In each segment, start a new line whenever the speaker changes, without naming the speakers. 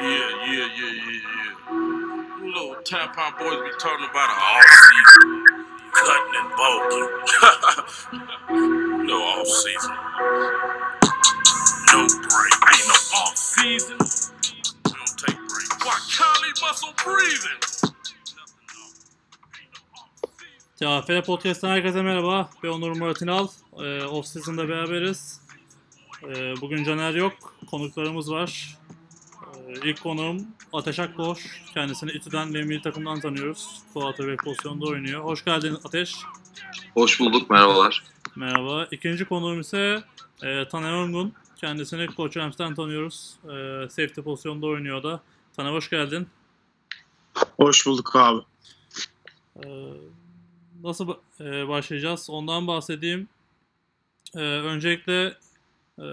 Yeah, yeah, yeah, yeah, yeah. You little tampon boys be talking about an off season, cutting and bulking. no off season. No break. Ain't no off season. We don't take breaks. Why Kylie muscle breathing?
TFF Podcast'tan herkese merhaba. Ben Onur Murat İnal. Ee, off season'da beraberiz. Ee, bugün Caner yok. Konuklarımız var. İlk konuğum Ateş Akboş. Kendisini İTÜ'den ve milli takımdan tanıyoruz. Quarterback pozisyonda oynuyor. Hoş geldin Ateş.
Hoş bulduk, merhabalar.
Merhaba. İkinci konuğum ise e, Taner Ongun. Kendisini Coach Rams'ten tanıyoruz. E, safety pozisyonda oynuyor da. Taner hoş geldin.
Hoş bulduk abi.
Ee, nasıl e, başlayacağız? Ondan bahsedeyim. Ee, öncelikle e,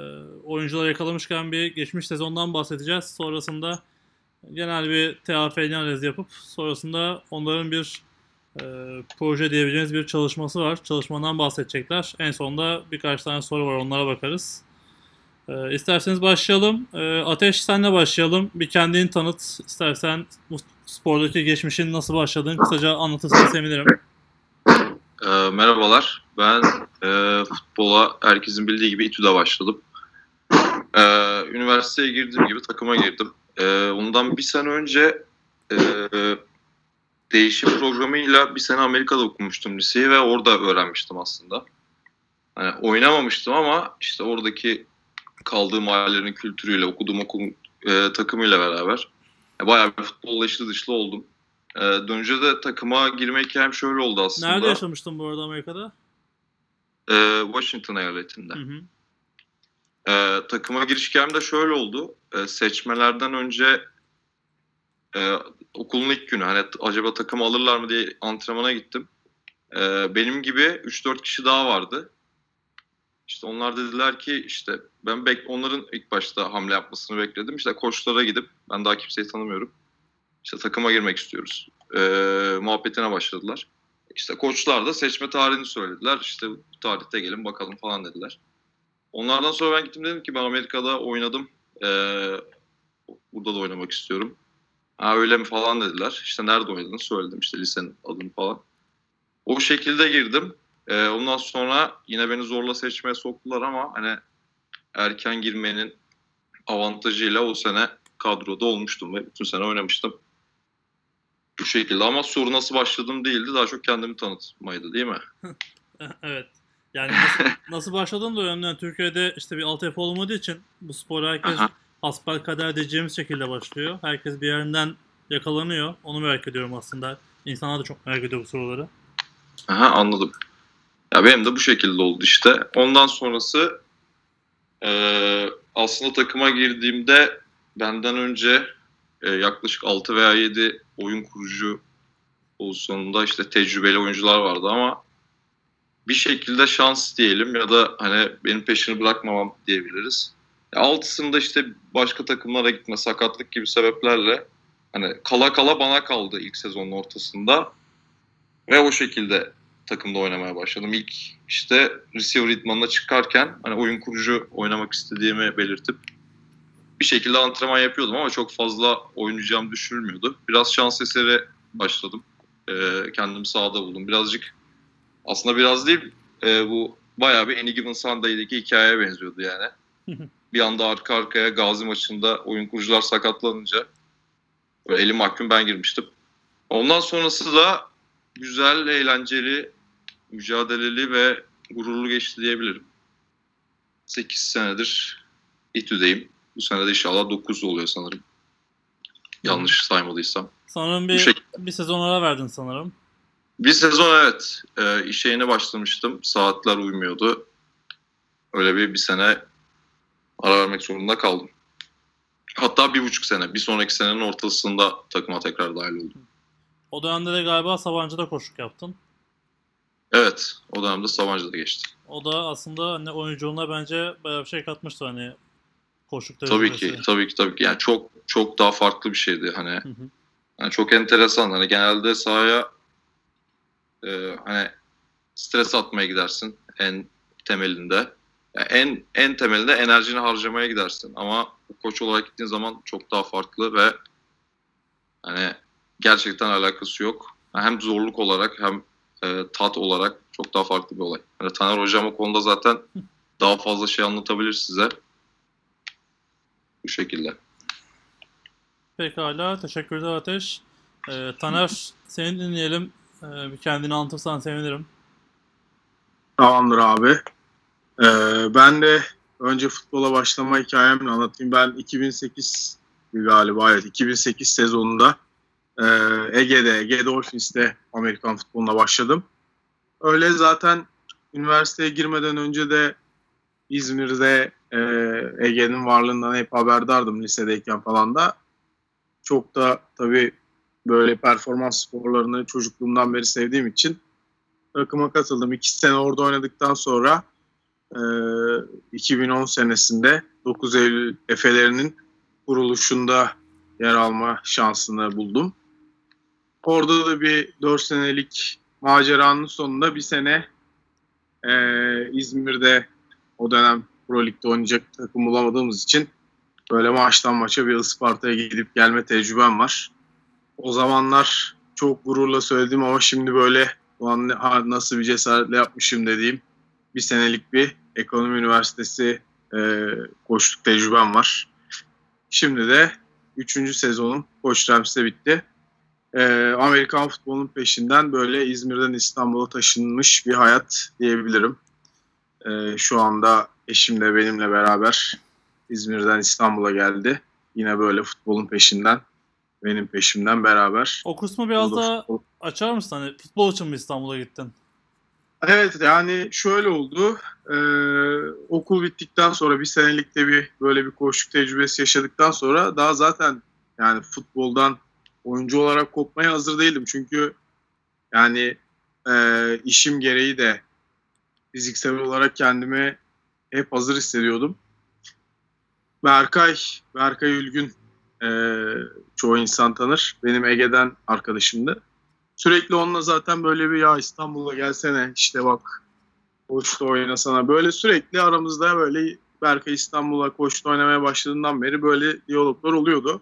oyuncuları yakalamışken bir geçmiş sezondan bahsedeceğiz. Sonrasında genel bir TAF analizi yapıp sonrasında onların bir e, proje diyebileceğimiz bir çalışması var. Çalışmadan bahsedecekler. En sonunda birkaç tane soru var. Onlara bakarız. Ee, isterseniz başlayalım. Ee, Ateş senle başlayalım. Bir kendini tanıt. İstersen bu spordaki geçmişin nasıl başladığını kısaca anlatırsan sevinirim.
Ee, merhabalar, ben e, futbola herkesin bildiği gibi İTÜ'de başladım. Ee, üniversiteye girdiğim gibi takıma girdim. Ee, ondan bir sene önce e, değişim programıyla bir sene Amerika'da okumuştum liseyi ve orada öğrenmiştim aslında. Hani oynamamıştım ama işte oradaki kaldığım ailenin kültürüyle, okuduğum okulun e, takımıyla beraber e, bayağı bir futbolla içli dışlı oldum. Ee, dönünce de takıma girme hikayem şöyle oldu aslında.
Nerede yaşamıştın bu arada Amerika'da?
Ee, Washington eyaletinde.
Hı hı.
Ee, takıma giriş hikayem de şöyle oldu. Ee, seçmelerden önce e, okulun ilk günü hani acaba takım alırlar mı diye antrenmana gittim. Ee, benim gibi 3-4 kişi daha vardı. İşte onlar dediler ki işte ben bek onların ilk başta hamle yapmasını bekledim. İşte koçlara gidip ben daha kimseyi tanımıyorum. İşte takıma girmek istiyoruz. Ee, muhabbetine başladılar. İşte koçlar da seçme tarihini söylediler. İşte bu tarihte gelin bakalım falan dediler. Onlardan sonra ben gittim dedim ki ben Amerika'da oynadım. Ee, burada da oynamak istiyorum. Ha öyle mi falan dediler. İşte nerede oynadığını söyledim işte lisenin adını falan. O şekilde girdim. Ee, ondan sonra yine beni zorla seçmeye soktular ama hani erken girmenin avantajıyla o sene kadroda olmuştum ve bütün sene oynamıştım. Bu şekilde ama soru nasıl başladım değildi. Daha çok kendimi tanıtmaydı değil mi?
evet. Yani nasıl, nasıl başladın da önemli. Türkiye'de işte bir altyapı olmadığı için bu spor herkes hasbel kader diyeceğimiz şekilde başlıyor. Herkes bir yerinden yakalanıyor. Onu merak ediyorum aslında. İnsanlar da çok merak ediyor bu soruları.
Aha anladım. Ya benim de bu şekilde oldu işte. Ondan sonrası eee, aslında takıma girdiğimde benden önce e, yaklaşık 6 veya 7 oyun kurucu pozisyonunda işte tecrübeli oyuncular vardı ama bir şekilde şans diyelim ya da hani benim peşini bırakmamam diyebiliriz. Ya altısında işte başka takımlara gitme, sakatlık gibi sebeplerle hani kala kala bana kaldı ilk sezonun ortasında. Ve o şekilde takımda oynamaya başladım. İlk işte receiver idmanına çıkarken hani oyun kurucu oynamak istediğimi belirtip bir şekilde antrenman yapıyordum ama çok fazla oynayacağım düşünülmüyordu. Biraz şans eseri başladım. Ee, kendimi sahada buldum. Birazcık aslında biraz değil e, bu bayağı bir Any Given Sunday'deki hikayeye benziyordu yani. bir anda arka arkaya Gazi maçında oyun kurucular sakatlanınca böyle elim mahkum ben girmiştim. Ondan sonrası da güzel, eğlenceli, mücadeleli ve gururlu geçti diyebilirim. 8 senedir İTÜ'deyim. Bu sene de inşallah 9 oluyor sanırım. Yanlış saymadıysam.
Sanırım bir,
şekilde.
bir sezon ara verdin sanırım.
Bir sezon evet. E, işe yeni başlamıştım. Saatler uymuyordu. Öyle bir bir sene ara vermek zorunda kaldım. Hatta bir buçuk sene. Bir sonraki senenin ortasında takıma tekrar dahil oldum.
O dönemde de galiba Sabancı'da koşuk yaptın.
Evet. O dönemde Sabancı'da geçti.
O da aslında hani oyunculuğuna bence bayağı bir şey katmıştı hani koşuk
Tabii ki. Tabii ki. Tabii ki. Yani çok çok daha farklı bir şeydi. Hani
Hı hı.
Yani çok enteresan. Hani genelde sahaya e, hani stres atmaya gidersin en temelinde. Yani en en temelinde enerjini harcamaya gidersin. Ama koç olarak gittiğin zaman çok daha farklı ve hani gerçekten alakası yok. Hem zorluk olarak hem e, tat olarak çok daha farklı bir olay. Yani Taner Hocam o konuda zaten daha fazla şey anlatabilir size. Bu şekilde.
Pekala. Teşekkürler Ateş. Ee, Taner seni dinleyelim. Ee, bir kendini anlatırsan sevinirim.
Tamamdır abi. Ee, ben de önce futbola başlama hikayemle anlatayım. Ben 2008 galiba evet 2008 sezonunda e, Ege'de, Ege Dolphins'te Amerikan futboluna başladım. Öyle zaten üniversiteye girmeden önce de İzmir'de e, Ege'nin varlığından hep haberdardım lisedeyken falan da. Çok da tabii böyle performans sporlarını çocukluğumdan beri sevdiğim için takıma katıldım. İki sene orada oynadıktan sonra e, 2010 senesinde 9 Eylül Efe'lerinin kuruluşunda yer alma şansını buldum. Orada da bir 4 senelik maceranın sonunda bir sene e, İzmir'de o dönem Pro Lig'de oynayacak takım bulamadığımız için böyle maçtan maça bir Isparta'ya gidip gelme tecrübem var. O zamanlar çok gururla söyledim ama şimdi böyle nasıl bir cesaretle yapmışım dediğim bir senelik bir ekonomi üniversitesi e, koçluk tecrübem var. Şimdi de 3. sezonum Koç Rams'te bitti. E, Amerikan futbolunun peşinden böyle İzmir'den İstanbul'a taşınmış bir hayat diyebilirim. E, şu anda eşim de benimle beraber İzmir'den İstanbul'a geldi. Yine böyle futbolun peşinden, benim peşimden beraber.
O kısmı biraz
Olur.
daha açar mısın? Hani futbol için mi İstanbul'a gittin?
Evet yani şöyle oldu. Ee, okul bittikten sonra bir senelikte bir böyle bir koşuk tecrübesi yaşadıktan sonra daha zaten yani futboldan oyuncu olarak kopmaya hazır değildim. Çünkü yani e, işim gereği de fiziksel olarak kendimi hep hazır hissediyordum. Berkay, Berkay Ülgün e, çoğu insan tanır. Benim Ege'den arkadaşımdı. Sürekli onunla zaten böyle bir ya İstanbul'a gelsene işte bak koçta oynasana. Böyle sürekli aramızda böyle Berkay İstanbul'a koçta oynamaya başladığından beri böyle diyaloglar oluyordu.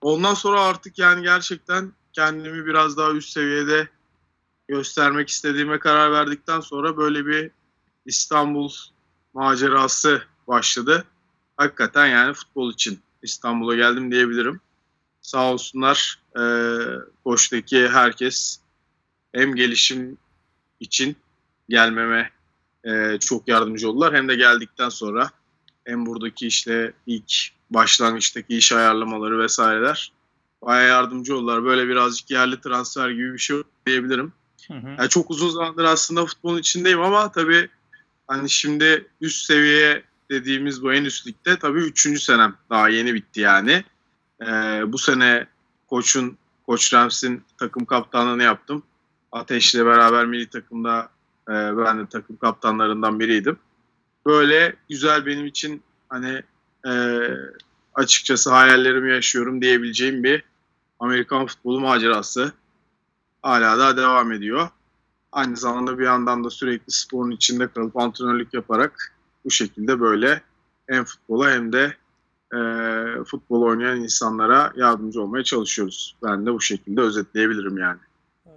Ondan sonra artık yani gerçekten kendimi biraz daha üst seviyede göstermek istediğime karar verdikten sonra böyle bir İstanbul macerası başladı. Hakikaten yani futbol için İstanbul'a geldim diyebilirim. Sağ olsunlar e, koçtaki herkes hem gelişim için gelmeme e, çok yardımcı oldular. Hem de geldikten sonra hem buradaki işte ilk başlangıçtaki iş ayarlamaları vesaireler bayağı yardımcı oldular. Böyle birazcık yerli transfer gibi bir şey diyebilirim.
Hı hı.
Yani çok uzun zamandır aslında futbolun içindeyim ama tabii hani şimdi üst seviye dediğimiz bu en üst ligde tabii üçüncü senem daha yeni bitti yani. Ee, bu sene koçun Koç Rams'in takım kaptanlığını yaptım. Ateş'le beraber milli takımda e, ben de takım kaptanlarından biriydim. Böyle güzel benim için hani e, açıkçası hayallerimi yaşıyorum diyebileceğim bir Amerikan futbolu macerası. Hala daha devam ediyor. Aynı zamanda bir yandan da sürekli sporun içinde kalıp antrenörlük yaparak bu şekilde böyle hem futbola hem de e, futbol oynayan insanlara yardımcı olmaya çalışıyoruz. Ben de bu şekilde özetleyebilirim yani.
Ee,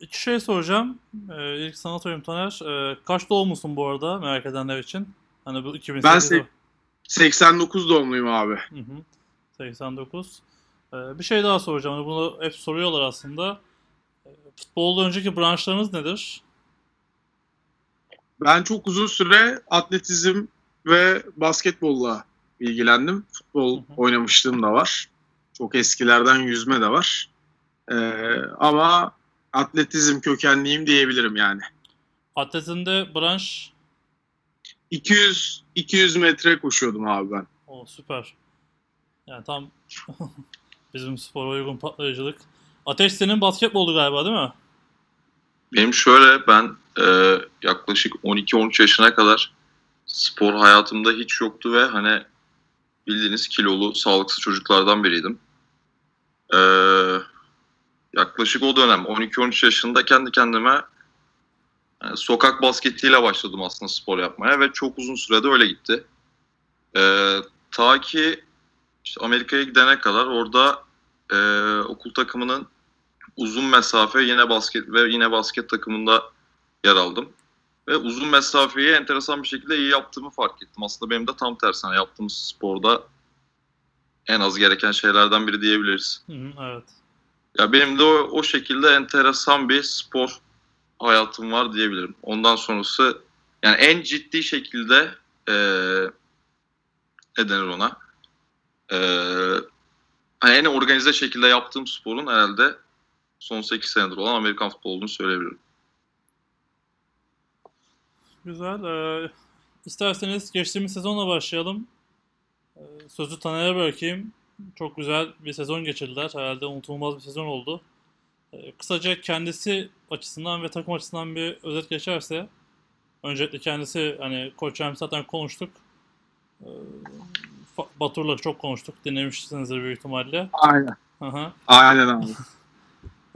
İki şey soracağım. Ee, ilk sana sorayım Taner. Ee, kaç doğumlusun bu arada merak edenler için? Hani bu 2008'de.
Ben se- 89 doğumluyum abi.
Hı hı. 89. Ee, bir şey daha soracağım. Hani Bunu hep soruyorlar aslında. Futbolda önceki branşlarınız nedir?
Ben çok uzun süre atletizm ve basketbolla ilgilendim. Futbol
Hı hı.
oynamışlığım da var. Çok eskilerden yüzme de var. Ee, ama atletizm kökenliyim diyebilirim yani.
Atletinde branş
200 200 metre koşuyordum abi ben.
o süper. Yani tam bizim spora uygun patlayıcılık. Ateş senin basketboldu galiba değil mi?
Benim şöyle ben e, yaklaşık 12-13 yaşına kadar spor hayatımda hiç yoktu ve hani bildiğiniz kilolu, sağlıksız çocuklardan biriydim. E, yaklaşık o dönem 12-13 yaşında kendi kendime yani sokak basketiyle başladım aslında spor yapmaya ve çok uzun sürede öyle gitti. E, ta ki İşte Amerika'ya gidene kadar orada e, okul takımının uzun mesafe yine basket ve yine basket takımında yer aldım. Ve uzun mesafeyi enteresan bir şekilde iyi yaptığımı fark ettim. Aslında benim de tam tersine yaptığımız sporda en az gereken şeylerden biri diyebiliriz.
Hı evet.
Ya benim de o, o şekilde enteresan bir spor hayatım var diyebilirim. Ondan sonrası yani en ciddi şekilde eee ne denir ona? Eee hani en organize şekilde yaptığım sporun herhalde son 8 senedir olan Amerikan futbolu olduğunu söyleyebilirim.
Güzel. Ee, isterseniz geçtiğimiz sezonla başlayalım. Ee, sözü Taner'e bırakayım. Çok güzel bir sezon geçirdiler. Herhalde unutulmaz bir sezon oldu. Ee, kısaca kendisi açısından ve takım açısından bir özet geçerse öncelikle kendisi hani Koç zaten konuştuk. Ee, Batur'la çok konuştuk. Dinlemişsinizdir büyük ihtimalle.
Aynen.
Aha.
Aynen abi.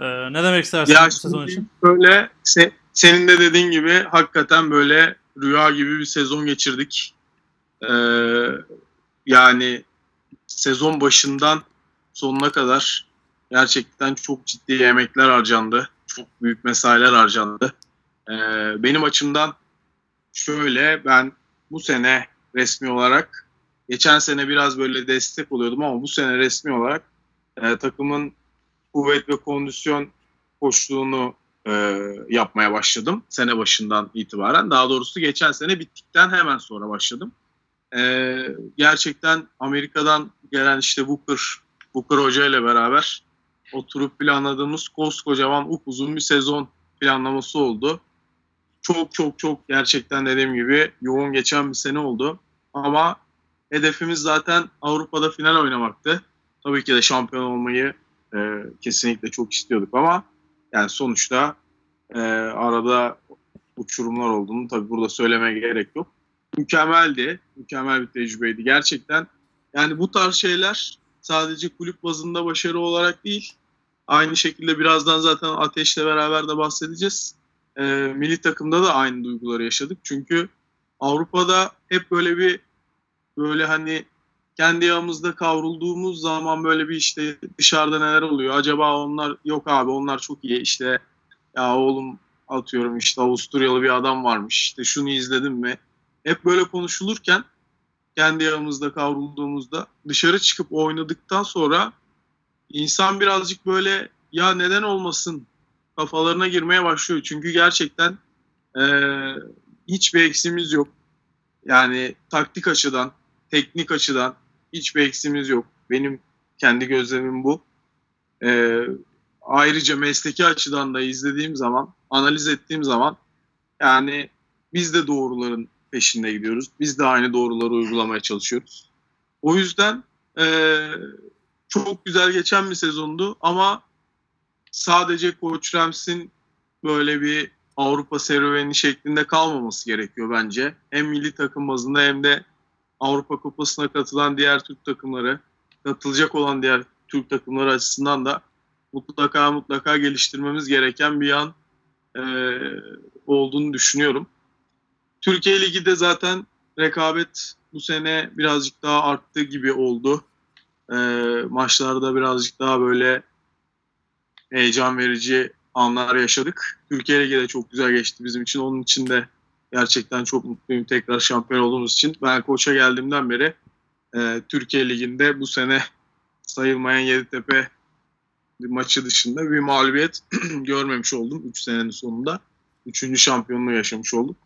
Ee, ne demek istersin
Ya
bu sezon için?
böyle se- senin de dediğin gibi hakikaten böyle rüya gibi bir sezon geçirdik. Ee, yani sezon başından sonuna kadar gerçekten çok ciddi emekler harcandı. Çok büyük mesailer harcandı. Ee, benim açımdan şöyle ben bu sene resmi olarak geçen sene biraz böyle destek oluyordum ama bu sene resmi olarak e, takımın kuvvet ve kondisyon koçluğunu e, yapmaya başladım sene başından itibaren. Daha doğrusu geçen sene bittikten hemen sonra başladım. E, gerçekten Amerika'dan gelen işte Booker, Booker Hoca ile beraber oturup planladığımız koskocaman upuzun bir sezon planlaması oldu. Çok çok çok gerçekten dediğim gibi yoğun geçen bir sene oldu. Ama hedefimiz zaten Avrupa'da final oynamaktı. Tabii ki de şampiyon olmayı e, kesinlikle çok istiyorduk ama yani sonuçta e, arada uçurumlar olduğunu tabii burada söylemeye gerek yok. Mükemmeldi. Mükemmel bir tecrübeydi. Gerçekten yani bu tarz şeyler sadece kulüp bazında başarı olarak değil aynı şekilde birazdan zaten Ateş'le beraber de bahsedeceğiz. E, milli takımda da aynı duyguları yaşadık. Çünkü Avrupa'da hep böyle bir böyle hani kendi yağımızda kavrulduğumuz zaman böyle bir işte dışarıda neler oluyor? Acaba onlar yok abi onlar çok iyi işte ya oğlum atıyorum işte Avusturyalı bir adam varmış işte şunu izledin mi? Hep böyle konuşulurken kendi yağımızda kavrulduğumuzda dışarı çıkıp oynadıktan sonra insan birazcık böyle ya neden olmasın kafalarına girmeye başlıyor. Çünkü gerçekten eee, hiçbir eksimiz yok. Yani taktik açıdan, teknik açıdan hiçbir eksimiz yok. Benim kendi gözlemim bu. Ee, ayrıca mesleki açıdan da izlediğim zaman, analiz ettiğim zaman yani biz de doğruların peşinde gidiyoruz. Biz de aynı doğruları uygulamaya çalışıyoruz. O yüzden ee, çok güzel geçen bir sezondu ama sadece Koç Rams'in böyle bir Avrupa serüveni şeklinde kalmaması gerekiyor bence. Hem milli takım bazında hem de Avrupa Kupası'na katılan diğer Türk takımları, katılacak olan diğer Türk takımları açısından da mutlaka mutlaka geliştirmemiz gereken bir yan e, olduğunu düşünüyorum. Türkiye Ligi de zaten rekabet bu sene birazcık daha arttı gibi oldu. E, maçlarda birazcık daha böyle heyecan verici anlar yaşadık. Türkiye Ligi de çok güzel geçti bizim için. Onun için de gerçekten çok mutluyum tekrar şampiyon olduğumuz için. Ben koça geldiğimden beri e, Türkiye Ligi'nde bu sene sayılmayan Yeditepe maçı dışında bir mağlubiyet görmemiş oldum 3 senenin sonunda. Üçüncü şampiyonluğu yaşamış olduk.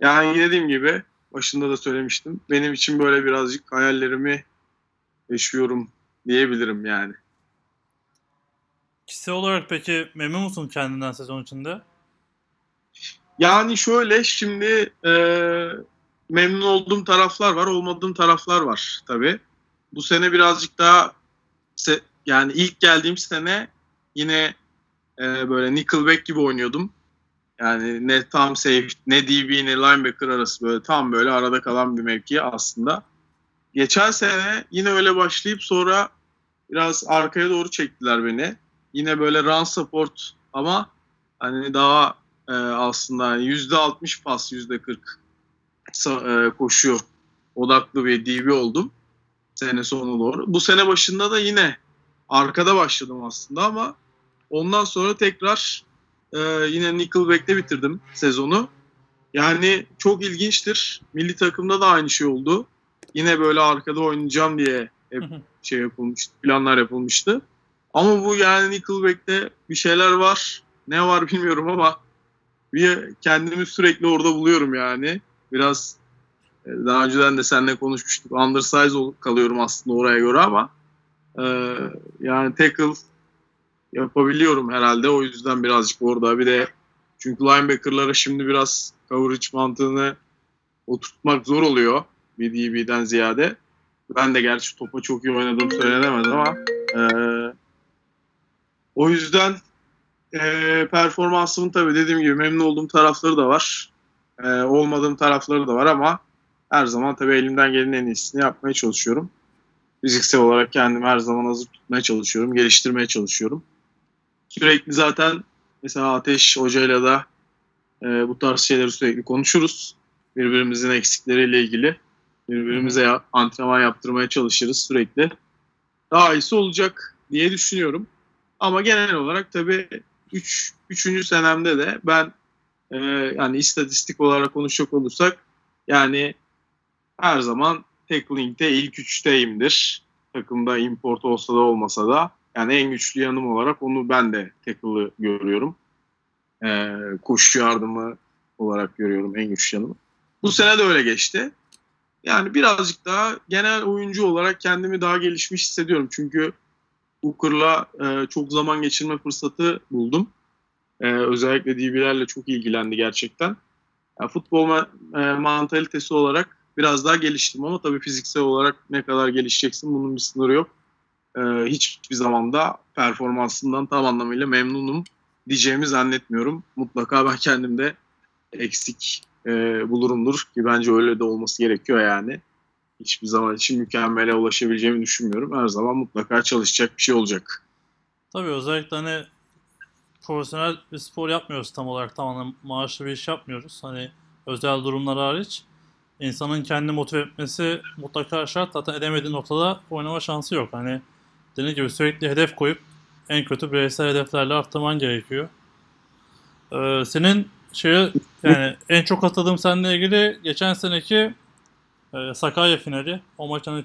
Yani dediğim gibi başında da söylemiştim. Benim için böyle birazcık hayallerimi yaşıyorum diyebilirim yani.
Kişisel olarak peki memnun musun kendinden sezon içinde?
Yani şöyle şimdi e, memnun olduğum taraflar var, olmadığım taraflar var tabii. Bu sene birazcık daha yani ilk geldiğim sene yine e, böyle nickelback gibi oynuyordum. Yani ne tam safety, ne DB ne linebacker arası böyle tam böyle arada kalan bir mevki aslında. Geçen sene yine öyle başlayıp sonra biraz arkaya doğru çektiler beni. Yine böyle run support ama hani daha e, aslında yüzde 60 pas yüzde 40 sa- e, koşuyor odaklı bir DB oldum. sene sonu doğru. Bu sene başında da yine arkada başladım aslında ama ondan sonra tekrar e, yine Nickelback'te bitirdim sezonu. Yani çok ilginçtir. Milli takımda da aynı şey oldu. Yine böyle arkada oynayacağım diye hep şey yapılmıştı, planlar yapılmıştı. Ama bu yani Nickelback'te bir şeyler var. Ne var bilmiyorum ama bir kendimi sürekli orada buluyorum yani. Biraz e, daha önceden de seninle konuşmuştuk. Undersize kalıyorum aslında oraya göre ama e, yani tackle yapabiliyorum herhalde. O yüzden birazcık orada. Bir de çünkü linebacker'lara şimdi biraz coverage mantığını oturtmak zor oluyor. Bir DB'den ziyade. Ben de gerçi topa çok iyi oynadım söylenemez ama e, o yüzden e, performansımın tabii dediğim gibi memnun olduğum tarafları da var. E, olmadığım tarafları da var ama her zaman tabii elimden gelen en iyisini yapmaya çalışıyorum. Fiziksel olarak kendimi her zaman hazır tutmaya çalışıyorum, geliştirmeye çalışıyorum. Sürekli zaten mesela Ateş Hoca'yla da e, bu tarz şeyleri sürekli konuşuruz. Birbirimizin eksikleriyle ilgili. Birbirimize ya- antrenman yaptırmaya çalışırız sürekli. Daha iyisi olacak diye düşünüyorum. Ama genel olarak tabii 3. Üç, 3. senemde de ben e, yani istatistik olarak konuşacak olursak yani her zaman tackling'de ilk üçteyimdir. Takımda import olsa da olmasa da. Yani en güçlü yanım olarak onu ben de tackle'ı görüyorum. E, koşu yardımı olarak görüyorum en güçlü yanımı. Bu sene de öyle geçti. Yani birazcık daha genel oyuncu olarak kendimi daha gelişmiş hissediyorum. Çünkü Booker'la e, çok zaman geçirme fırsatı buldum. E, özellikle DB'lerle çok ilgilendi gerçekten. Yani futbol e, mantalitesi olarak biraz daha geliştim ama tabii fiziksel olarak ne kadar gelişeceksin bunun bir sınırı yok. E, hiçbir zaman da performansından tam anlamıyla memnunum diyeceğimi zannetmiyorum. Mutlaka ben kendimde eksik e, bulurumdur ki bence öyle de olması gerekiyor yani. Hiçbir zaman için mükemmele ulaşabileceğimi düşünmüyorum. Her zaman mutlaka çalışacak bir şey olacak.
Tabii özellikle hani profesyonel bir spor yapmıyoruz tam olarak tamamen maaşlı bir iş yapmıyoruz. Hani özel durumlar hariç insanın kendini motive etmesi mutlaka şart. Zaten edemediği noktada oynama şansı yok. Hani dediğim gibi sürekli hedef koyup en kötü bireysel hedeflerle arttırman gerekiyor. Ee, senin şeye yani en çok hatırladığım seninle ilgili geçen seneki e, Sakarya finali. O maçın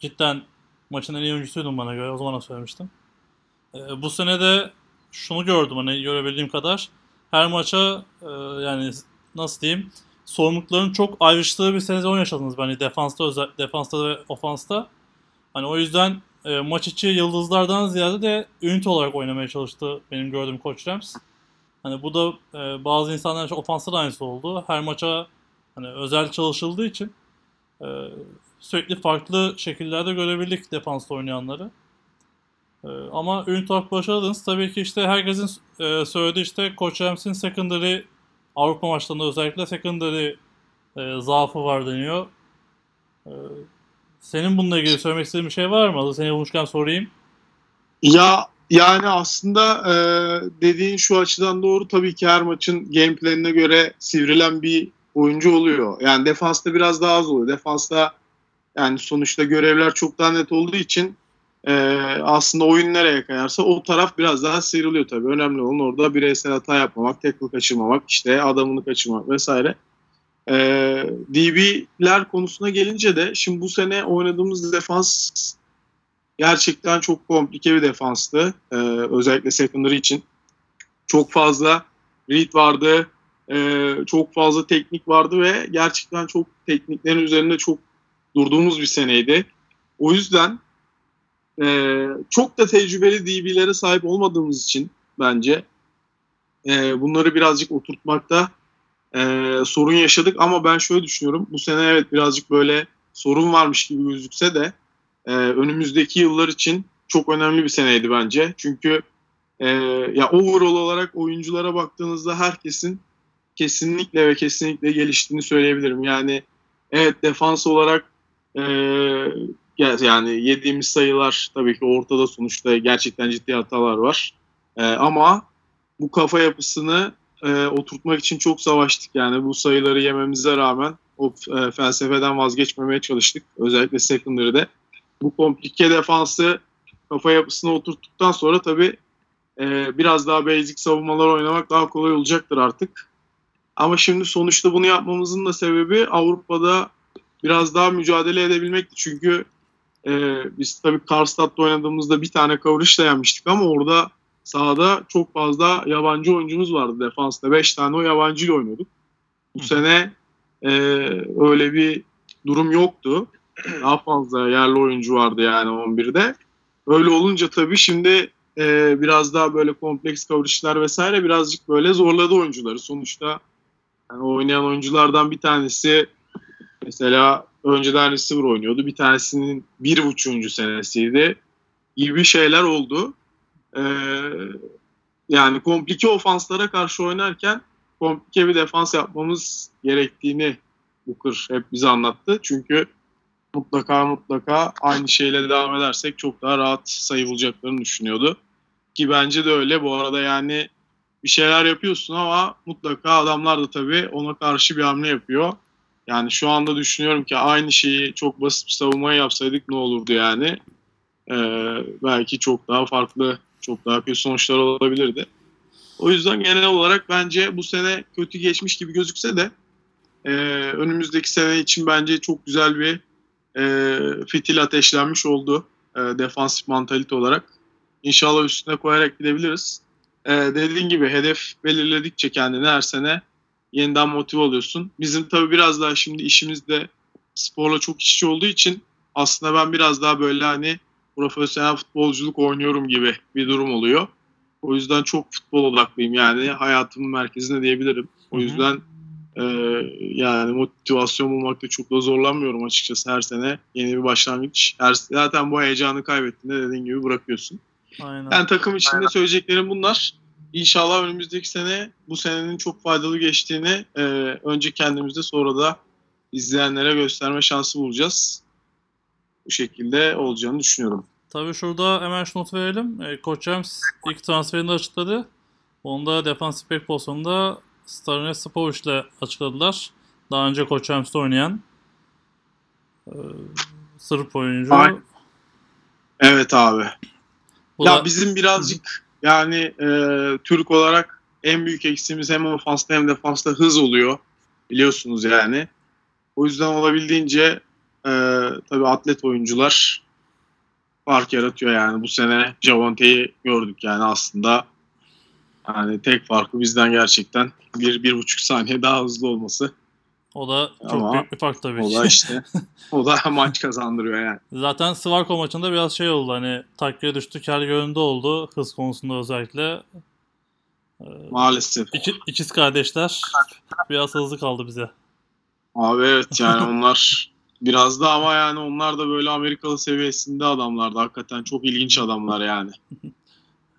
cidden maçın en iyi oyuncusuydun bana göre. O zaman da söylemiştim. E, bu sene de şunu gördüm hani görebildiğim kadar. Her maça e, yani nasıl diyeyim sorumlulukların çok ayrıştığı bir sezon yaşadınız bence defansta özel defansta ve ofansta. Hani o yüzden e, maç içi yıldızlardan ziyade de ünite olarak oynamaya çalıştı benim gördüğüm Koç Rams. Hani bu da e, bazı insanlar için ofansta da aynısı oldu. Her maça hani özel çalışıldığı için e, sürekli farklı şekillerde görebildik defansta oynayanları. E, ama ünite olarak başardınız. Tabii ki işte herkesin e, söylediği işte Koç Rams'in secondary Avrupa maçlarında özellikle secondary e, zaafı var deniyor. E, senin bununla ilgili söylemek istediğin bir şey var mı? Seni bulmuşken sorayım.
Ya yani aslında e, dediğin şu açıdan doğru. Tabii ki her maçın gameplay'ine göre sivrilen bir oyuncu oluyor. Yani defansta biraz daha az oluyor. Defansta yani sonuçta görevler çok daha net olduğu için e, aslında oyun nereye kayarsa o taraf biraz daha sıyrılıyor tabii. Önemli olan orada bireysel hata yapmamak, tackle kaçırmamak, işte adamını kaçırmak vesaire. E, DB'ler konusuna gelince de şimdi bu sene oynadığımız defans gerçekten çok komplike bir defanstı. E, özellikle secondary için. Çok fazla read vardı, e, çok fazla teknik vardı ve gerçekten çok tekniklerin üzerinde çok durduğumuz bir seneydi. O yüzden e, çok da tecrübeli DB'lere sahip olmadığımız için bence e, bunları birazcık oturtmakta e, sorun yaşadık ama ben şöyle düşünüyorum. Bu sene evet birazcık böyle sorun varmış gibi gözükse de e, önümüzdeki yıllar için çok önemli bir seneydi bence. Çünkü e, ya overall olarak oyunculara baktığınızda herkesin kesinlikle ve kesinlikle geliştiğini söyleyebilirim. Yani evet defans olarak e, yani yediğimiz sayılar tabii ki ortada sonuçta gerçekten ciddi hatalar var. E, ama bu kafa yapısını e, oturtmak için çok savaştık. Yani bu sayıları yememize rağmen o e, felsefeden vazgeçmemeye çalıştık. Özellikle secondary'de. bu komplike defansı kafa yapısına oturttuktan sonra tabii e, biraz daha basic savunmalar oynamak daha kolay olacaktır artık. Ama şimdi sonuçta bunu yapmamızın da sebebi Avrupa'da biraz daha mücadele edebilmekti. Çünkü e, biz tabii Karstad'da oynadığımızda bir tane coverage yenmiştik ama orada sahada çok fazla yabancı oyuncumuz vardı defansta. Beş tane o yabancıyla oynuyorduk. Bu
Hı.
sene e, öyle bir durum yoktu. Daha fazla yerli oyuncu vardı yani 11'de. Öyle olunca tabii şimdi e, biraz daha böyle kompleks coverage'lar vesaire birazcık böyle zorladı oyuncuları. Sonuçta yani oynayan oyunculardan bir tanesi mesela önceden receiver oynuyordu. Bir tanesinin bir buçuğuncu senesiydi gibi şeyler oldu. Ee, yani komplike ofanslara karşı oynarken komplike bir defans yapmamız gerektiğini Booker hep bize anlattı. Çünkü mutlaka mutlaka aynı şeyle devam edersek çok daha rahat sayı bulacaklarını düşünüyordu. Ki bence de öyle. Bu arada yani bir şeyler yapıyorsun ama mutlaka adamlar da tabii ona karşı bir hamle yapıyor. Yani şu anda düşünüyorum ki aynı şeyi çok basit bir savunmaya yapsaydık ne olurdu yani. Ee, belki çok daha farklı, çok daha kötü sonuçlar olabilirdi. O yüzden genel olarak bence bu sene kötü geçmiş gibi gözükse de e, önümüzdeki sene için bence çok güzel bir e, fitil ateşlenmiş oldu e, defansif mantalite olarak. İnşallah üstüne koyarak gidebiliriz. E, dediğin gibi hedef belirledikçe kendine her sene yeniden motive oluyorsun. Bizim tabii biraz daha şimdi işimiz de sporla çok iç içe olduğu için aslında ben biraz daha böyle hani profesyonel futbolculuk oynuyorum gibi bir durum oluyor. O yüzden çok futbol odaklıyım yani hayatımın merkezine diyebilirim. O yüzden e, yani motivasyon bulmakta çok da zorlanmıyorum açıkçası her sene yeni bir başlangıç. Her, zaten bu heyecanı kaybettiğinde dediğin gibi bırakıyorsun.
Aynen.
Yani takım içinde söyleyeceklerim bunlar. İnşallah önümüzdeki sene bu senenin çok faydalı geçtiğini e, önce kendimizde sonra da izleyenlere gösterme şansı bulacağız. Bu şekilde olacağını düşünüyorum.
Tabii şurada hemen şu notu verelim. E, Koç James ilk transferini açıkladı. Onda defansif bek pozisyonunda Starnes Spovic ile açıkladılar. Daha önce Koç James'te oynayan e, Sırp oyuncu.
Aynen. Evet abi.
Bu
ya
da
bizim birazcık yani e, Türk olarak en büyük eksiğimiz hem ofansta hem defansta hız oluyor. Biliyorsunuz yani. O yüzden olabildiğince e, tabii atlet oyuncular fark yaratıyor yani. Bu sene Javante'yi gördük yani aslında. Yani tek farkı bizden gerçekten bir, bir buçuk saniye daha hızlı olması.
O da çok
Ama
büyük bir fark tabii
O
ki.
da işte o da maç kazandırıyor yani.
Zaten Svarko maçında biraz şey oldu hani takviye düştü kar yönünde oldu hız konusunda özellikle. E,
Maalesef.
iki, ikiz kardeşler biraz hızlı kaldı bize.
Abi evet yani onlar biraz da ama yani onlar da böyle Amerikalı seviyesinde adamlardı. Hakikaten çok ilginç adamlar yani.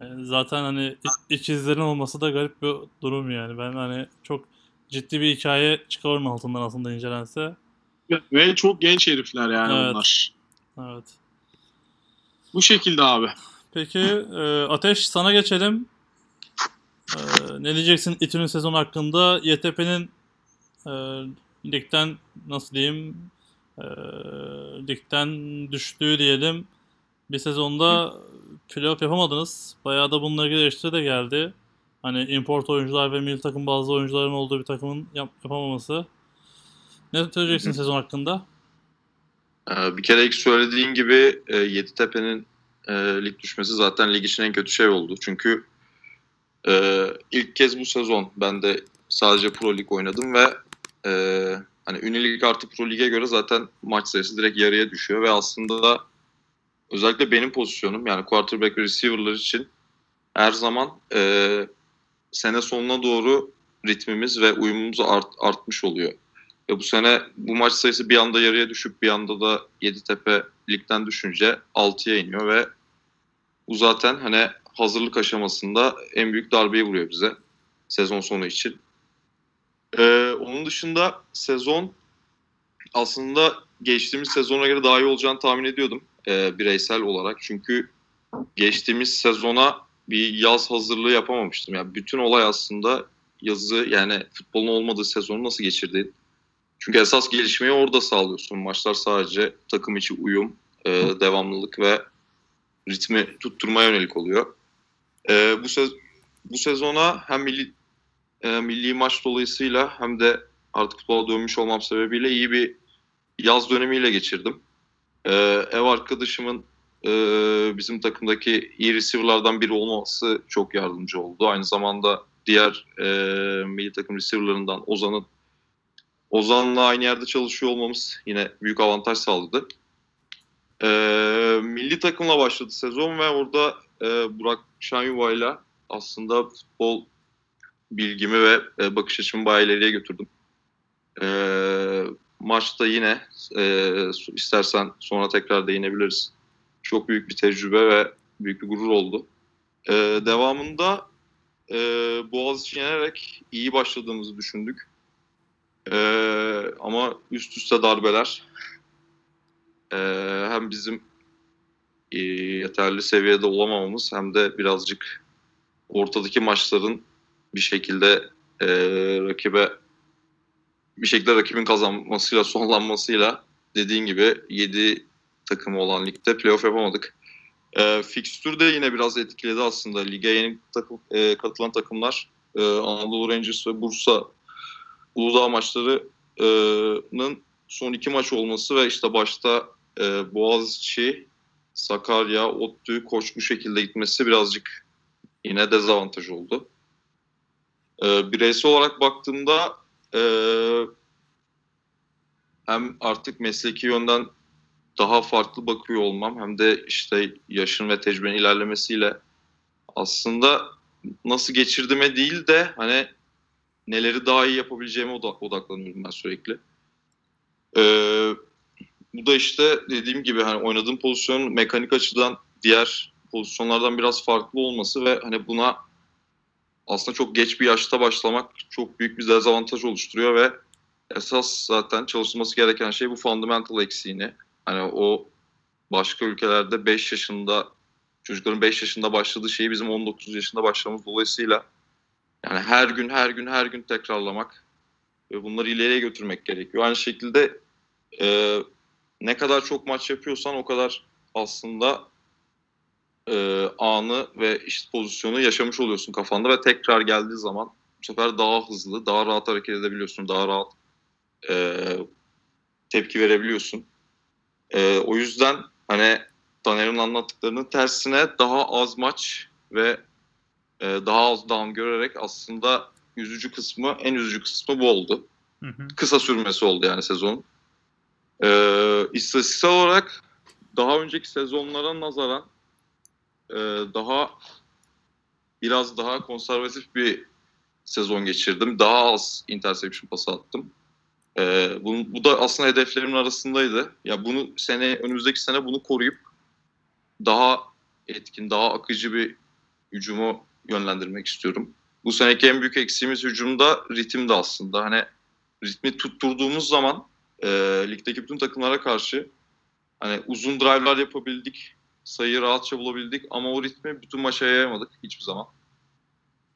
E, Zaten hani ikizlerin olması da garip bir durum yani. Ben hani çok ciddi bir hikaye çıkarım altından aslında incelense.
Ve çok genç herifler yani
Evet.
onlar.
Evet.
Bu şekilde abi.
Peki e, Ateş sana geçelim. E, ne diyeceksin İTÜ'nün sezon hakkında? YTP'nin e, ligden nasıl diyeyim e, ligden düştüğü diyelim. Bir sezonda playoff yapamadınız. Bayağı da bununla ilgili de geldi. Hani import oyuncular ve milli takım bazı oyuncuların olduğu bir takımın yap- yapamaması. Ne söyleyeceksin sezon hakkında?
Ee, bir kere ilk söylediğin gibi e, Yeditepe'nin e, lig düşmesi zaten lig için en kötü şey oldu. Çünkü e, ilk kez bu sezon ben de sadece Pro Lig oynadım ve e, hani Unilig artı Pro Lig'e göre zaten maç sayısı direkt yarıya düşüyor ve aslında özellikle benim pozisyonum yani quarterback ve receiver'lar için her zaman e, sene sonuna doğru ritmimiz ve uyumumuz art, artmış oluyor. Ve bu sene bu maç sayısı bir anda yarıya düşüp bir anda da Yeditepe ligden düşünce 6'ya iniyor ve bu zaten hani hazırlık aşamasında en büyük darbeyi vuruyor bize sezon sonu için. Ee, onun dışında sezon aslında geçtiğimiz sezona göre daha iyi olacağını tahmin ediyordum e, bireysel olarak. Çünkü geçtiğimiz sezona bir yaz hazırlığı yapamamıştım. Yani bütün olay aslında yazı yani futbolun olmadığı sezonu nasıl geçirdiğin. Çünkü esas gelişmeyi orada sağlıyorsun. Maçlar sadece takım içi uyum, e, devamlılık ve ritmi tutturmaya yönelik oluyor. E, bu sez bu sezona hem milli e, milli maç dolayısıyla hem de artık futbola dönmüş olmam sebebiyle iyi bir yaz dönemiyle geçirdim. E, ev arkadaşımın e, bizim takımdaki iyi receiver'lardan biri olması çok yardımcı oldu. Aynı zamanda diğer e, milli takım receiver'larından Ozan'ın Ozan'la aynı yerde çalışıyor olmamız yine büyük avantaj sağladı. E, milli takımla başladı sezon ve orada e, Burak Şanyuva'yla aslında futbol bilgimi ve e, bakış açımı bayağı ileriye götürdüm. E, maçta yine e, istersen sonra tekrar değinebiliriz. Çok büyük bir tecrübe ve büyük bir gurur oldu. E, devamında e, Boğaziçi yenerek iyi başladığımızı düşündük. E, ama üst üste darbeler e, hem bizim e, yeterli seviyede olamamamız hem de birazcık ortadaki maçların bir şekilde e, rakibe bir şekilde rakibin kazanmasıyla sonlanmasıyla dediğin gibi 7 takımı olan ligde playoff yapamadık. E, fikstür de yine biraz etkiledi aslında. Lige yeni takım, e, katılan takımlar e, Anadolu Rangers ve Bursa Uludağ maçlarının son iki maç olması ve işte başta e, Boğaziçi, Sakarya, ODTÜ, Koç bu şekilde gitmesi birazcık yine dezavantaj oldu. E, bireysel olarak baktığımda e, hem artık mesleki yönden daha farklı bakıyor olmam hem de işte yaşın ve tecrübenin ilerlemesiyle aslında nasıl geçirdiğime değil de hani neleri daha iyi yapabileceğime odaklanıyorum ben sürekli. Ee, bu da işte dediğim gibi hani oynadığım pozisyonun mekanik açıdan diğer pozisyonlardan biraz farklı olması ve hani buna aslında çok geç bir yaşta başlamak çok büyük bir dezavantaj oluşturuyor ve esas zaten çalışılması gereken şey bu fundamental eksiğini. Hani o başka ülkelerde 5 yaşında çocukların 5 yaşında başladığı şeyi bizim 19 yaşında başlamamız dolayısıyla yani her gün her gün her gün tekrarlamak ve bunları ileriye götürmek gerekiyor. Aynı şekilde e, ne kadar çok maç yapıyorsan o kadar aslında e, anı ve işte pozisyonu yaşamış oluyorsun kafanda ve tekrar geldiği zaman bu sefer daha hızlı, daha rahat hareket edebiliyorsun, daha rahat e, tepki verebiliyorsun. E, o yüzden hani Taner'in anlattıklarının tersine daha az maç ve e, daha az down görerek aslında üzücü kısmı, en üzücü kısmı bu oldu.
Hı hı.
Kısa sürmesi oldu yani sezonun. E, istatistiksel olarak daha önceki sezonlara nazaran e, daha biraz daha konservatif bir sezon geçirdim. Daha az interception pası attım. E, bu, bu da aslında hedeflerimin arasındaydı. Ya bunu sene önümüzdeki sene bunu koruyup daha etkin, daha akıcı bir hücumu yönlendirmek istiyorum. Bu seneki en büyük eksiğimiz hücumda ritimdi aslında. Hani ritmi tutturduğumuz zaman e, ligdeki bütün takımlara karşı hani uzun drive'lar yapabildik. Sayıyı rahatça bulabildik ama o ritmi bütün maça yayamadık hiçbir zaman.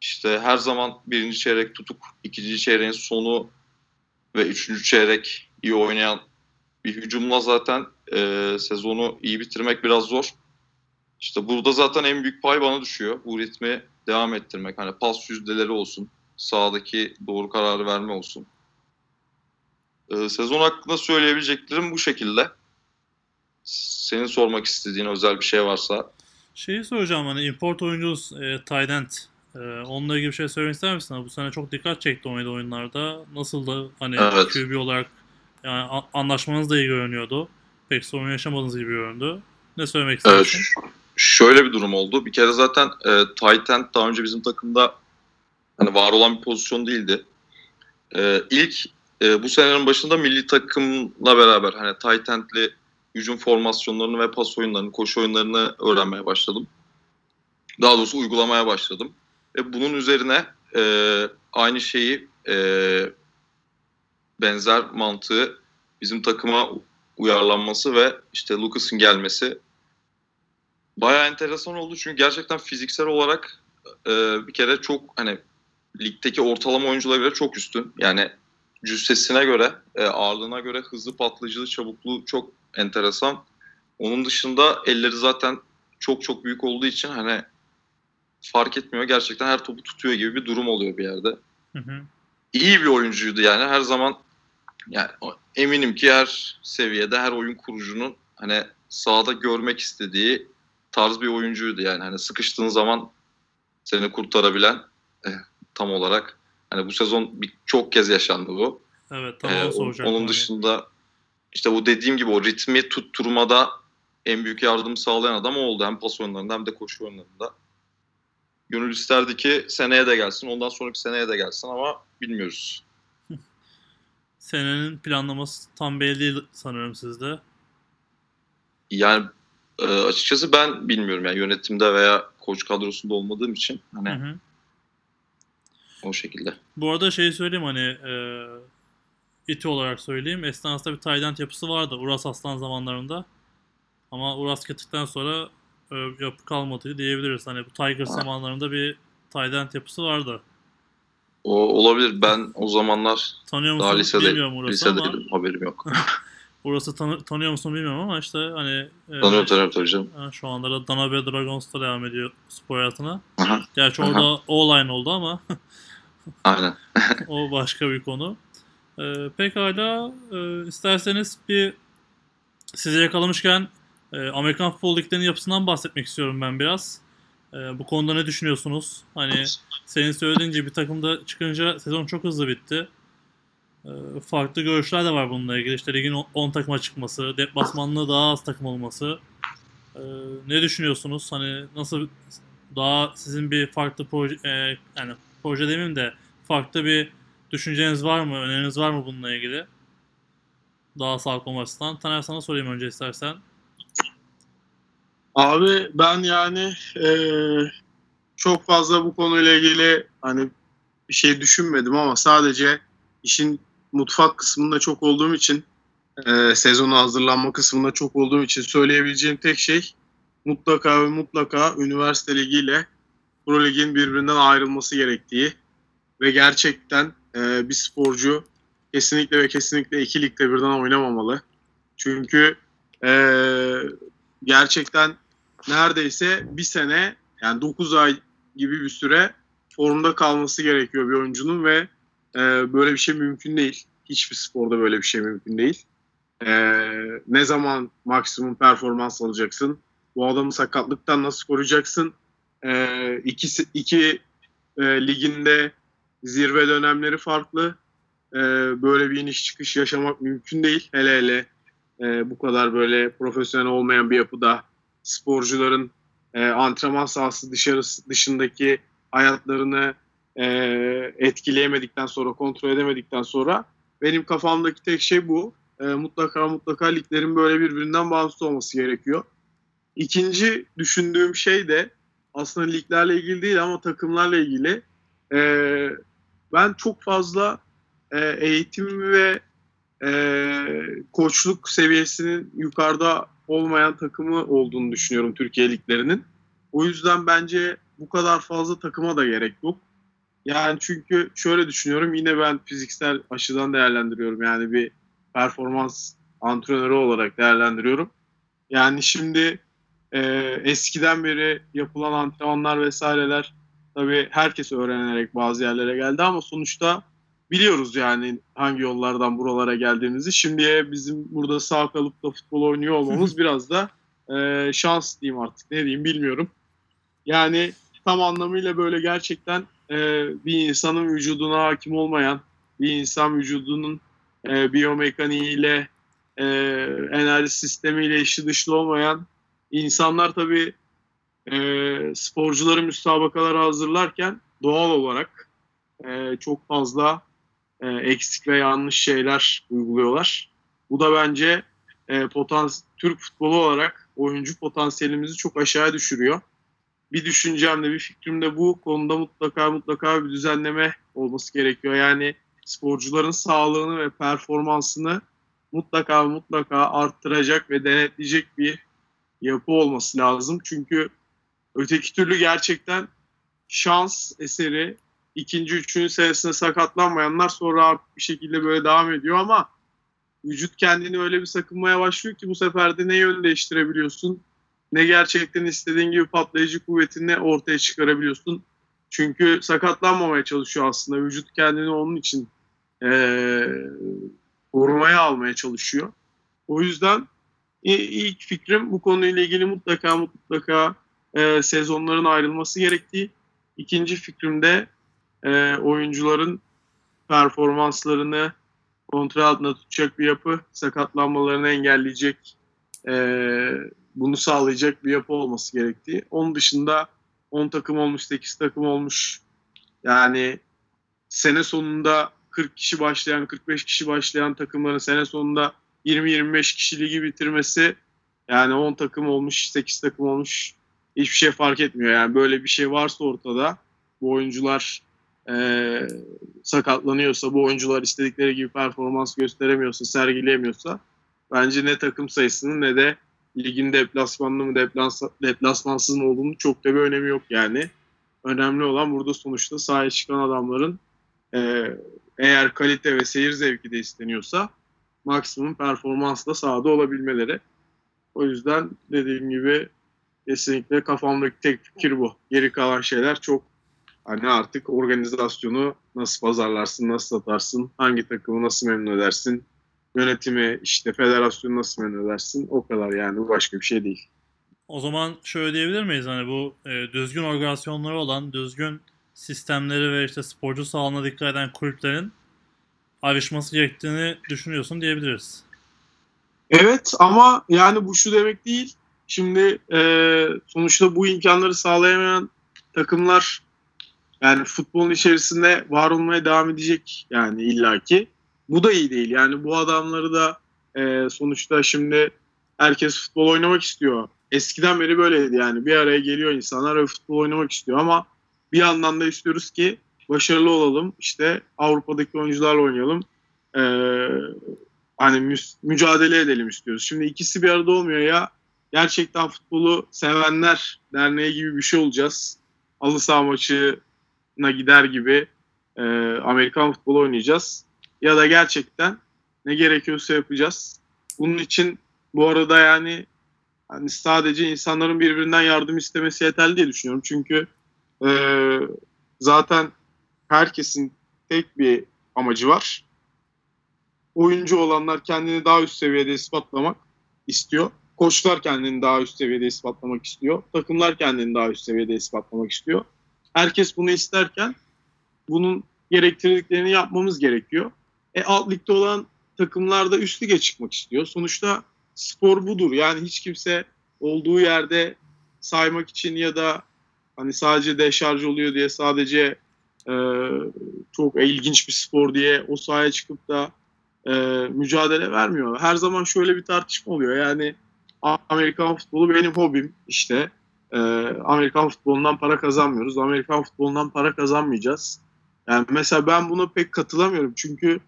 İşte her zaman birinci çeyrek tutuk, ikinci çeyreğin sonu ve üçüncü çeyrek iyi oynayan bir hücumla zaten e, sezonu iyi bitirmek biraz zor. İşte burada zaten en büyük pay bana düşüyor. Bu ritmi devam ettirmek. Hani pas yüzdeleri olsun, sahadaki doğru kararı verme olsun. Ee, sezon hakkında söyleyebileceklerim bu şekilde. Senin sormak istediğin özel bir şey varsa.
Şeyi soracağım hani import oyuncunuz e, Tydent. E, onunla ilgili bir şey söylemek ister misin? Bu sene çok dikkat çekti oynadığı oyunlarda. Nasıl da hani
Evet.
QB olarak yani anlaşmanız da iyi görünüyordu. Pek sorun yaşamadığınız gibi göründü. Ne söylemek
Ee,
istersin?
ş- şöyle bir durum oldu. Bir kere zaten e, tight end daha önce bizim takımda hani var olan bir pozisyon değildi. E, ilk e, bu senenin başında milli takımla beraber hani tight end'li hücum formasyonlarını ve pas oyunlarını, koşu oyunlarını öğrenmeye başladım. Daha doğrusu uygulamaya başladım. Ve bunun üzerine e, aynı şeyi e, benzer mantığı bizim takıma uyarlanması ve işte Lucas'ın gelmesi bayağı enteresan oldu. Çünkü gerçekten fiziksel olarak e, bir kere çok hani ligdeki ortalama oyunculara göre çok üstün. Yani cüssesine göre, e, ağırlığına göre hızlı patlayıcılığı, çabukluğu çok enteresan. Onun dışında elleri zaten çok çok büyük olduğu için hani fark etmiyor. Gerçekten her topu tutuyor gibi bir durum oluyor bir yerde.
Hı hı.
İyi bir oyuncuydu yani her zaman yani eminim ki her seviyede her oyun kurucunun hani sahada görmek istediği tarz bir oyuncuydu yani hani sıkıştığın zaman seni kurtarabilen eh, tam olarak hani bu sezon bir, çok kez yaşandı bu.
Evet
Ee, o-
soracaktım.
onun
hani.
dışında işte bu dediğim gibi o ritmi tutturmada en büyük yardım sağlayan adam o oldu. Hem pas oyunlarında hem de koşu oyunlarında. Gönül isterdi ki seneye de gelsin, ondan sonraki seneye de gelsin ama bilmiyoruz.
Senenin planlaması tam belli değil sanırım sizde.
Yani e, açıkçası ben bilmiyorum yani yönetimde veya koç kadrosunda olmadığım için hani
Hı hı.
o şekilde.
Bu arada şey söyleyeyim hani e, iti olarak söyleyeyim. Estans'ta bir Tayland yapısı vardı Uras Aslan zamanlarında. Ama Uras gittikten sonra e, yapı kalmadı diyebiliriz. Hani bu Tigers
Ha.
zamanlarında bir Tayland yapısı vardı.
O olabilir. Ben o zamanlar
Tanıyor
daha
musun
lisede,
bilmiyorum Uras'ı ama
lisedeydim. Haberim yok.
Uras'ı tanı- tanıyor musun bilmiyorum ama işte hani e,
Tanıyorum tanıyorum tabii canım.
ha, şu anda da Danabe Dragons'ta devam ediyor spor hayatına.
Aha,
Gerçi
Aha.
orada O-line oldu ama
aynen.
o başka bir konu. Ee, pekala e, isterseniz bir sizi yakalamışken e, Amerikan Futbol Liglerinin yapısından bahsetmek istiyorum ben biraz. E, bu konuda ne düşünüyorsunuz? Hani senin söylediğin gibi bir takımda çıkınca sezon çok hızlı bitti. E, farklı görüşler de var bununla ilgili. İşte ligin 10 takıma çıkması, deplasmanlı daha az takım olması. E, ne düşünüyorsunuz? Hani nasıl daha sizin bir farklı proje, e, yani proje demeyeyim de farklı bir düşünceniz var mı? Öneriniz var mı bununla ilgili? Daha sağlıklı olmasından. Taner sana sorayım önce istersen.
Abi ben yani eee, çok fazla bu konuyla ilgili hani bir şey düşünmedim ama sadece işin mutfak kısmında çok olduğum için eee sezona hazırlanma kısmında çok olduğum için söyleyebileceğim tek şey mutlaka ve mutlaka üniversite ligiyle pro ligin birbirinden ayrılması gerektiği ve gerçekten eee, bir sporcu kesinlikle ve kesinlikle iki ligde birden oynamamalı. Çünkü eee, gerçekten neredeyse bir sene yani 9 ay gibi bir süre formda kalması gerekiyor bir oyuncunun ve e, böyle bir şey mümkün değil. Hiçbir sporda böyle bir şey mümkün değil. E, ne zaman maksimum performans alacaksın? Bu adamı sakatlıktan nasıl koruyacaksın? E, ikisi, iki e, liginde zirve dönemleri farklı. E, böyle bir iniş çıkış yaşamak mümkün değil. Hele hele e, bu kadar böyle profesyonel olmayan bir yapıda sporcuların e, antrenman sahası dışarısı dışındaki hayatlarını e, etkileyemedikten sonra, kontrol edemedikten sonra benim kafamdaki tek şey bu. E, mutlaka mutlaka liglerin böyle birbirinden bağımsız olması gerekiyor. İkinci düşündüğüm şey de aslında liglerle ilgili değil ama takımlarla ilgili. E, ben çok fazla e, eğitim ve e, koçluk seviyesinin yukarıda olmayan takımı olduğunu düşünüyorum Türkiye liglerinin. O yüzden bence bu kadar fazla takıma da gerek yok. Yani çünkü şöyle düşünüyorum yine ben fiziksel açıdan değerlendiriyorum. Yani bir performans antrenörü olarak değerlendiriyorum. Yani şimdi e, eskiden beri yapılan antrenmanlar vesaireler tabii herkes öğrenerek bazı yerlere geldi ama sonuçta biliyoruz yani hangi yollardan buralara geldiğimizi. Şimdiye bizim burada sağ kalıp da futbol oynuyor olmamız biraz da e, şans diyeyim artık ne diyeyim bilmiyorum. Yani tam anlamıyla böyle gerçekten e, bir insanın vücuduna hakim olmayan, bir insan vücudunun e, biyomekaniğiyle, e, enerji sistemiyle işi dışlı olmayan insanlar tabii e, sporcuları müsabakalara hazırlarken doğal olarak e, çok fazla e, eksik ve yanlış şeyler uyguluyorlar. Bu da bence e, potans Türk futbolu olarak oyuncu potansiyelimizi çok aşağı düşürüyor. Bir düşüncem de bir fikrim de bu konuda mutlaka mutlaka bir düzenleme olması gerekiyor. Yani sporcuların sağlığını ve performansını mutlaka mutlaka arttıracak ve denetleyecek bir yapı olması lazım. Çünkü öteki türlü gerçekten şans eseri ikinci, üçüncü senesinde sakatlanmayanlar sonra bir şekilde böyle devam ediyor ama vücut kendini öyle bir sakınmaya başlıyor ki bu sefer de ne yön değiştirebiliyorsun ne gerçekten istediğin gibi patlayıcı kuvvetini ortaya çıkarabiliyorsun. Çünkü sakatlanmamaya çalışıyor aslında. Vücut kendini onun için ee, korumaya almaya çalışıyor. O yüzden ilk fikrim bu konuyla ilgili mutlaka mutlaka e, sezonların ayrılması gerektiği. İkinci fikrim de e, oyuncuların performanslarını kontrol altında tutacak bir yapı, sakatlanmalarını engelleyecek, e, bunu sağlayacak bir yapı olması gerektiği. Onun dışında 10 takım olmuş, 8 takım olmuş. Yani sene sonunda 40 kişi başlayan, 45 kişi başlayan takımların sene sonunda 20-25 kişi ligi bitirmesi yani 10 takım olmuş, 8 takım olmuş hiçbir şey fark etmiyor. Yani böyle bir şey varsa ortada bu oyuncular e, sakatlanıyorsa, bu oyuncular istedikleri gibi performans gösteremiyorsa, sergileyemiyorsa bence ne takım sayısının ne de ligin deplasmanlı mı deplas deplasmansız mı olduğunu çok da bir önemi yok yani. Önemli olan burada sonuçta sahaya çıkan adamların e, eğer kalite ve seyir zevki de isteniyorsa maksimum performansla sahada olabilmeleri. O yüzden dediğim gibi kesinlikle kafamdaki tek fikir bu. Geri kalan şeyler çok hani artık organizasyonu nasıl pazarlarsın, nasıl satarsın, hangi takımı nasıl memnun edersin, yönetimi işte federasyonu nasıl memnun edersin o kadar yani başka bir şey değil.
O zaman şöyle diyebilir miyiz hani bu e, düzgün organizasyonları olan, düzgün sistemleri ve işte sporcu sağlığına dikkat eden kulüplerin ayrışması gerektiğini düşünüyorsun diyebiliriz.
Evet ama yani bu şu demek değil. Şimdi e, sonuçta bu imkanları sağlayamayan takımlar yani futbolun içerisinde var olmaya devam edecek yani illaki. Bu da iyi değil. Yani bu adamları da e, sonuçta şimdi herkes futbol oynamak istiyor. Eskiden beri böyleydi yani. Bir araya geliyor insanlar ve futbol oynamak istiyor ama bir yandan da istiyoruz ki başarılı olalım. İşte Avrupa'daki oyuncularla oynayalım. Ee, hani mü- mücadele edelim istiyoruz. Şimdi ikisi bir arada olmuyor ya. Gerçekten futbolu sevenler derneği gibi bir şey olacağız. Alı saha maçına gider gibi e, Amerikan futbolu oynayacağız. Ya da gerçekten ne gerekiyorsa yapacağız. Bunun için bu arada yani hani sadece insanların birbirinden yardım istemesi yeterli diye düşünüyorum. Çünkü e, zaten herkesin tek bir amacı var. Oyuncu olanlar kendini daha üst seviyede ispatlamak istiyor. Koçlar kendini daha üst seviyede ispatlamak istiyor. Takımlar kendini daha üst seviyede ispatlamak istiyor. Herkes bunu isterken bunun gerektirdiklerini yapmamız gerekiyor. E, alt ligde olan takımlar da üst lige çıkmak istiyor. Sonuçta spor budur. Yani hiç kimse olduğu yerde saymak için ya da hani sadece deşarj oluyor diye sadece e, çok ilginç bir spor diye o sahaya çıkıp da e, mücadele vermiyor. Her zaman şöyle bir tartışma oluyor. Yani Amerikan futbolu benim hobim işte. E, Amerikan futbolundan para kazanmıyoruz. Amerikan futbolundan para kazanmayacağız. Yani mesela ben buna pek katılamıyorum. Çünkü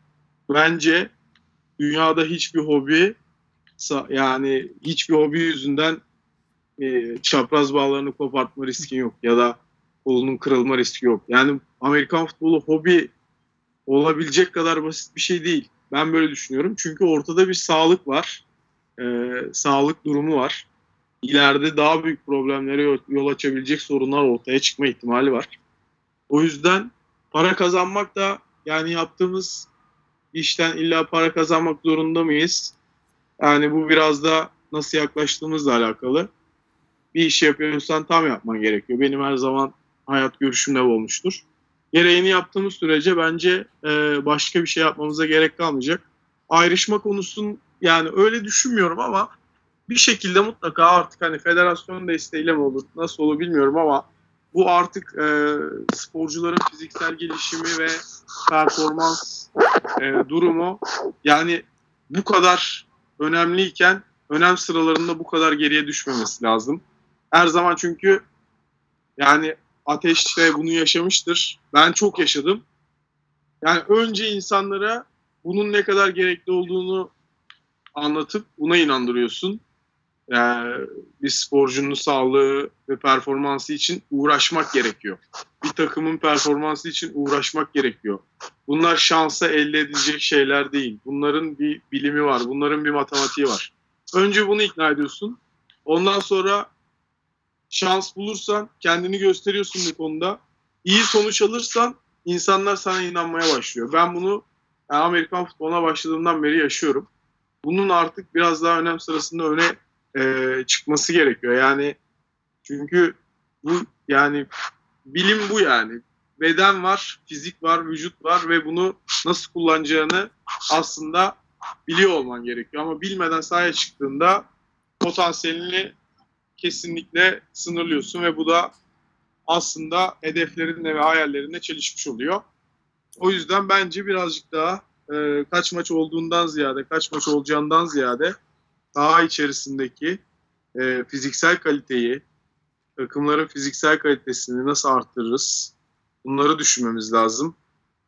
bence dünyada hiçbir hobi yani hiçbir hobi yüzünden e, çapraz bağlarını kopartma riski yok ya da kolunun kırılma riski yok. Yani Amerikan futbolu hobi olabilecek kadar basit bir şey değil. Ben böyle düşünüyorum. Çünkü ortada bir sağlık var. E, sağlık durumu var. İleride daha büyük problemlere yol açabilecek sorunlar ortaya çıkma ihtimali var. O yüzden para kazanmak da yani yaptığımız işten illa para kazanmak zorunda mıyız? Yani bu biraz da nasıl yaklaştığımızla alakalı. Bir iş yapıyorsan tam yapman gerekiyor. Benim her zaman hayat görüşümle olmuştur. Gereğini yaptığımız sürece bence e, başka bir şey yapmamıza gerek kalmayacak. Ayrışma konusun yani öyle düşünmüyorum ama bir şekilde mutlaka artık hani federasyon desteğiyle mi olur nasıl olur bilmiyorum ama bu artık e, sporcuların fiziksel gelişimi ve performans e, durumu yani bu kadar önemliyken önem sıralarında bu kadar geriye düşmemesi lazım. Her zaman çünkü yani Ateş de bunu yaşamıştır. Ben çok yaşadım. Yani önce insanlara bunun ne kadar gerekli olduğunu anlatıp buna inandırıyorsun. Yani bir sporcunun sağlığı ve performansı için uğraşmak gerekiyor. Bir takımın performansı için uğraşmak gerekiyor. bunlar şansa elde edilecek şeyler değil. Bunların bir bilimi var. Bunların bir matematiği var. Önce bunu ikna ediyorsun. Ondan sonra şans bulursan kendini gösteriyorsun bu konuda. İyi sonuç alırsan insanlar sana inanmaya başlıyor. Ben bunu Amerikan futboluna başladığımdan beri yaşıyorum. Bunun artık biraz daha önem sırasında öne e, çıkması gerekiyor. Yani çünkü bu yani bilim bu yani. Beden var, fizik var, vücut var ve bunu nasıl kullanacağını aslında biliyor olman gerekiyor. Ama bilmeden sahaya çıktığında potansiyelini kesinlikle sınırlıyorsun ve bu da aslında hedeflerinle ve hayallerinle çelişmiş oluyor. O yüzden bence birazcık daha e, kaç maç olduğundan ziyade, kaç maç olacağından ziyade saha içerisindeki e, fiziksel kaliteyi, takımların fiziksel kalitesini nasıl arttırırız? Bunları düşünmemiz lazım.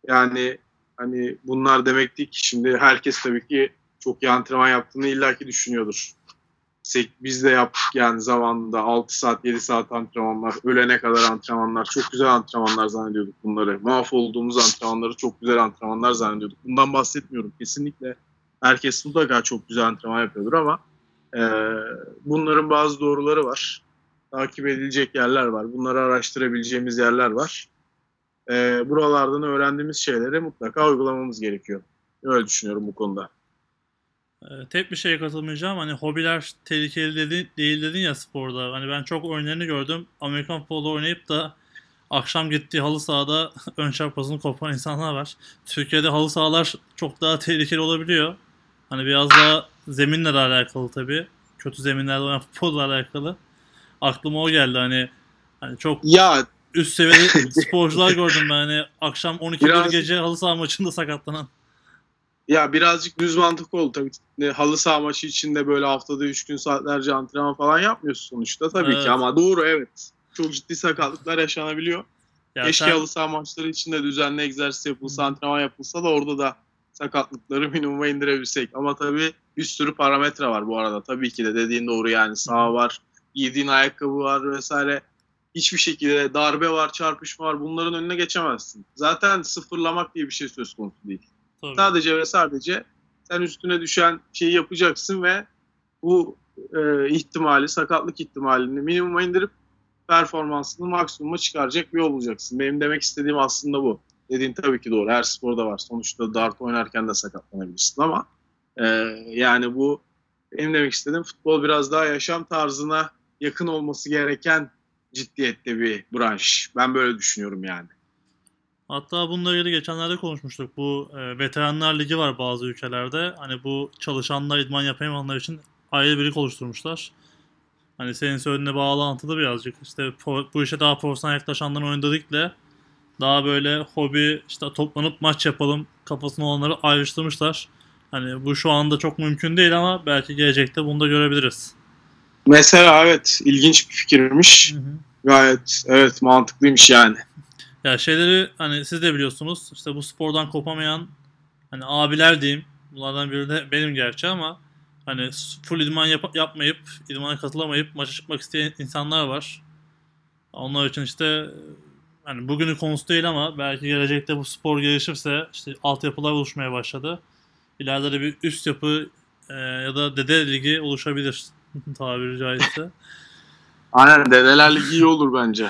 Yani hani bunlar demek değil ki şimdi herkes tabii ki çok iyi antrenman yaptığını illaki düşünüyordur. Biz de yaptık yani zamanında 6 saat 7 saat antrenmanlar, ölene kadar antrenmanlar, çok güzel antrenmanlar zannediyorduk bunları. Mahvolduğumuz antrenmanları çok güzel antrenmanlar zannediyorduk. Bundan bahsetmiyorum kesinlikle. Herkes mutlaka çok güzel antrenman yapıyordur ama e, bunların bazı doğruları var. Takip edilecek yerler var. Bunları araştırabileceğimiz yerler var. E, buralardan öğrendiğimiz şeyleri mutlaka uygulamamız gerekiyor. Öyle düşünüyorum bu konuda.
Ee, tek bir şeye katılmayacağım. Hani hobiler tehlikeli dedi, değil dedin ya sporda. Hani ben çok oyunlarını gördüm. Amerikan futbolu oynayıp da akşam gittiği halı sahada ön çarpazını kopan insanlar var. Türkiye'de halı sahalar çok daha tehlikeli olabiliyor. Hani biraz daha zeminle de alakalı tabii. Kötü zeminlerde oynayan futbolla alakalı. Aklıma o geldi hani hani çok
Ya
üst seviyede sporcular gördüm ben hani akşam 12
Biraz-
gece halı saha maçında sakatlanan.
Ya birazcık düz mantık oldu tabii. Ne, Halı saha maçı içinde böyle haftada 3 gün saatlerce antrenman falan yapmıyorsun sonuçta tabii
Evet.
ki ama doğru evet. Çok ciddi sakatlıklar yaşanabiliyor.
Ya
Keşke
sen-
halı saha maçları içinde düzenli egzersiz yapılsa, antrenman yapılsa da orada da sakatlıkları minimuma indirebilsek. Ama tabii bir sürü parametre var bu arada. Tabii ki de dediğin doğru yani saha var, giydiğin ayakkabı var vesaire. Hiçbir şekilde darbe var, çarpışma var. Bunların önüne geçemezsin. Zaten sıfırlamak diye bir şey söz konusu değil.
Tabii.
Sadece ve sadece sen üstüne düşen şeyi yapacaksın ve bu e, ihtimali, sakatlık ihtimalini minimuma indirip performansını maksimuma çıkaracak bir yol bulacaksın. Benim demek istediğim aslında bu. Dediğin tabii ki doğru. Her sporda var. Sonuçta dart oynarken de sakatlanabilirsin ama e, yani bu benim demek istediğim futbol biraz daha yaşam tarzına yakın olması gereken ciddiyette bir branş. Ben böyle düşünüyorum yani.
Hatta bununla ilgili geçenlerde konuşmuştuk. Bu e, veteranlar ligi var bazı ülkelerde. Hani bu çalışanlar, idman yapamayanlar için ayrı bir oluşturmuşlar. Hani senin söylediğine bağlantılı birazcık. İşte po- bu işe daha profesyonel yaklaşanların oynadığı ligle daha böyle hobi işte toplanıp maç yapalım kafasına olanları ayrıştırmışlar. Hani bu şu anda çok mümkün değil ama belki gelecekte bunu da görebiliriz.
Mesela evet ilginç bir fikirmiş. Gayet evet mantıklıymış yani.
Ya şeyleri hani siz de biliyorsunuz işte bu spordan kopamayan hani abiler diyeyim. Bunlardan biri de benim gerçi ama hani full idman yap- yapmayıp, idmana katılamayıp maça çıkmak isteyen insanlar var. Onlar için işte hani bugünün konusu değil ama belki gelecekte bu spor gelişirse işte altyapılar oluşmaya başladı. İleride de bir üst yapı e, ya da dede ligi oluşabilir tabiri caizse.
Aynen dedeler ligi iyi olur bence.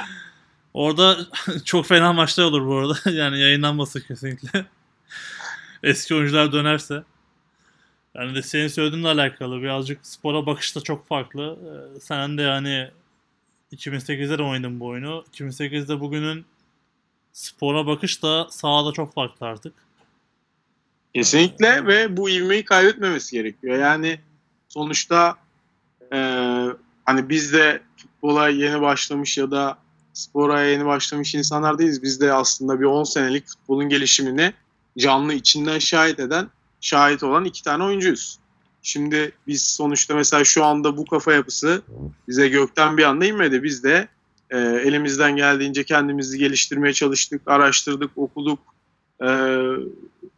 Orada çok fena maçlar olur bu arada. Yani yayınlanması kesinlikle. Eski oyuncular dönerse. Yani de senin söylediğinle alakalı birazcık spora bakış da çok farklı. Ee, sen de yani 2008'de de oynadın bu oyunu. 2008'de bugünün spora bakış da sahada çok farklı artık.
Kesinlikle ve bu ivmeyi kaybetmemesi gerekiyor. Yani sonuçta e, hani biz de futbola yeni başlamış ya da spora yeni başlamış insanlar değiliz. Biz de aslında bir 10 senelik futbolun gelişimini canlı içinden şahit eden, şahit olan iki tane oyuncuyuz. Şimdi biz sonuçta mesela şu anda bu kafa yapısı bize gökten bir anda inmedi. Biz de e, elimizden geldiğince kendimizi geliştirmeye çalıştık, araştırdık, okuduk. E,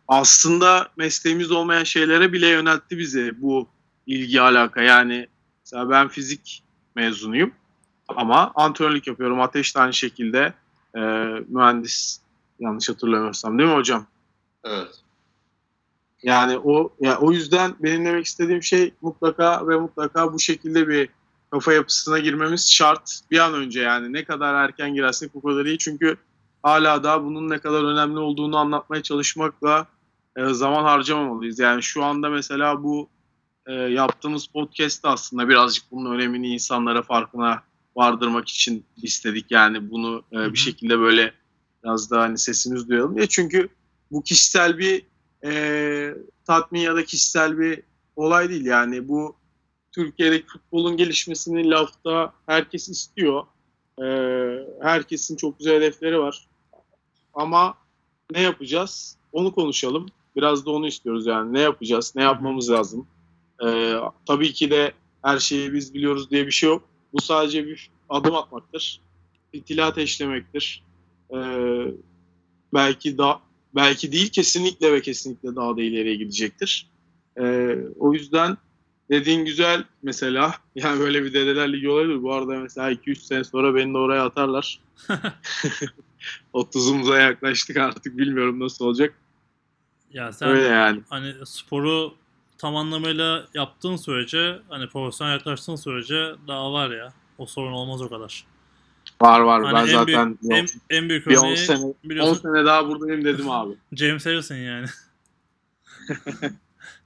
aslında mesleğimiz olmayan şeylere bile yöneltti bizi bu ilgi alaka. Yani mesela ben fizik mezunuyum ama antrenörlük yapıyorum. Ateş de aynı şekilde e, mühendis yanlış hatırlamıyorsam değil mi hocam?
Evet.
Yani o ya o yüzden benim demek istediğim şey mutlaka ve mutlaka bu şekilde bir kafa yapısına girmemiz şart. Bir an önce yani ne kadar erken girersek bu kadar iyi. Çünkü hala daha bunun ne kadar önemli olduğunu anlatmaya çalışmakla e, zaman harcamamalıyız. Yani şu anda mesela bu e, yaptığımız podcast aslında birazcık bunun önemini insanlara farkına vardırmak için istedik. Yani bunu e, bir şekilde böyle biraz daha hani sesimiz duyalım diye. Çünkü bu kişisel bir e, tatmin ya da kişisel bir olay değil. Yani bu Türkiye'deki futbolun gelişmesini lafta herkes istiyor. E, herkesin çok güzel hedefleri var. Ama ne yapacağız? Onu konuşalım. Biraz da onu istiyoruz yani. Ne yapacağız? Ne yapmamız lazım? E, tabii ki de her şeyi biz biliyoruz diye bir şey yok. Bu sadece bir adım atmaktır. Fitili ateşlemektir. E, belki da belki değil kesinlikle ve kesinlikle daha da ileriye gidecektir. E, o yüzden dediğin güzel mesela. Yani böyle bir dedeler ligi olabilir. Bu arada mesela 2-3 sene sonra beni de oraya atarlar. 30'umuza yaklaştık artık bilmiyorum nasıl olacak.
Ya sen
Öyle yani.
hani sporu tam anlamıyla yaptığın sürece hani profesyonel yaklaştığın sürece daha var ya. O sorun olmaz o kadar.
Var var.
Hani
ben
en
zaten
büyük, en, en büyük
bir 10
örneği
sene, 10
biliyorsun
sene daha buradayım dedim abi.
James Harrison yani.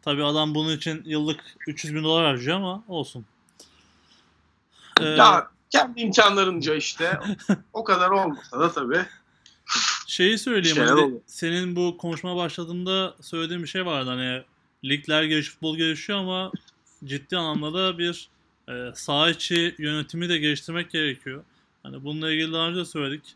Tabii adam bunun için yıllık 300 bin dolar harcıyor ama olsun. Ee,
Ya kendi imkanlarınca işte o kadar olmasa da tabii.
Şeyi söyleyeyim hani senin bu konuşma başladığında söylediğin bir şey vardı hani ligler gelişiyor, futbol gelişiyor ama ciddi anlamda da bir e, saha içi yönetimi de geliştirmek gerekiyor. Hani bununla ilgili daha önce de söyledik.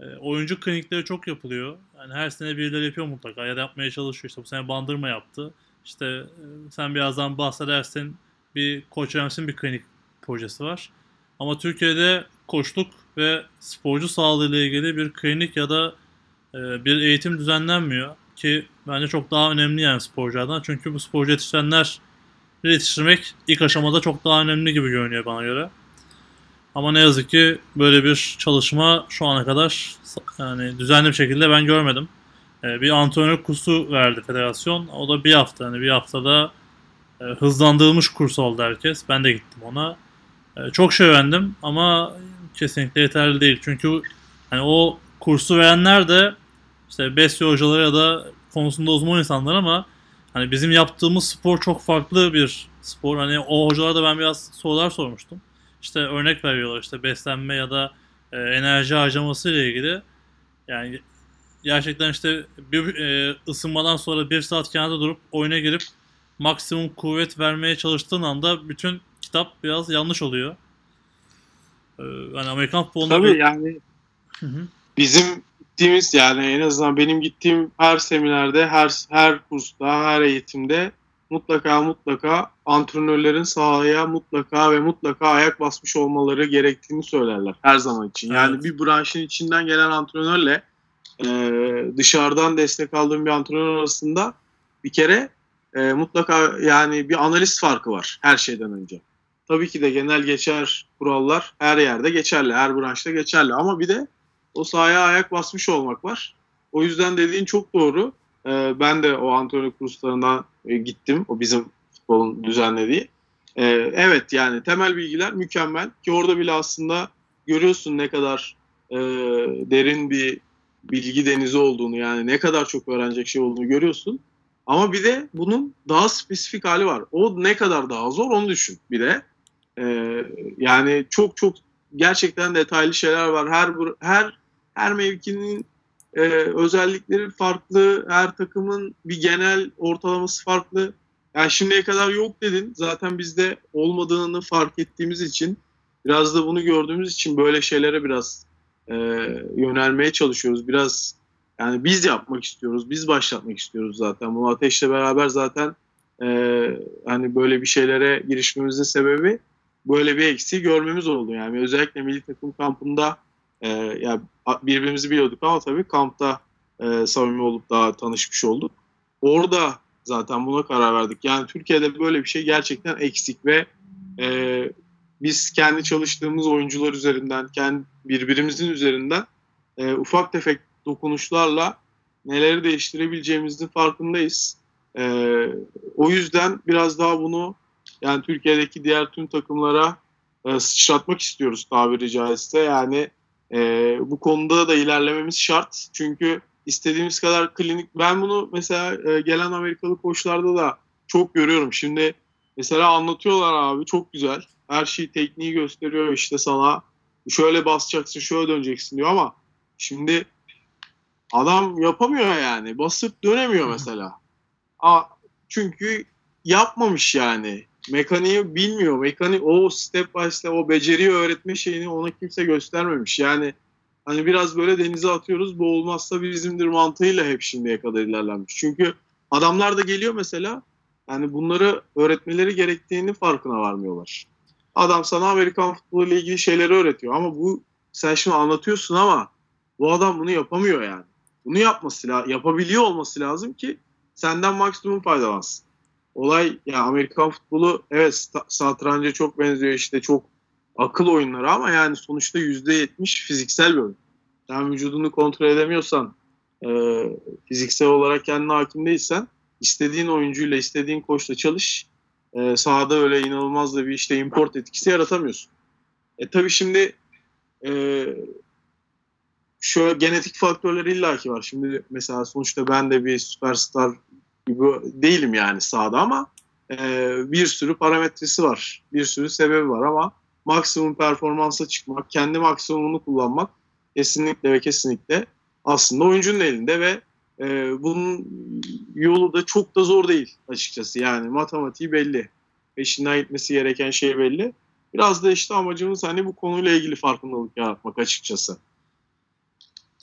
E, oyuncu klinikleri çok yapılıyor. Yani her sene birileri yapıyor mutlaka ya da yapmaya çalışıyor. İşte bu sene Bandırma yaptı. İşte e, sen birazdan bahsedersin bir Koç Rams'in bir klinik projesi var. Ama Türkiye'de koçluk ve sporcu sağlığı ile ilgili bir klinik ya da e, bir eğitim düzenlenmiyor ki bence çok daha önemli yani sporculardan. Çünkü bu sporcu yetiştirenler yetiştirmek ilk aşamada çok daha önemli gibi görünüyor bana göre. Ama ne yazık ki böyle bir çalışma şu ana kadar yani düzenli bir şekilde ben görmedim. E, bir antrenör kursu verdi federasyon. O da bir hafta. Yani bir haftada e, hızlandırılmış kurs oldu herkes. Ben de gittim ona. E, çok şey öğrendim ama kesinlikle yeterli değil. Çünkü hani o kursu verenler de işte besyo hocaları ya da konusunda uzman insanlar ama hani bizim yaptığımız spor çok farklı bir spor. Hani o hocalara da ben biraz sorular sormuştum. İşte örnek veriyorlar işte beslenme ya da e, enerji harcaması ile ilgili. Yani gerçekten işte bir e, ısınmadan sonra bir saat kenarda durup oyuna girip maksimum kuvvet vermeye çalıştığın anda bütün kitap biraz yanlış oluyor. Ee, yani Amerikan futbolunda
Tabii yani
Hı hı.
bizim gittiğimiz yani en azından benim gittiğim her seminerde, her her kursta, her eğitimde mutlaka mutlaka antrenörlerin sahaya mutlaka ve mutlaka ayak basmış olmaları gerektiğini söylerler her zaman için. Yani
Evet.
bir branşın içinden gelen antrenörle e, dışarıdan destek aldığım bir antrenör arasında bir kere e, mutlaka yani bir analist farkı var her şeyden önce. Tabii ki de genel geçer kurallar her yerde geçerli, her branşta geçerli ama bir de o sahaya ayak basmış olmak var. O yüzden dediğin çok doğru. Ee, ben de o antrenörlük kurslarından e, gittim. O bizim futbolun düzenlediği. Ee, evet yani temel bilgiler mükemmel ki orada bile aslında görüyorsun ne kadar e, derin bir bilgi denizi olduğunu yani ne kadar çok öğrenecek şey olduğunu görüyorsun. Ama bir de bunun daha spesifik hali var. O ne kadar daha zor onu düşün bir de. Ee, yani çok çok gerçekten detaylı şeyler var. Her her her mevkinin e, özellikleri farklı. Her takımın bir genel ortalaması farklı. Yani şimdiye kadar yok dedin. Zaten bizde olmadığını fark ettiğimiz için biraz da bunu gördüğümüz için böyle şeylere biraz e, yönelmeye çalışıyoruz. Biraz yani biz yapmak istiyoruz. Biz başlatmak istiyoruz zaten. Bu ateşle beraber zaten e, hani böyle bir şeylere girişmemizin sebebi böyle bir eksiği görmemiz oldu. Yani özellikle milli takım kampında e, ya birbirimizi biliyorduk ama tabii kampta e, samimi olup daha tanışmış olduk. Orada zaten buna karar verdik. Yani Türkiye'de böyle bir şey gerçekten eksik ve e, biz kendi çalıştığımız oyuncular üzerinden, kendi birbirimizin üzerinden e, ufak tefek dokunuşlarla neleri değiştirebileceğimizin farkındayız. Ee, o yüzden biraz daha bunu yani Türkiye'deki diğer tüm takımlara e, sıçratmak istiyoruz tabiri caizse. Yani e, bu konuda da ilerlememiz şart. Çünkü istediğimiz kadar klinik ben bunu mesela e, gelen Amerikalı koçlarda da çok görüyorum. Şimdi mesela anlatıyorlar abi çok güzel. Her şeyi tekniği gösteriyor işte sana. Şöyle basacaksın, şöyle döneceksin diyor ama şimdi adam yapamıyor yani. Basıp dönemiyor mesela. A, çünkü yapmamış yani. Mekaniği bilmiyor. Mekanik o step by step o beceriyi öğretme şeyini ona kimse göstermemiş. Yani hani biraz böyle denize atıyoruz bu olmazsa bizimdir mantığıyla hep şimdiye kadar ilerlenmiş. Çünkü adamlar da geliyor mesela yani bunları öğretmeleri gerektiğini farkına varmıyorlar. Adam sana Amerikan futbolu ile ilgili şeyleri öğretiyor ama bu sen şimdi anlatıyorsun ama bu adam bunu yapamıyor yani. Bunu yapması yapabiliyor olması lazım ki senden maksimum faydalansın. Olay ya Amerikan futbolu evet satranca çok benziyor işte çok akıl oyunları ama yani sonuçta %70 fiziksel bir oyun. Sen vücudunu kontrol edemiyorsan e, fiziksel olarak kendine hakim değilsen istediğin oyuncuyla istediğin koçla çalış e, sahada öyle inanılmaz da bir işte import etkisi yaratamıyorsun. E tabi şimdi e, şöyle genetik faktörleri illaki var. Şimdi mesela sonuçta ben de bir süperstar gibi değilim yani sahada ama e, bir sürü parametresi var. Bir sürü sebebi var ama maksimum performansa çıkmak, kendi maksimumunu kullanmak kesinlikle ve kesinlikle aslında oyuncunun elinde ve e, bunun yolu da çok da zor değil açıkçası. Yani matematiği belli. Peşinden gitmesi gereken şey belli. Biraz da işte amacımız hani bu konuyla ilgili farkındalık yaratmak açıkçası.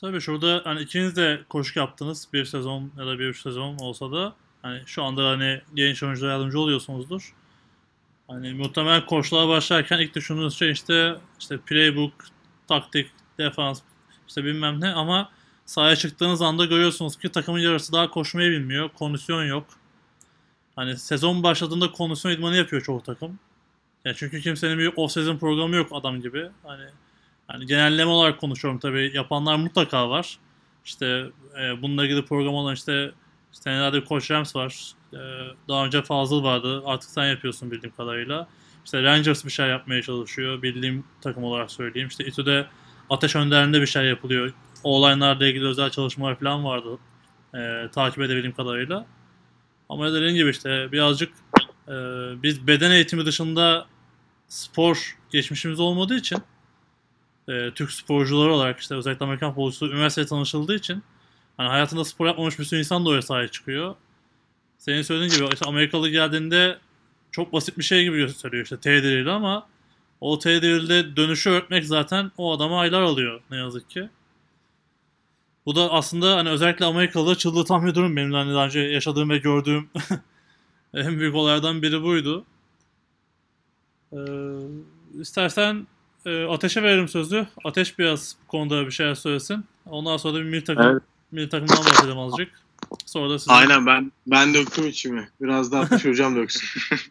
Tabii şurada hani ikiniz de koşu yaptınız bir sezon ya da bir üç sezon olsa da hani şu anda hani genç oyunculara yardımcı oluyorsunuzdur. Hani muhtemelen koşulara başlarken ilk düşündüğünüz şey işte işte playbook, taktik, defans işte bilmem ne ama sahaya çıktığınız anda görüyorsunuz ki takımın yarısı daha koşmayı bilmiyor. Kondisyon yok. Hani sezon başladığında kondisyon idmanı yapıyor çoğu takım. Yani çünkü kimsenin bir off-season programı yok adam gibi. Hani yani genelleme olarak konuşuyorum tabii. Yapanlar mutlaka var. İşte e, bununla ilgili program olan işte senelerde Coach Rams var. E, daha önce Fazıl vardı. Artık sen yapıyorsun bildiğim kadarıyla. İşte Rangers bir şey yapmaya çalışıyor. Bildiğim takım olarak söyleyeyim. İşte İTÜ'de Ateş Önder'inde bir şey yapılıyor. Olaylarla ilgili özel çalışmalar falan vardı. E, takip edebildiğim kadarıyla. Ama dediğim gibi işte birazcık e, biz beden eğitimi dışında spor geçmişimiz olmadığı için e, Türk sporcuları olarak işte özellikle Amerikan futbolcusu üniversitede tanışıldığı için hani hayatında spor yapmamış bir sürü insan da oraya sahaya çıkıyor. Senin söylediğin gibi işte Amerikalı geldiğinde çok basit bir şey gibi gösteriyor işte T drill'i ama o T drill'de dönüşü öğretmek zaten o adama aylar alıyor ne yazık ki. Bu da aslında hani özellikle Amerikalı'da çıldırtan bir durum benim hani daha önce yaşadığım ve gördüğüm en büyük olaylardan biri buydu. Ee, istersen e, Ateş'e veririm sözü. Ateş biraz bu konuda bir şeyler söylesin. Ondan sonra da bir milli takım,
Evet.
milli takımdan bahsedelim azıcık. Sonra da sizin...
Aynen ben ben döktüm içimi. Biraz daha Ateş hocam döksün.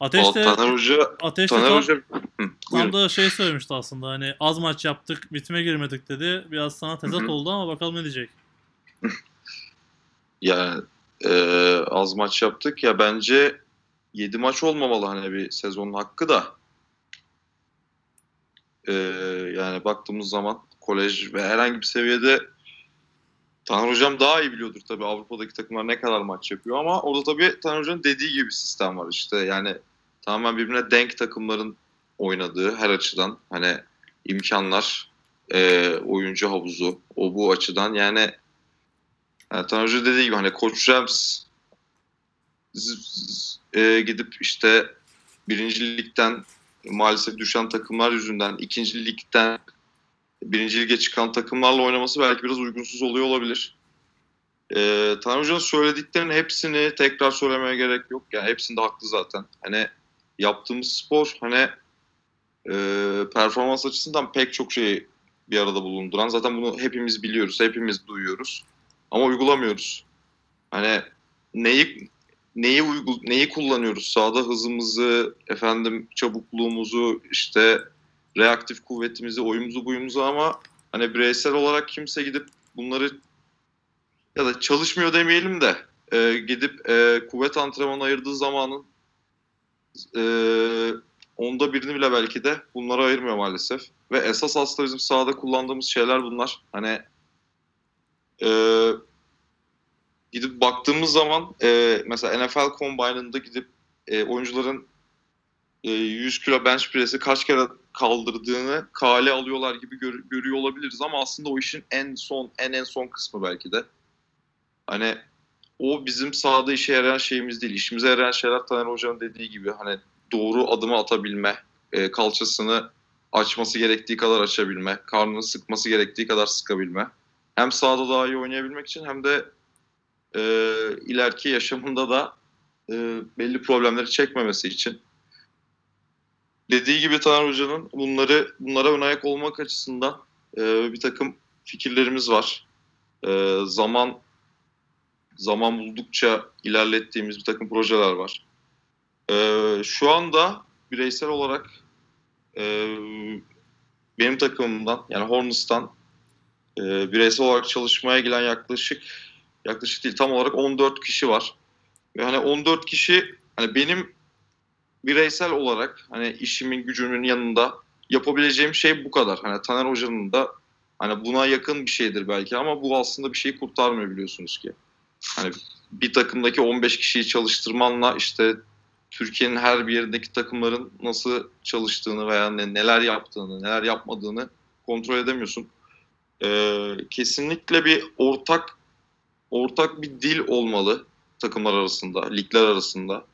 Ateş
O
de,
Taner Hoca,
Ateş de
Taner
tam,
Hoca Hı,
tam
buyurun.
da şey söylemişti aslında hani az maç yaptık bitime girmedik dedi. Biraz sana tezat
Hı hı.
oldu ama bakalım ne diyecek.
Yani e, az maç yaptık ya bence 7 maç olmamalı hani bir sezonun hakkı da. E, yani baktığımız zaman kolej ve herhangi bir seviyede Taner Hocam daha iyi biliyordur tabii Avrupa'daki takımlar ne kadar maç yapıyor ama orada tabii Taner Hoca'nın dediği gibi sistem var işte. Yani tamamen birbirine denk takımların oynadığı her açıdan hani imkanlar, e, oyuncu havuzu o bu açıdan. Yani yani Taner Hoca dediği gibi hani Koç Rams e, gidip işte birinci ligden maalesef düşen takımlar yüzünden ikinci ligden birinci lige çıkan takımlarla oynaması belki biraz uygunsuz oluyor olabilir. E, Taner Hoca'nın söylediklerinin hepsini tekrar söylemeye gerek yok. Yani hepsinde haklı zaten. Hani yaptığımız spor hani e, performans açısından pek çok şeyi bir arada bulunduran. Zaten bunu hepimiz biliyoruz, hepimiz duyuyoruz. Ama uygulamıyoruz. Hani neyi neyi uygul neyi kullanıyoruz? Sahada hızımızı, efendim çabukluğumuzu, işte reaktif kuvvetimizi, oyumuzu, buyumuzu ama hani bireysel olarak kimse gidip bunları ya da çalışmıyor demeyelim de e, gidip e, kuvvet antrenmanı ayırdığı zamanın e, onda birini bile belki de bunlara ayırmıyor maalesef. Ve esas aslında bizim sahada kullandığımız şeyler bunlar. Hani e, gidip baktığımız zaman e, mesela NFL Combine'ında gidip e, oyuncuların e, 100 kilo bench press'i kaç kere kaldırdığını kale alıyorlar gibi gör- görüyor olabiliriz ama aslında o işin en son en en son kısmı belki de. Hani o bizim sahada işe yarayan şeyimiz değil. İşimize yarayan şeyler Taner Hoca'nın dediği gibi hani doğru adımı atabilme, e, kalçasını açması gerektiği kadar açabilme, karnını sıkması gerektiği kadar sıkabilme. Hem sahada daha iyi oynayabilmek için hem de e, ileriki yaşamında da e, belli problemleri çekmemesi için. Dediği gibi Taner Hoca'nın bunları bunlara ön ayak olmak açısından e, bir takım fikirlerimiz var. E, zaman zaman buldukça ilerlettiğimiz bir takım projeler var. E, şu anda bireysel olarak e, benim takımımdan yani Hornets'tan e, bireysel olarak çalışmaya gelen yaklaşık yaklaşık değil tam olarak 14 kişi var. Ve hani 14 kişi hani benim bireysel olarak hani işimin gücümün yanında yapabileceğim şey bu kadar. Hani Taner Hoca'nın da hani buna yakın bir şeydir belki ama bu aslında bir şeyi kurtarmıyor biliyorsunuz ki. Hani bir takımdaki 15 kişiyi çalıştırmanla işte Türkiye'nin her bir yerindeki takımların nasıl çalıştığını veya ne, neler yaptığını, neler yapmadığını kontrol edemiyorsun. Ee, kesinlikle bir ortak ortak bir dil olmalı takımlar arasında, ligler arasında.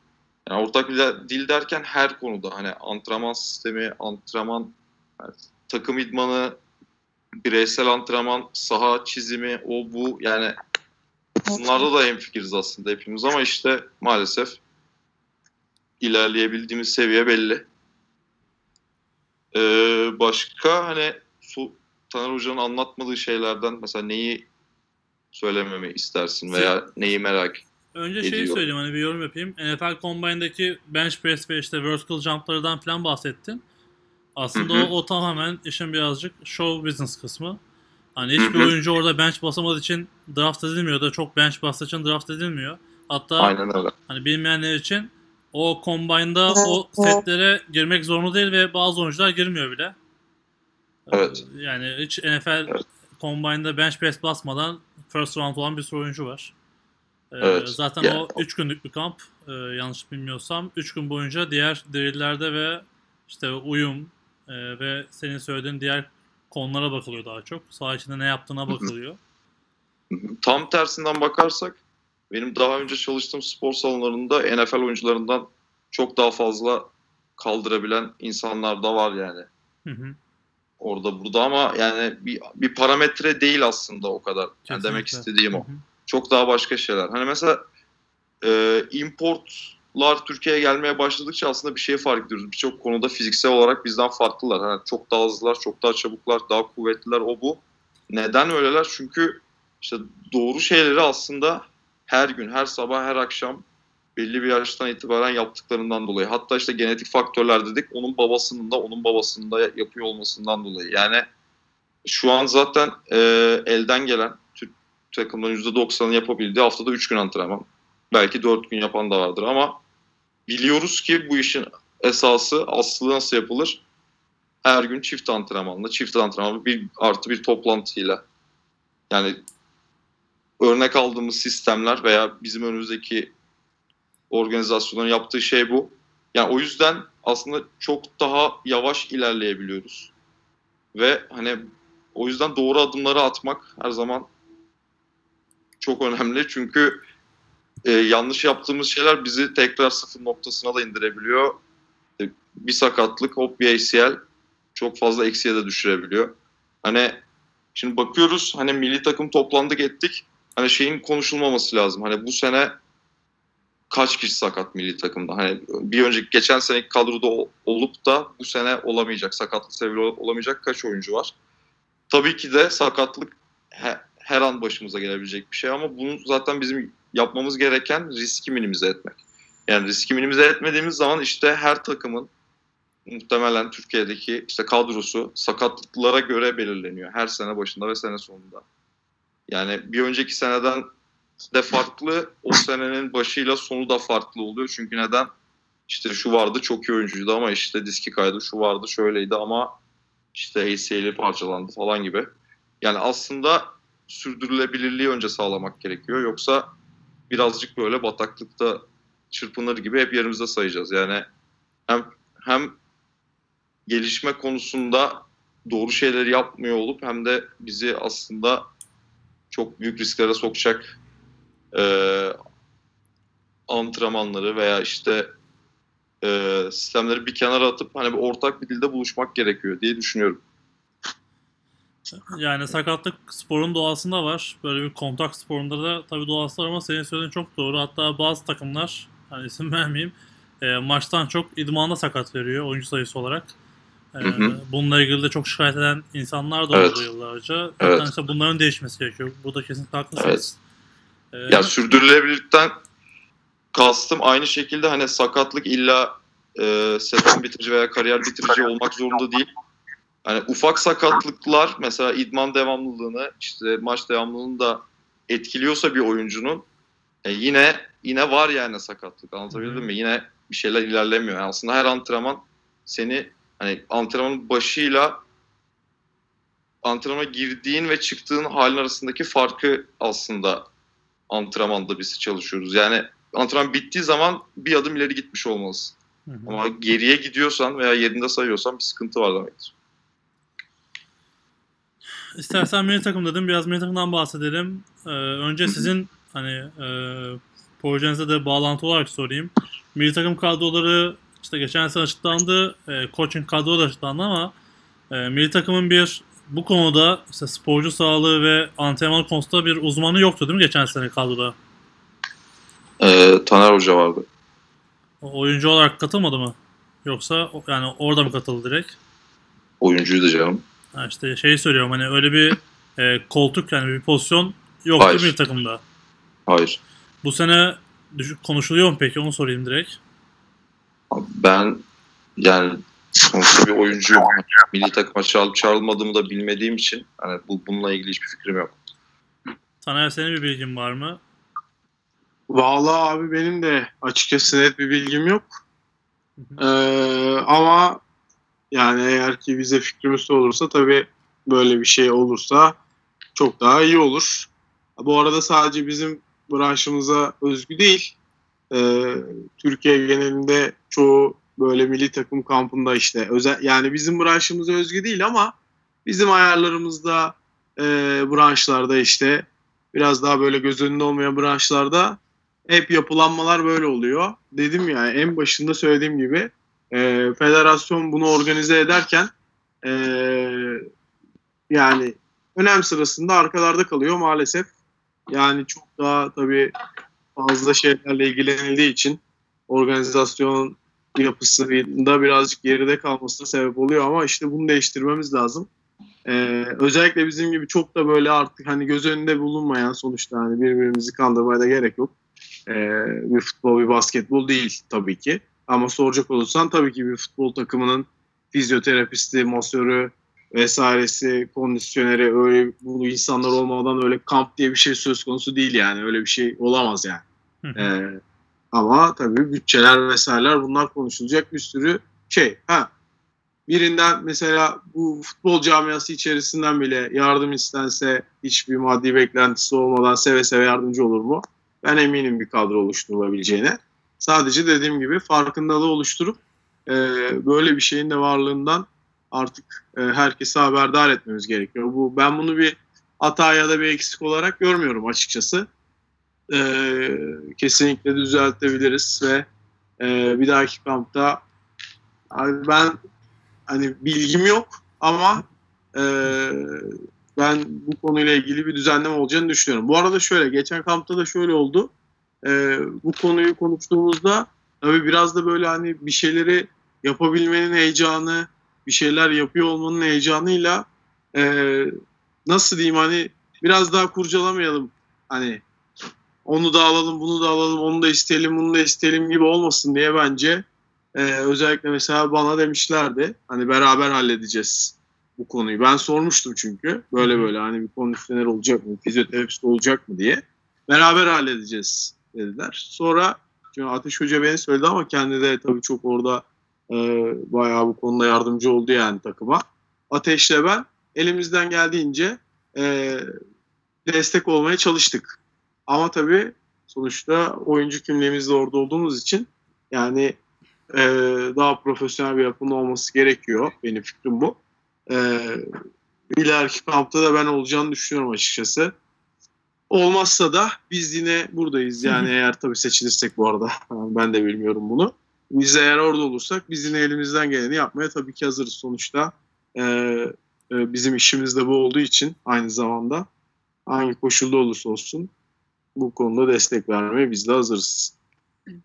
Yani ortak bir dil derken her konuda hani antrenman sistemi, antrenman, yani takım idmanı, bireysel antrenman, saha çizimi, o bu yani bunlarda da hemfikiriz aslında hepimiz ama işte maalesef ilerleyebildiğimiz seviye belli. Ee, başka hani su, Taner Hoca'nın anlatmadığı şeylerden mesela neyi söylememi istersin veya neyi merak
Önce şeyi
ediyor.
söyleyeyim hani bir yorum yapayım. NFL Combine'daki bench press ve işte vertical jump'lardan falan bahsettin. Aslında o, o tamamen işin birazcık show business kısmı. Hani hiçbir oyuncu orada bench basamadığı için draft edilmiyor da çok bench bastığı için draft edilmiyor. Hatta
Aynen öyle.
hani bilmeyenler için o combine'da o setlere girmek zorunda değil ve bazı oyuncular girmiyor bile.
Evet.
Yani hiç NFL
Evet.
combine'da bench press basmadan first round olan bir sürü oyuncu var. Ee,
Evet.
Zaten
Ya-
o 3 günlük bir kamp e, yanlış bilmiyorsam 3 gün boyunca diğer drill'lerde ve işte uyum e, ve senin söylediğin diğer konulara bakılıyor daha çok. Saha içinde ne yaptığına bakılıyor.
Tam tersinden bakarsak benim daha önce çalıştığım spor salonlarında NFL oyuncularından çok daha fazla kaldırabilen insanlar da var yani.
Hı hı.
Orada burada ama yani bir, bir parametre değil aslında o kadar. Yani demek istediğim
Hı
o.
hı.
Çok daha başka şeyler. Hani mesela e, importlar Türkiye'ye gelmeye başladıkça aslında bir şey fark ediyoruz. Birçok konuda fiziksel olarak bizden farklılar. Hani çok daha hızlılar, çok daha çabuklar, daha kuvvetliler o bu. Neden öyleler? Çünkü işte doğru şeyleri aslında her gün, her sabah, her akşam belli bir yaştan itibaren yaptıklarından dolayı. Hatta işte genetik faktörler dedik. Onun babasının da onun babasının da yapıyor olmasından dolayı. Yani şu an zaten e, elden gelen takımların %90'ını yapabildiği haftada 3 gün antrenman. Belki 4 gün yapan da vardır ama biliyoruz ki bu işin esası, aslı nasıl yapılır? Her gün çift antrenmanla, çift antrenmanla bir artı bir toplantıyla. Yani örnek aldığımız sistemler veya bizim önümüzdeki organizasyonların yaptığı şey bu. Yani o yüzden aslında çok daha yavaş ilerleyebiliyoruz. Ve hani o yüzden doğru adımları atmak her zaman çok önemli. Çünkü e, yanlış yaptığımız şeyler bizi tekrar sıfır noktasına da indirebiliyor. E, bir sakatlık, hop bir ACL çok fazla eksiye de düşürebiliyor. Hani şimdi bakıyoruz hani milli takım toplandık ettik. Hani şeyin konuşulmaması lazım. Hani bu sene kaç kişi sakat milli takımda? Hani bir önceki geçen seneki kadroda ol- olup da bu sene olamayacak, sakatlık sebebi ol- olamayacak kaç oyuncu var? Tabii ki de sakatlık her an başımıza gelebilecek bir şey ama bunu zaten bizim yapmamız gereken riski minimize etmek. Yani riski minimize etmediğimiz zaman işte her takımın muhtemelen Türkiye'deki işte kadrosu sakatlıklara göre belirleniyor. Her sene başında ve sene sonunda. Yani bir önceki seneden de farklı. O senenin başıyla sonu da farklı oluyor. Çünkü neden? İşte şu vardı çok iyi oyuncuydu ama işte diski kaydı. Şu vardı şöyleydi ama işte ACL'i parçalandı falan gibi. Yani aslında sürdürülebilirliği önce sağlamak gerekiyor. Yoksa birazcık böyle bataklıkta çırpınır gibi hep yerimizde sayacağız. Yani hem hem gelişme konusunda doğru şeyleri yapmıyor olup hem de bizi aslında çok büyük risklere sokacak e, antrenmanları veya işte e, sistemleri bir kenara atıp hani bir ortak bir dilde buluşmak gerekiyor diye düşünüyorum.
Yani sakatlık sporun doğasında var. Böyle bir kontak sporunda da tabii doğası var ama senin söylediğin çok doğru. Hatta bazı takımlar, hani isim vermeyeyim, e, maçtan çok idmanda sakat veriyor oyuncu sayısı olarak. E,
Hı hı.
bununla ilgili de çok şikayet eden insanlar da
Evet.
oldu yıllarca.
Evet.
Zaten işte bunların değişmesi gerekiyor. Burada kesinlikle haklısınız. E,
Ya sürdürülebilirlikten kastım aynı şekilde hani sakatlık illa e, sezon bitirici veya kariyer bitirici olmak zorunda değil. Hani ufak sakatlıklar mesela idman devamlılığını işte maç devamlılığını da etkiliyorsa bir oyuncunun e, yine yine var yani sakatlık anlatabildim mi? Yine bir şeyler ilerlemiyor. Yani aslında her antrenman seni hani antrenmanın başıyla antrenmana girdiğin ve çıktığın halin arasındaki farkı aslında antrenmanda biz çalışıyoruz. Yani antrenman bittiği zaman bir adım ileri gitmiş olmalısın.
Hı hı.
Ama geriye gidiyorsan veya yerinde sayıyorsan bir sıkıntı var demektir.
İstersen milli takım dedim. Biraz milli takımdan bahsedelim. Ee, önce sizin hani e, projenize de bağlantı olarak sorayım. Milli takım kadroları işte geçen sene açıklandı. E, coaching kadroları açıklandı ama e, milli takımın bir bu konuda işte sporcu sağlığı ve antrenman konusunda bir uzmanı yoktu değil mi geçen sene kadroda?
Ee, Taner Hoca vardı.
O- Oyuncu olarak katılmadı mı? Yoksa yani orada mı katıldı direkt?
Oyuncuydu canım.
Ha işte şeyi söylüyorum hani öyle bir e, koltuk yani bir pozisyon yoktu
Hayır.
milli takımda.
Hayır.
Bu sene düşük konuşuluyor mu peki? Onu sorayım direkt.
Ben yani sonuçta bir oyuncuyum. Milli takıma çağrılıp çağrılmadığımı da bilmediğim için hani bu, bununla ilgili hiçbir fikrim yok.
Taner senin bir bilgin var mı?
Vallahi abi benim de açıkçası net bir bilgim yok.
Hı
Ee, ama yani eğer ki bize fikrimiz olursa tabii böyle bir şey olursa çok daha iyi olur. Bu arada sadece bizim branşımıza özgü değil. Ee, Türkiye genelinde çoğu böyle milli takım kampında işte özel yani bizim branşımıza özgü değil ama bizim ayarlarımızda e, branşlarda işte biraz daha böyle göz önünde olmayan branşlarda hep yapılanmalar böyle oluyor. Dedim ya en başında söylediğim gibi e, federasyon bunu organize ederken e, yani önem sırasında arkalarda kalıyor maalesef. Yani çok daha tabii fazla şeylerle ilgilenildiği için organizasyon yapısında birazcık geride kalmasına sebep oluyor ama işte bunu değiştirmemiz lazım. Ee, özellikle bizim gibi çok da böyle artık hani göz önünde bulunmayan sonuçta hani birbirimizi kandırmaya da gerek yok. Ee, bir futbol bir basketbol değil tabii ki. Ama soracak olursan tabii ki bir futbol takımının fizyoterapisti, masörü vesairesi, kondisyoneri öyle bu insanlar olmadan öyle kamp diye bir şey söz konusu değil yani. Öyle bir şey olamaz yani.
hı.
Ee, ama tabii bütçeler vesaireler bunlar konuşulacak bir sürü şey. Ha birinden mesela bu futbol camiası içerisinden bile yardım istense hiçbir maddi beklentisi olmadan seve seve yardımcı olur mu? Ben eminim bir kadro oluşturulabileceğine. Sadece dediğim gibi farkındalığı oluşturup e, böyle bir şeyin de varlığından artık e, herkese haberdar etmemiz gerekiyor. Bu ben bunu bir hata ya da bir eksik olarak görmüyorum açıkçası. E, kesinlikle düzeltebiliriz ve e, bir dahaki kampta abi ben hani bilgim yok ama e, ben bu konuyla ilgili bir düzenleme olacağını düşünüyorum. Bu arada şöyle geçen kampta da şöyle oldu. E, bu konuyu konuştuğumuzda tabii biraz da böyle hani bir şeyleri yapabilmenin heyecanı, bir şeyler yapıyor olmanın heyecanıyla e, nasıl diyeyim hani biraz daha kurcalamayalım hani onu da alalım, bunu da alalım, onu da isteyelim, bunu da isteyelim gibi olmasın diye bence e, özellikle mesela bana demişlerdi hani beraber halledeceğiz bu konuyu. Ben sormuştum çünkü böyle böyle hani bir kondisyoner olacak mı, fizyoterapist olacak mı diye. beraber halledeceğiz dediler. Sonra çünkü Ateş Hoca beni söyledi ama kendi de tabii çok orada e, bayağı bu konuda yardımcı oldu yani takıma. Ateş'le ben elimizden geldiğince e, destek olmaya çalıştık. Ama tabii sonuçta oyuncu kimliğimizde orada olduğumuz için yani e, daha profesyonel bir yapının olması gerekiyor. Benim fikrim bu. E, ileriki kampta da ben olacağını düşünüyorum açıkçası. Olmazsa da biz yine buradayız. Yani eğer tabii seçilirsek bu arada. Ben de bilmiyorum bunu. Biz eğer orada olursak biz yine elimizden geleni yapmaya tabii ki hazırız sonuçta. E, e, bizim işimiz de bu olduğu için aynı zamanda hangi koşulda olursa olsun bu konuda destek vermeye biz de hazırız.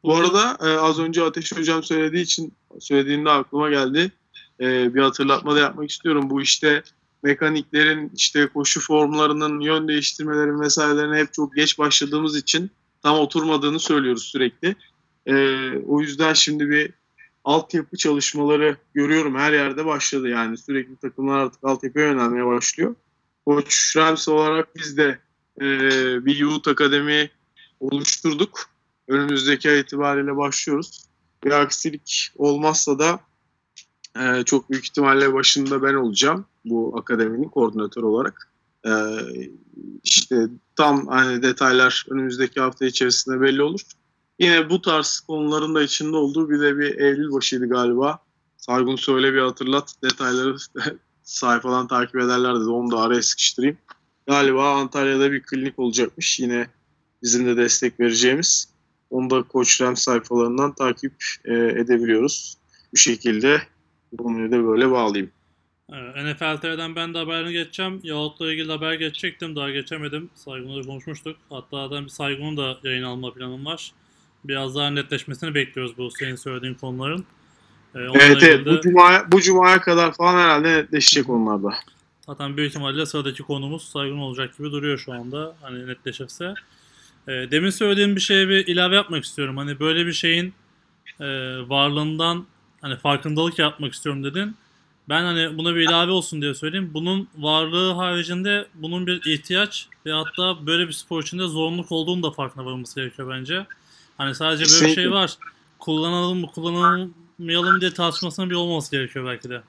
Bu arada e, az önce Ateş Hocam söylediği için söylediğinde aklıma geldi. E, bir hatırlatma da yapmak istiyorum. Bu işte mekaniklerin işte koşu formlarının yön değiştirmelerin vesairelerine hep çok geç başladığımız için tam oturmadığını söylüyoruz sürekli. E, o yüzden şimdi bir altyapı çalışmaları görüyorum her yerde başladı yani sürekli takımlar artık altyapıya yönelmeye başlıyor. Koç Ramsey olarak biz de e, bir Youth Akademi oluşturduk. Önümüzdeki ay itibariyle başlıyoruz. Bir aksilik olmazsa da e, çok büyük ihtimalle başında ben olacağım bu akademinin koordinatör olarak. E, işte tam hani detaylar önümüzdeki hafta içerisinde belli olur. Yine bu tarz konuların da içinde olduğu bir de bir Eylül başıydı galiba. Saygun söyle bir hatırlat detayları sayfadan takip ederler dedi. Onu da araya sıkıştırayım. Galiba Antalya'da bir klinik olacakmış. Yine bizim de destek vereceğimiz. Onu da Koç Rem sayfalarından takip e, edebiliyoruz. Bu şekilde konuyu da böyle bağlayayım.
NFL TV'den ben de haberini geçeceğim. Yahut'la ilgili haber geçecektim. Daha geçemedim. Saygun'la konuşmuştuk. Hatta ben bir Saygun'un da yayın alma planım var. Biraz daha netleşmesini bekliyoruz bu senin söylediğin konuların. Ee,
Evet, evet.
de
Bu cumaya, bu cumaya kadar falan herhalde netleşecek onlar da.
zaten büyük ihtimalle sıradaki konumuz Saygun olacak gibi duruyor şu anda. Hani netleşirse. Ee, demin söylediğim bir şeye bir ilave yapmak istiyorum. Hani böyle bir şeyin e, varlığından hani farkındalık yapmak istiyorum dedin. Ben hani buna bir ilave olsun diye söyleyeyim. Bunun varlığı haricinde bunun bir ihtiyaç ve hatta böyle bir spor içinde zorunluluk olduğunu da farkına varılması gerekiyor bence. Hani sadece böyle bir şey var. Kullanalım mı kullanılmayalım diye tartışmasının bir olmaması gerekiyor belki de.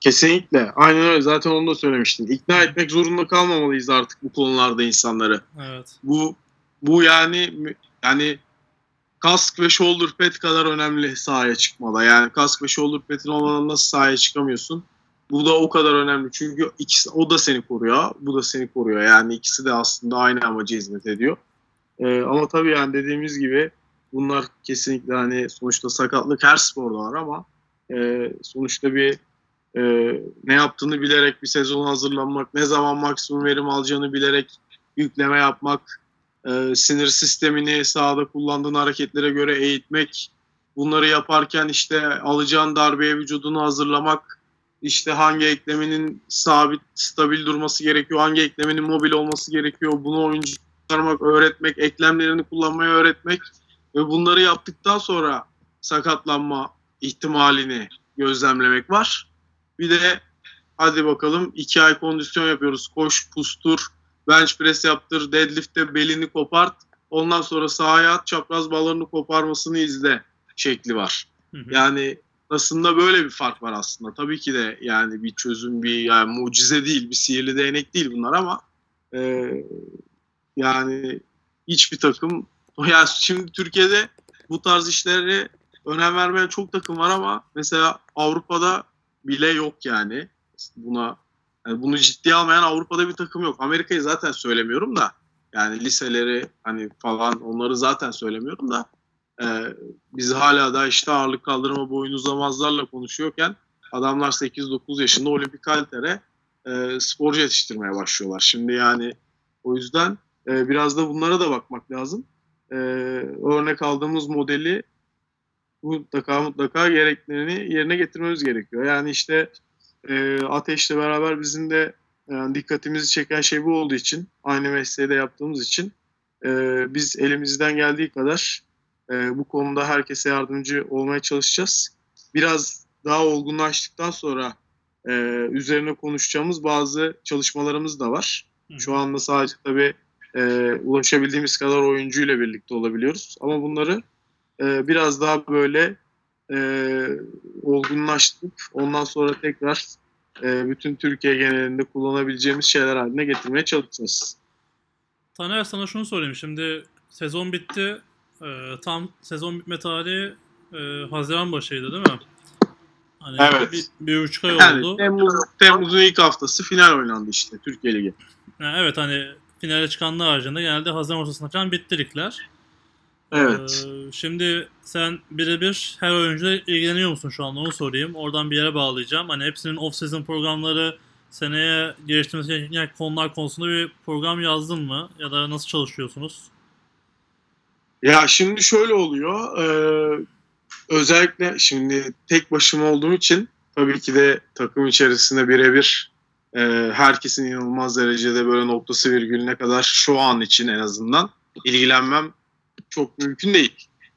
Kesinlikle. Aynen öyle. Zaten onu da söylemiştin. İkna etmek zorunda kalmamalıyız artık bu konularda insanları.
Evet.
Bu bu yani yani kask ve shoulder pad kadar önemli sahaya çıkmada. Yani kask ve shoulder pad'in olmadan nasıl sahaya çıkamıyorsun? Bu da o kadar önemli. Çünkü ikisi o da seni koruyor, bu da seni koruyor. Yani ikisi de aslında aynı amaca hizmet ediyor. Ee, ama tabii yani dediğimiz gibi bunlar kesinlikle hani sonuçta sakatlık her sporda var ama e, sonuçta bir e, ne yaptığını bilerek bir sezona hazırlanmak, ne zaman maksimum verim alacağını bilerek yükleme yapmak, e, sinir sistemini sahada kullandığın hareketlere göre eğitmek, bunları yaparken işte alacağın darbeye vücudunu hazırlamak, işte hangi ekleminin sabit, stabil durması gerekiyor, hangi ekleminin mobil olması gerekiyor, bunu oyuncu çıkarmak, öğretmek, eklemlerini kullanmayı öğretmek ve bunları yaptıktan sonra sakatlanma ihtimalini gözlemlemek var. Bir de hadi bakalım iki ay kondisyon yapıyoruz. Koş, pustur, bench press yaptır, deadlift'te belini kopart. Ondan sonra sahaya at, çapraz bağlarını koparmasını izle şekli var.
Hı hı.
Yani aslında böyle bir fark var aslında. Tabii ki de yani bir çözüm, bir yani mucize değil, bir sihirli değnek değil bunlar ama e, yani hiçbir takım ya şimdi Türkiye'de bu tarz işlere önem vermeyen çok takım var ama mesela Avrupa'da bile yok yani buna yani bunu ciddiye almayan Avrupa'da bir takım yok. Amerika'yı zaten söylemiyorum da yani liseleri hani falan onları zaten söylemiyorum da e, biz hala da işte ağırlık kaldırma boyun uzamazlarla konuşuyorken adamlar 8-9 yaşında olimpik kalitere e, sporcu yetiştirmeye başlıyorlar. Şimdi yani o yüzden e, biraz da bunlara da bakmak lazım. E, örnek aldığımız modeli mutlaka mutlaka gereklerini yerine getirmemiz gerekiyor. Yani işte e, Ateş'le beraber bizim de yani dikkatimizi çeken şey bu olduğu için aynı mesleği de yaptığımız için e, biz elimizden geldiği kadar e, bu konuda herkese yardımcı olmaya çalışacağız. Biraz daha olgunlaştıktan sonra e, üzerine konuşacağımız bazı çalışmalarımız da var.
Hı.
Şu anda sadece tabii e, ulaşabildiğimiz kadar oyuncuyla birlikte olabiliyoruz. Ama bunları e, biraz daha böyle e, olgunlaştık. Ondan sonra tekrar e, bütün Türkiye genelinde kullanabileceğimiz şeyler haline getirmeye çalışacağız.
Taner sana şunu sorayım. Şimdi sezon bitti. Ee, tam sezon bitme tarihi e, Haziran başıydı değil mi? Hani
Evet.
Bir, bir buçuk ay
Yani
oldu.
Temmuz, Temmuz'un ilk haftası final oynandı işte Türkiye Ligi.
Yani evet hani finale çıkanlar haricinde genelde Haziran ortasında falan bitti ligler.
Evet.
Ee, şimdi sen birebir her oyuncuyla ilgileniyor musun şu anda onu sorayım. Oradan bir yere bağlayacağım. Hani hepsinin off-season programları seneye geliştirmesi gereken konular konusunda bir program yazdın mı? Ya da nasıl çalışıyorsunuz?
Ya şimdi şöyle oluyor. e, özellikle şimdi tek başıma olduğum için tabii ki de takım içerisinde birebir e, herkesin inanılmaz derecede böyle noktası virgülüne kadar şu an için en azından ilgilenmem çok mümkün değil.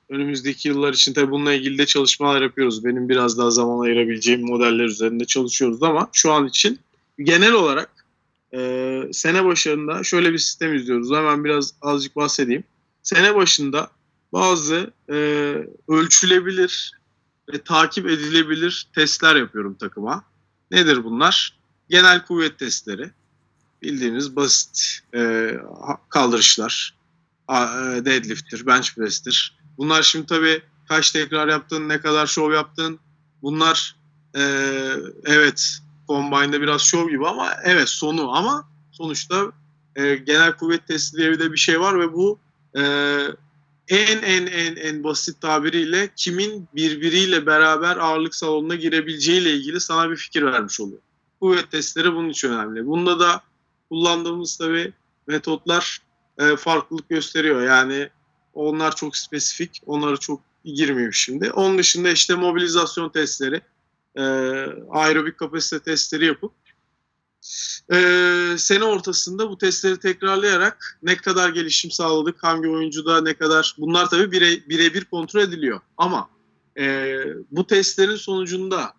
Önümüzdeki yıllar için tabii bununla ilgili de çalışmalar yapıyoruz. Benim biraz daha zaman ayırabileceğim modeller üzerinde çalışıyoruz ama şu an için genel olarak e, sene başlarında şöyle bir sistem izliyoruz. Hemen biraz azıcık bahsedeyim. Sene başında bazı e, ölçülebilir ve takip edilebilir testler yapıyorum takıma. Nedir bunlar? Genel kuvvet testleri. Bildiğimiz basit e, kaldırışlar, deadlift'tir, bench press'tir. Bunlar şimdi tabii kaç tekrar yaptın, ne kadar şov yaptın. Bunlar e, evet combine'da biraz şov gibi ama evet sonu ama sonuçta e, genel kuvvet testi diye bir şey var ve bu e, en en en en basit tabiriyle kimin birbiriyle beraber ağırlık salonuna girebileceğiyle ilgili sana bir fikir vermiş oluyor. Kuvvet testleri bunun için önemli. Bunda da kullandığımız tabii metotlar e, farklılık gösteriyor. Yani onlar çok spesifik. Onları çok girmiyor şimdi. Onun dışında işte mobilizasyon testleri, e, aerobik kapasite testleri yapıp e, sene ortasında bu testleri tekrarlayarak ne kadar gelişim sağladık, hangi oyuncuda ne kadar bunlar tabii bire, birebir kontrol ediliyor. Ama e, bu testlerin sonucunda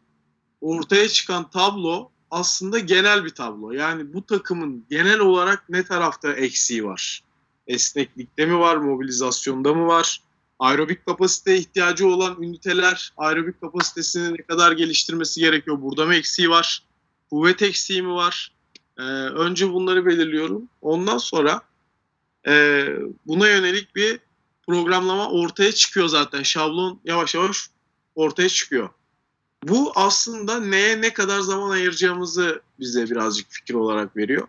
ortaya çıkan tablo aslında genel bir tablo. Yani bu takımın genel olarak ne tarafta eksiği var? Esneklikte mi var, mobilizasyonda mı var? Aerobik kapasiteye ihtiyacı olan üniteler aerobik kapasitesini ne kadar geliştirmesi gerekiyor? Burada mı eksiği var? Kuvvet eksiği mi var? Ee, önce bunları belirliyorum. Ondan sonra e, buna yönelik bir programlama ortaya çıkıyor zaten. Şablon yavaş yavaş ortaya çıkıyor. Bu aslında neye ne kadar zaman ayıracağımızı bize birazcık fikir olarak veriyor.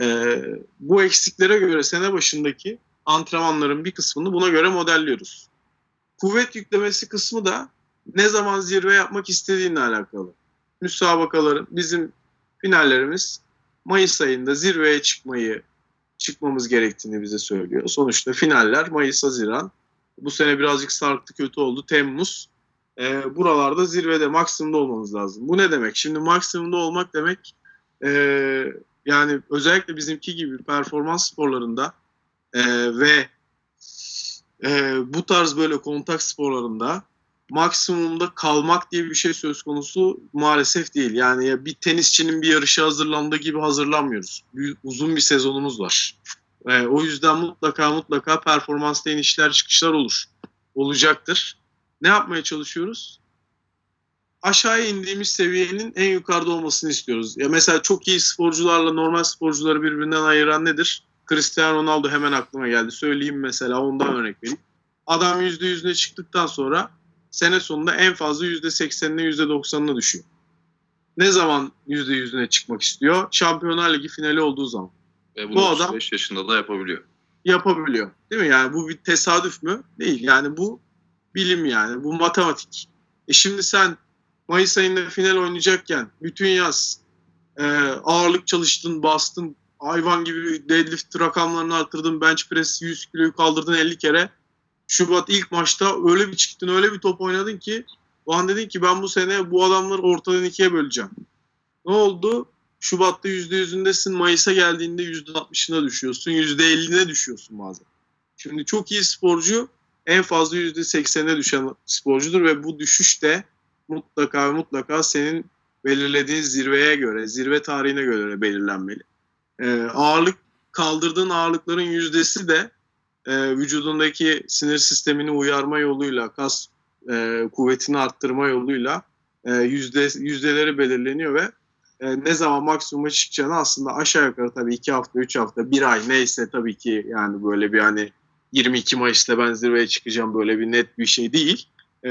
Ee, bu eksiklere göre sene başındaki antrenmanların bir kısmını buna göre modelliyoruz. Kuvvet yüklemesi kısmı da ne zaman zirve yapmak istediğinle alakalı. Müsabakaların bizim finallerimiz Mayıs ayında zirveye çıkmayı çıkmamız gerektiğini bize söylüyor. Sonuçta finaller Mayıs, Haziran. Bu sene birazcık sarktı, kötü oldu. Temmuz. Ee, buralarda zirvede, maksimumda olmamız lazım. Bu ne demek? Şimdi maksimumda olmak demek e, yani özellikle bizimki gibi performans sporlarında e, ve e, bu tarz böyle kontak sporlarında maksimumda kalmak diye bir şey söz konusu maalesef değil. Yani ya bir tenisçinin bir yarışa hazırlandığı gibi hazırlanmıyoruz. Bir, uzun bir sezonumuz var. E, o yüzden mutlaka mutlaka performansta inişler çıkışlar olur. Olacaktır. Ne yapmaya çalışıyoruz? Aşağıya indiğimiz seviyenin en yukarıda olmasını istiyoruz. Ya mesela çok iyi sporcularla normal sporcuları birbirinden ayıran nedir? Cristiano Ronaldo hemen aklıma geldi. Söyleyeyim mesela ondan örnek vereyim. Adam %100'üne çıktıktan sonra sene sonunda en fazla %80'ine %90'ına düşüyor. Ne zaman %100'üne çıkmak istiyor? Şampiyonlar Ligi finali olduğu zaman.
Ve bunu
Bu adam-
35 yaşında da yapabiliyor.
Yapabiliyor. Değil mi? Yani bu bir tesadüf mü? Değil. Yani bu bilim yani. Bu matematik. E şimdi sen Mayıs ayında final oynayacakken bütün yaz e, ağırlık çalıştın, bastın, hayvan gibi deadlift rakamlarını arttırdın, bench press 100 kiloyu kaldırdın 50 kere. Şubat ilk maçta öyle bir çıktın, öyle bir top oynadın ki o an dedin ki ben bu sene bu adamları ortadan ikiye böleceğim. Ne oldu? Şubat'ta %100'ündesin, Mayıs'a geldiğinde %60'ına düşüyorsun, %50'ine düşüyorsun bazen. Şimdi çok iyi sporcu en fazla %80'e düşen sporcudur ve bu düşüş de mutlaka mutlaka senin belirlediğin zirveye göre, zirve tarihine göre belirlenmeli. Ee, ağırlık kaldırdığın ağırlıkların yüzdesi de e, vücudundaki sinir sistemini uyarma yoluyla, kas e, kuvvetini arttırma yoluyla e, yüzde yüzdeleri belirleniyor ve e, ne zaman maksimuma çıkacağını aslında aşağı yukarı tabii 2 hafta, 3 hafta, 1 ay neyse tabii ki yani böyle bir hani 22 Mayıs'ta ben zirveye çıkacağım böyle bir net bir şey değil. E,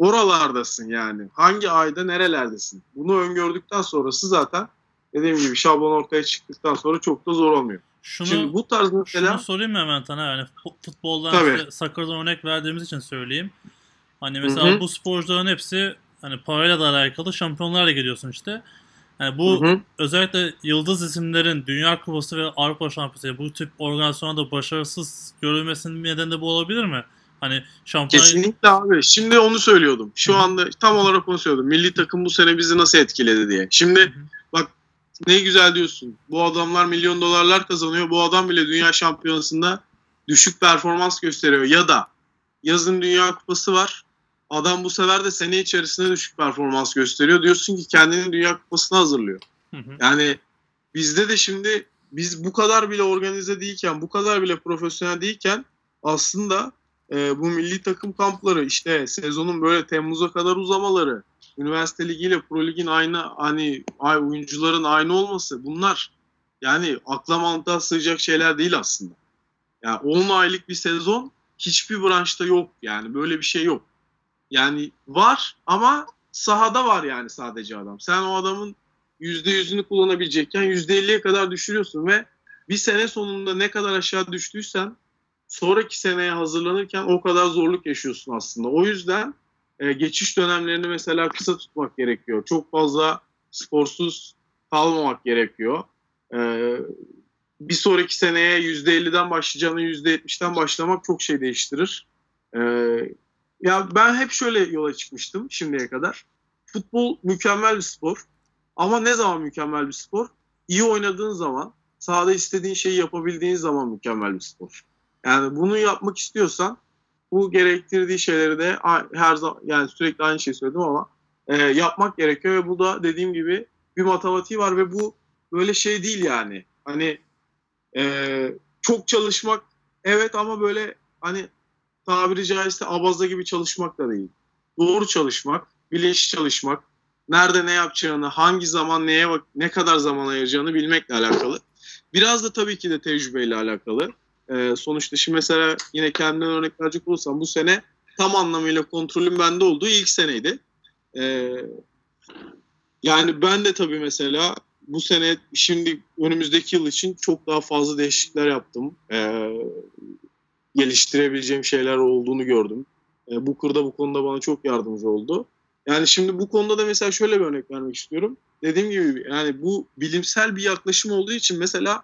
oralardasın yani. Hangi ayda nerelerdesin? Bunu öngördükten sonrası zaten dediğim gibi şablon ortaya çıktıktan sonra çok da zor olmuyor.
Şunu
Şimdi bu tarz mesela
Şunu sorayım mı hemen sana yani fu- futboldan işte Sakarya'dan örnek verdiğimiz için söyleyeyim. Hani mesela
Hı hı.
bu sporcuların hepsi hani parayla da alakalı şampiyonlarla geliyorsun işte. Yani bu
Hı hı.
özellikle yıldız isimlerin Dünya Kupası ve Avrupa Şampiyonası bu tip organizasyonlarda başarısız görülmesinin nedeni de bu olabilir mi? Hani şampiyon
Kesinlikle abi. Şimdi onu söylüyordum. Şu anda tam olarak onu söylüyordum. Milli takım bu sene bizi nasıl etkiledi diye. Şimdi bak ne güzel diyorsun. Bu adamlar milyon dolarlar kazanıyor. Bu adam bile dünya şampiyonasında düşük performans gösteriyor. Ya da yazın dünya kupası var. Adam bu sefer de sene içerisinde düşük performans gösteriyor. Diyorsun ki kendini dünya kupasına hazırlıyor. Yani bizde de şimdi biz bu kadar bile organize değilken, bu kadar bile profesyonel değilken aslında e, bu milli takım kampları işte sezonun böyle Temmuz'a kadar uzamaları, üniversite ligiyle pro ligin aynı hani ay oyuncuların aynı olması bunlar yani akla mantığa sığacak şeyler değil aslında. Yani 10 aylık bir sezon hiçbir branşta yok yani böyle bir şey yok. Yani var ama sahada var yani sadece adam. Sen o adamın %100'ünü kullanabilecekken %50'ye kadar düşürüyorsun ve bir sene sonunda ne kadar aşağı düştüysen sonraki seneye hazırlanırken o kadar zorluk yaşıyorsun aslında. O yüzden e, geçiş dönemlerini mesela kısa tutmak gerekiyor. Çok fazla sporsuz kalmamak gerekiyor. E, bir sonraki seneye %50'den başlayacağına %70'den başlamak çok şey değiştirir. E, ya ben hep şöyle yola çıkmıştım şimdiye kadar. Futbol mükemmel bir spor. Ama ne zaman mükemmel bir spor? İyi oynadığın zaman, sahada istediğin şeyi yapabildiğin zaman mükemmel bir spor. Yani bunu yapmak istiyorsan bu gerektirdiği şeyleri de her zaman yani sürekli aynı şeyi söyledim ama e, yapmak gerekiyor ve bu da dediğim gibi bir matematiği var ve bu böyle şey değil yani. Hani e, çok çalışmak evet ama böyle hani tabiri caizse abaza gibi çalışmak da değil. Doğru çalışmak, bilinçli çalışmak, nerede ne yapacağını, hangi zaman neye bak ne kadar zaman ayıracağını bilmekle alakalı. Biraz da tabii ki de tecrübeyle alakalı. Ee, sonuçta şimdi mesela yine kendimden örnek verecek olursam bu sene tam anlamıyla kontrolüm bende olduğu ilk seneydi. Ee, yani ben de tabii mesela bu sene şimdi önümüzdeki yıl için çok daha fazla değişiklikler yaptım. Ee, geliştirebileceğim şeyler olduğunu gördüm. E, bu kırda bu konuda bana çok yardımcı oldu. Yani şimdi bu konuda da mesela şöyle bir örnek vermek istiyorum. Dediğim gibi yani bu bilimsel bir yaklaşım olduğu için mesela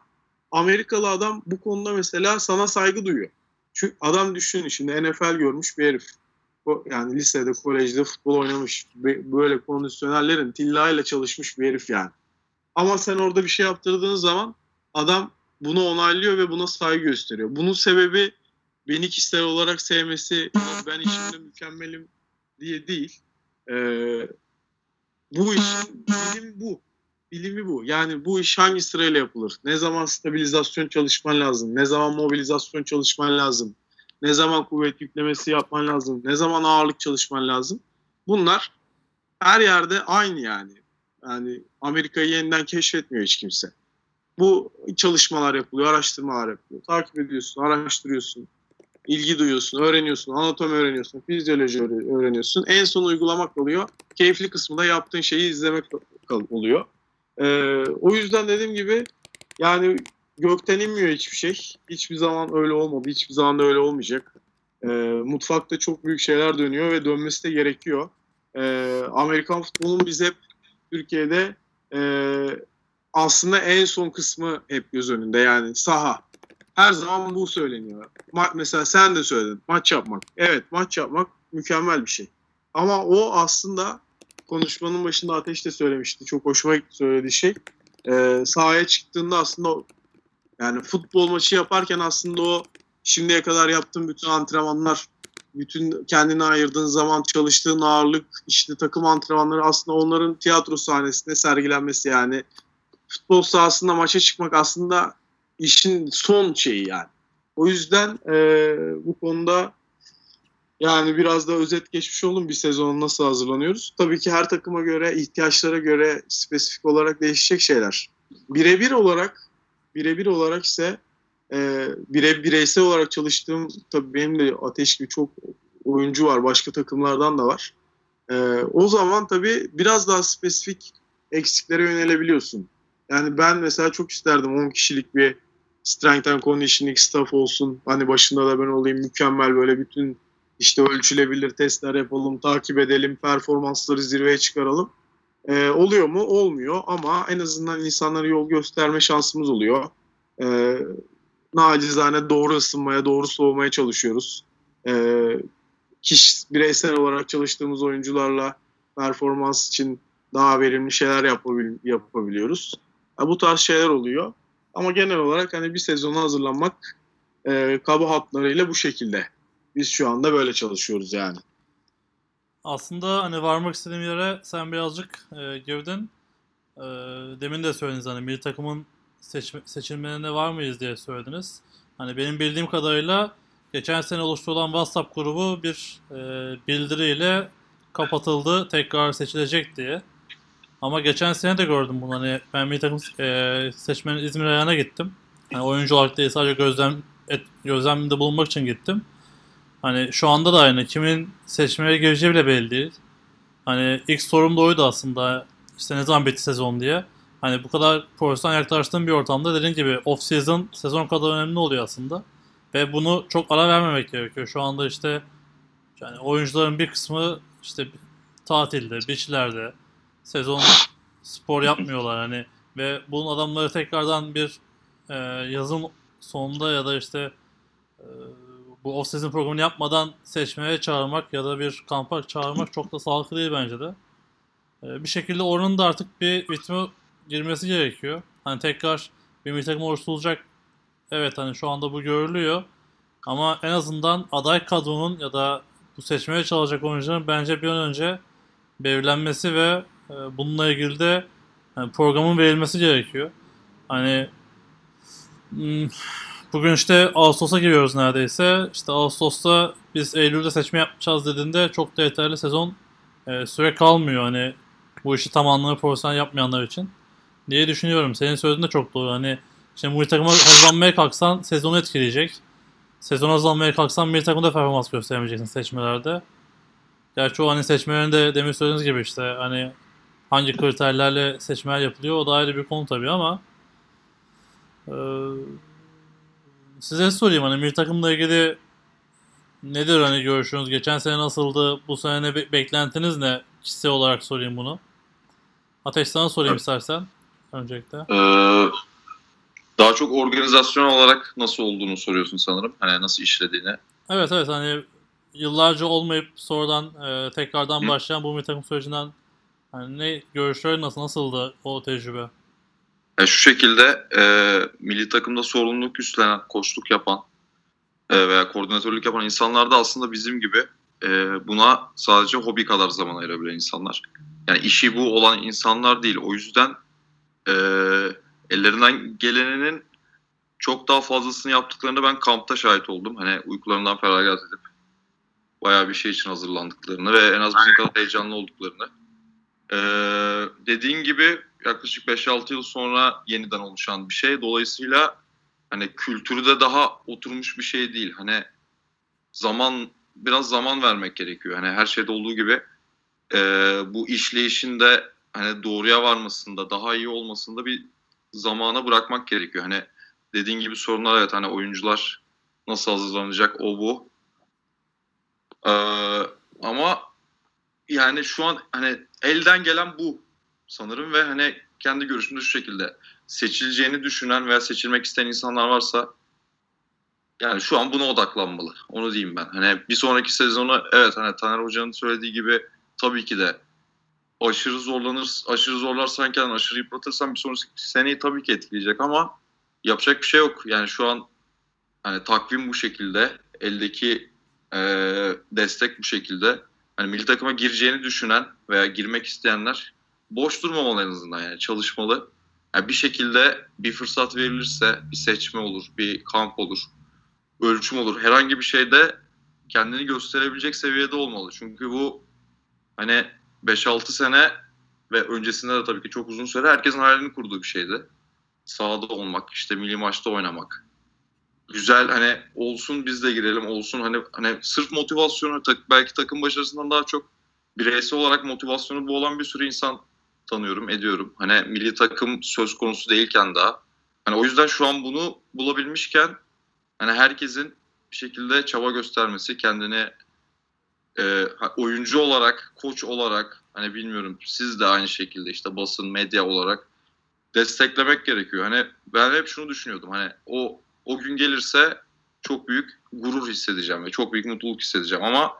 Amerikalı adam bu konuda mesela sana saygı duyuyor. Çünkü adam düşünün şimdi NFL görmüş bir herif. O, yani lisede, kolejde futbol oynamış. Böyle kondisyonellerin tillayla çalışmış bir herif yani. Ama sen orada bir şey yaptırdığın zaman adam bunu onaylıyor ve buna saygı gösteriyor. Bunun sebebi beni kişisel olarak sevmesi, ben işimde mükemmelim diye değil. Ee, bu işin bilim bu. Bilimi bu. Yani bu iş hangi sırayla yapılır? Ne zaman stabilizasyon çalışman lazım? Ne zaman mobilizasyon çalışman lazım? Ne zaman kuvvet yüklemesi yapman lazım? Ne zaman ağırlık çalışman lazım? Bunlar her yerde aynı yani. Yani Amerika'yı yeniden keşfetmiyor hiç kimse. Bu çalışmalar yapılıyor, araştırmalar yapılıyor. Takip ediyorsun, araştırıyorsun, ilgi duyuyorsun, öğreniyorsun, anatomi öğreniyorsun, fizyoloji öğre- öğreniyorsun. En son uygulamak oluyor. Keyifli kısmı da yaptığın şeyi izlemek oluyor. Ee, o yüzden dediğim gibi yani gökten inmiyor hiçbir şey. Hiçbir zaman öyle olmadı. Hiçbir zaman da öyle olmayacak. Ee, mutfakta çok büyük şeyler dönüyor ve dönmesi de gerekiyor. Ee, Amerikan futbolunun biz hep Türkiye'de e, aslında en son kısmı hep göz önünde yani saha. Her zaman bu söyleniyor. Ma- mesela sen de söyledin maç yapmak. Evet maç yapmak mükemmel bir şey. Ama o aslında konuşmanın başında Ateş de söylemişti. Çok hoşuma gitti söylediği şey. Ee, sahaya çıktığında aslında o- yani futbol maçı yaparken aslında o şimdiye kadar yaptığın bütün antrenmanlar, bütün kendine ayırdığın zaman çalıştığın ağırlık, işte takım antrenmanları aslında onların tiyatro sahnesinde sergilenmesi yani futbol sahasında maça çıkmak aslında işin son şeyi yani. O yüzden e, bu konuda yani biraz da özet geçmiş olun bir sezon nasıl hazırlanıyoruz. Tabii ki her takıma göre, ihtiyaçlara göre spesifik olarak değişecek şeyler. Birebir olarak birebir olarak ise e, bire, bireysel olarak çalıştığım tabii benim de Ateş gibi çok oyuncu var. Başka takımlardan da var. E, o zaman tabii biraz daha spesifik eksiklere yönelebiliyorsun. Yani ben mesela çok isterdim 10 kişilik bir strength and conditioning staff olsun. Hani başında da ben olayım mükemmel böyle bütün işte ölçülebilir testler yapalım, takip edelim, performansları zirveye çıkaralım. Ee, oluyor mu? Olmuyor ama en azından insanlara yol gösterme şansımız oluyor. Ee, nacizane doğru ısınmaya, doğru soğumaya çalışıyoruz. Ee, kişi bireysel olarak çalıştığımız oyuncularla performans için daha verimli şeyler yapabil, yapabiliyoruz. Ya, bu tarz şeyler oluyor. Ama genel olarak hani bir sezona hazırlanmak e, kaba hatlarıyla bu şekilde. Biz şu anda böyle çalışıyoruz yani.
Aslında hani varmak istediğim yere sen birazcık e, girdin. E, demin de söylediniz hani milli takımın seçme, seçilmelerinde var mıyız diye söylediniz. Hani benim bildiğim kadarıyla geçen sene oluşturulan WhatsApp grubu bir e, bildiriyle kapatıldı tekrar seçilecek diye. Ama geçen sene de gördüm bunu hani ben milli takım e, seçmenin İzmir ayağına gittim. Hani oyuncu olarak değil sadece gözlem et, gözlemde bulunmak için gittim. Hani şu anda da aynı. Kimin seçmeye gireceği bile belli değil. Hani ilk sorum da oydu aslında. İşte ne zaman bitti sezon diye. Hani bu kadar profesyonel yaklaştığım bir ortamda dediğim gibi off season sezon kadar önemli oluyor aslında. Ve bunu çok ara vermemek gerekiyor. Şu anda işte yani oyuncuların bir kısmı işte tatilde, beachlerde sezon spor yapmıyorlar hani ve bunun adamları tekrardan bir e, yazın sonunda ya da işte e, bu off-season programını yapmadan seçmeye çağırmak ya da bir kampa çağırmak çok da sağlıklı değil bence de. Ee, bir şekilde oranın da artık bir ritme girmesi gerekiyor. Hani tekrar bir milli takım oluşturulacak. Evet hani şu anda bu görülüyor. Ama en azından aday kadronun ya da bu seçmeye çalışacak oyuncuların bence bir an önce belirlenmesi ve e, bununla ilgili de yani programın verilmesi gerekiyor. Hani hmm, Bugün işte Ağustos'a giriyoruz neredeyse. İşte Ağustos'ta biz Eylül'de seçme yapacağız dediğinde çok da yeterli sezon e, süre kalmıyor hani bu işi tam anlamı profesyonel yapmayanlar için diye düşünüyorum. Senin söylediğin de çok doğru. Hani şimdi milli takıma hazırlanmaya kalksan sezonu etkileyecek. Sezon hazırlanmaya kalksan milli takımda performans gösteremeyeceksin seçmelerde. Gerçi o hani seçmelerinde demin söylediğiniz gibi işte hani hangi kriterlerle seçmeler yapılıyor o da ayrı bir konu tabii ama e, size sorayım hani milli takımla ilgili nedir hani görüşünüz? Geçen sene nasıldı? Bu sene ne be- beklentiniz ne? Kişisel olarak sorayım bunu. Ateş sana sorayım
Evet.
istersen öncelikle.
Ee, daha çok organizasyon olarak nasıl olduğunu soruyorsun sanırım. Hani nasıl işlediğini.
Evet evet hani yıllarca olmayıp sonradan e, tekrardan
Hı.
başlayan bu milli takım sürecinden hani ne görüşleri nasıl nasıldı o tecrübe?
E, şu şekilde e, milli takımda sorumluluk üstlenen, koçluk yapan e, veya koordinatörlük yapan insanlar da aslında bizim gibi e, buna sadece hobi kadar zaman ayırabilen insanlar. Yani işi bu olan insanlar değil. O yüzden e, ellerinden geleninin çok daha fazlasını yaptıklarını ben kampta şahit oldum. Hani uykularından feragat edip bayağı bir şey için hazırlandıklarını ve en az bizim kadar heyecanlı olduklarını. Ee, dediğin gibi yaklaşık 5-6 yıl sonra yeniden oluşan bir şey. Dolayısıyla hani kültürde daha oturmuş bir şey değil. Hani zaman biraz zaman vermek gerekiyor. Hani her şeyde olduğu gibi e, bu işleyişin de hani doğruya varmasında, daha iyi olmasında bir zamana bırakmak gerekiyor. Hani dediğin gibi sorunlar evet hani oyuncular nasıl hazırlanacak o bu. Ee, ama yani şu an hani elden gelen bu sanırım ve hani kendi görüşümde şu şekilde seçileceğini düşünen veya seçilmek isteyen insanlar varsa yani şu an buna odaklanmalı. Onu diyeyim ben. Hani bir sonraki sezonu evet hani Taner Hoca'nın söylediği gibi tabii ki de aşırı zorlanır, aşırı zorlarsan kendini aşırı yıpratırsan bir sonraki seneyi tabii ki etkileyecek ama yapacak bir şey yok. Yani şu an hani takvim bu şekilde, eldeki e, destek bu şekilde. Hani milli takıma gireceğini düşünen veya girmek isteyenler boş durmamalı en azından yani çalışmalı. Yani bir şekilde bir fırsat verilirse bir seçme olur, bir kamp olur, ölçüm olur. Herhangi bir şeyde kendini gösterebilecek seviyede olmalı. Çünkü bu hani 5-6 sene ve öncesinde de tabii ki çok uzun süre herkesin hayalini kurduğu bir şeydi. Sahada olmak, işte milli maçta oynamak. Güzel hani olsun biz de girelim olsun hani hani sırf motivasyonu belki takım başarısından daha çok bireysel olarak motivasyonu bu olan bir sürü insan tanıyorum, ediyorum. Hani milli takım söz konusu değilken daha. Hani o yüzden şu an bunu bulabilmişken hani herkesin bir şekilde çaba göstermesi, kendini e, oyuncu olarak, koç olarak hani bilmiyorum siz de aynı şekilde işte basın, medya olarak desteklemek gerekiyor. Hani ben hep şunu düşünüyordum. Hani o o gün gelirse çok büyük gurur hissedeceğim ve çok büyük mutluluk hissedeceğim ama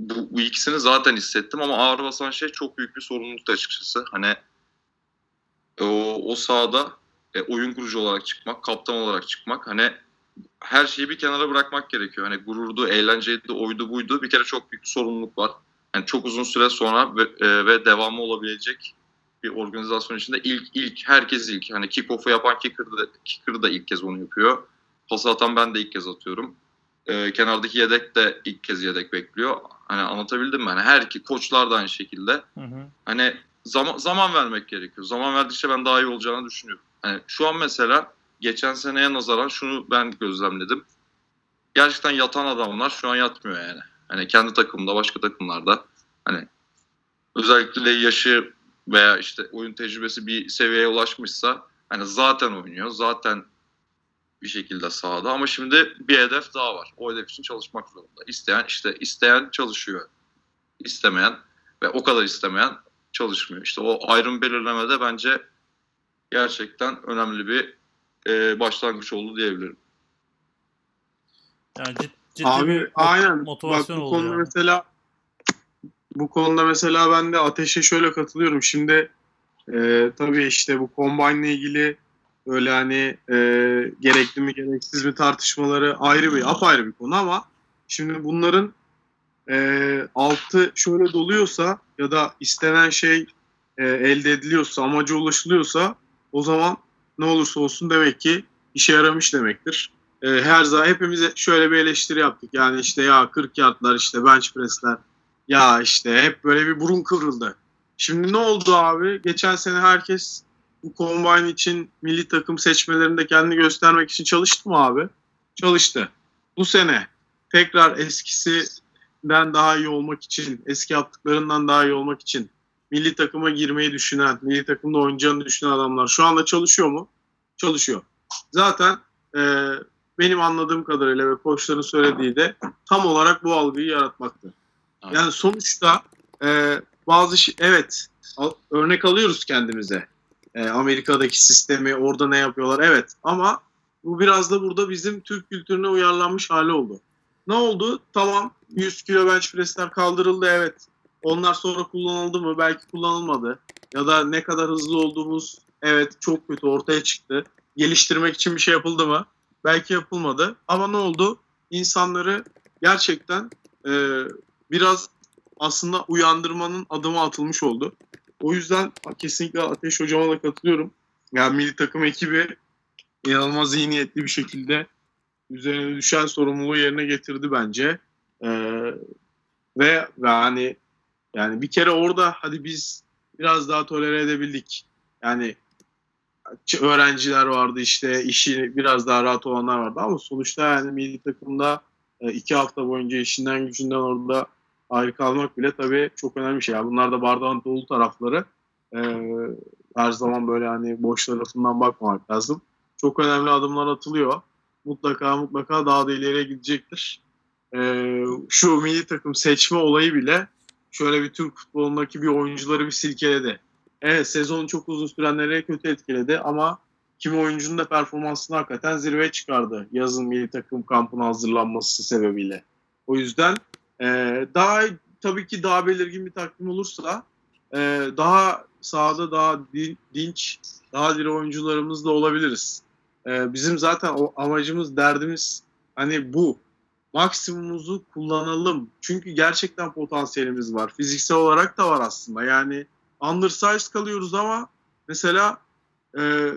bu, bu ikisini zaten hissettim ama ağır basan şey çok büyük bir sorumluluk açıkçası. Hani o, o sahada e, oyun kurucu olarak çıkmak, kaptan olarak çıkmak hani her şeyi bir kenara bırakmak gerekiyor. Hani gururdu, eğlenceydi, oydu buydu. Bir kere çok büyük bir sorumluluk var. Yani çok uzun süre sonra ve, e, ve devamı olabilecek bir organizasyon içinde ilk ilk herkes ilk. Hani kick-off'u yapan kicker da, kicker da ilk kez onu yapıyor. Pas atan ben de ilk kez atıyorum. Ee, kenardaki yedek de ilk kez yedek bekliyor. Hani anlatabildim mi? Hani her iki koçlar da aynı şekilde.
Hı hı.
Hani zaman zaman vermek gerekiyor. Zaman verdikçe ben daha iyi olacağını düşünüyorum. Hani şu an mesela geçen seneye nazaran şunu ben gözlemledim. Gerçekten yatan adamlar şu an yatmıyor yani. Hani kendi takımda, başka takımlarda. Hani özellikle yaşı veya işte oyun tecrübesi bir seviyeye ulaşmışsa hani zaten oynuyor. Zaten bir şekilde sahada ama şimdi bir hedef daha var. O hedef için çalışmak zorunda. İsteyen işte isteyen çalışıyor. İstemeyen ve o kadar istemeyen çalışmıyor. İşte o ayrım belirlemede bence gerçekten önemli bir e, başlangıç oldu diyebilirim.
Yani cid, ciddi
Abi
bir
aynen.
motivasyon
Bak bu
oldu
konuda
yani.
mesela bu konuda mesela ben de Ateş'e şöyle katılıyorum. Şimdi e, tabii işte bu combine ile ilgili öyle hani e, gerekli mi gereksiz mi tartışmaları ayrı bir apayrı bir konu ama şimdi bunların e, altı şöyle doluyorsa ya da istenen şey e, elde ediliyorsa amaca ulaşılıyorsa o zaman ne olursa olsun demek ki işe yaramış demektir. E, her zaman hepimize şöyle bir eleştiri yaptık. Yani işte ya 40 yardlar işte bench pressler ya işte hep böyle bir burun kıvrıldı. Şimdi ne oldu abi? Geçen sene herkes bu combine için milli takım seçmelerinde kendini göstermek için çalıştı mı abi? Çalıştı. Bu sene tekrar eskisinden daha iyi olmak için, eski yaptıklarından daha iyi olmak için milli takıma girmeyi düşünen, milli takımda oynayacağını düşünen adamlar şu anda çalışıyor mu? Çalışıyor. Zaten e, benim anladığım kadarıyla ve koçların söylediği de tam olarak bu algıyı yaratmaktı. Yani sonuçta e, bazı şey, evet al- örnek alıyoruz kendimize. E, Amerika'daki sistemi orada ne yapıyorlar evet ama bu biraz da burada bizim Türk kültürüne uyarlanmış hali oldu. Ne oldu? Tamam 100 kilo bench press'ler kaldırıldı evet. Onlar sonra kullanıldı mı? Belki kullanılmadı. Ya da ne kadar hızlı olduğumuz evet çok kötü ortaya çıktı. Geliştirmek için bir şey yapıldı mı? Belki yapılmadı. Ama ne oldu? İnsanları gerçekten e, biraz aslında uyandırmanın adımı atılmış oldu. O yüzden kesinlikle Ateş Hocama da katılıyorum. Yani milli takım ekibi inanılmaz iyi niyetli bir şekilde üzerine düşen sorumluluğu yerine getirdi bence. Ee, ve, hani yani bir kere orada hadi biz biraz daha tolere edebildik. Yani öğrenciler vardı işte işi biraz daha rahat olanlar vardı ama sonuçta yani milli takımda e, iki hafta boyunca işinden gücünden orada ayrı kalmak bile tabii çok önemli bir şey. Yani bunlar da bardağın dolu tarafları. E, her zaman böyle hani boş tarafından bakmamak lazım. Çok önemli adımlar atılıyor. Mutlaka mutlaka daha da ileriye gidecektir. E, şu milli takım seçme olayı bile şöyle bir Türk futbolundaki bir oyuncuları bir silkeledi. Evet sezonu çok uzun sürenleri kötü etkiledi ama kimi oyuncunun da performansını hakikaten zirveye çıkardı yazın milli takım kampına hazırlanması sebebiyle. O yüzden e, daha tabii ki daha belirgin bir takvim olursa e, daha sahada daha din- dinç, daha diri oyuncularımız da olabiliriz. E, bizim zaten o amacımız, derdimiz hani bu. Maksimumumuzu kullanalım. Çünkü gerçekten potansiyelimiz var. Fiziksel olarak da var aslında. Yani undersized kalıyoruz ama mesela e,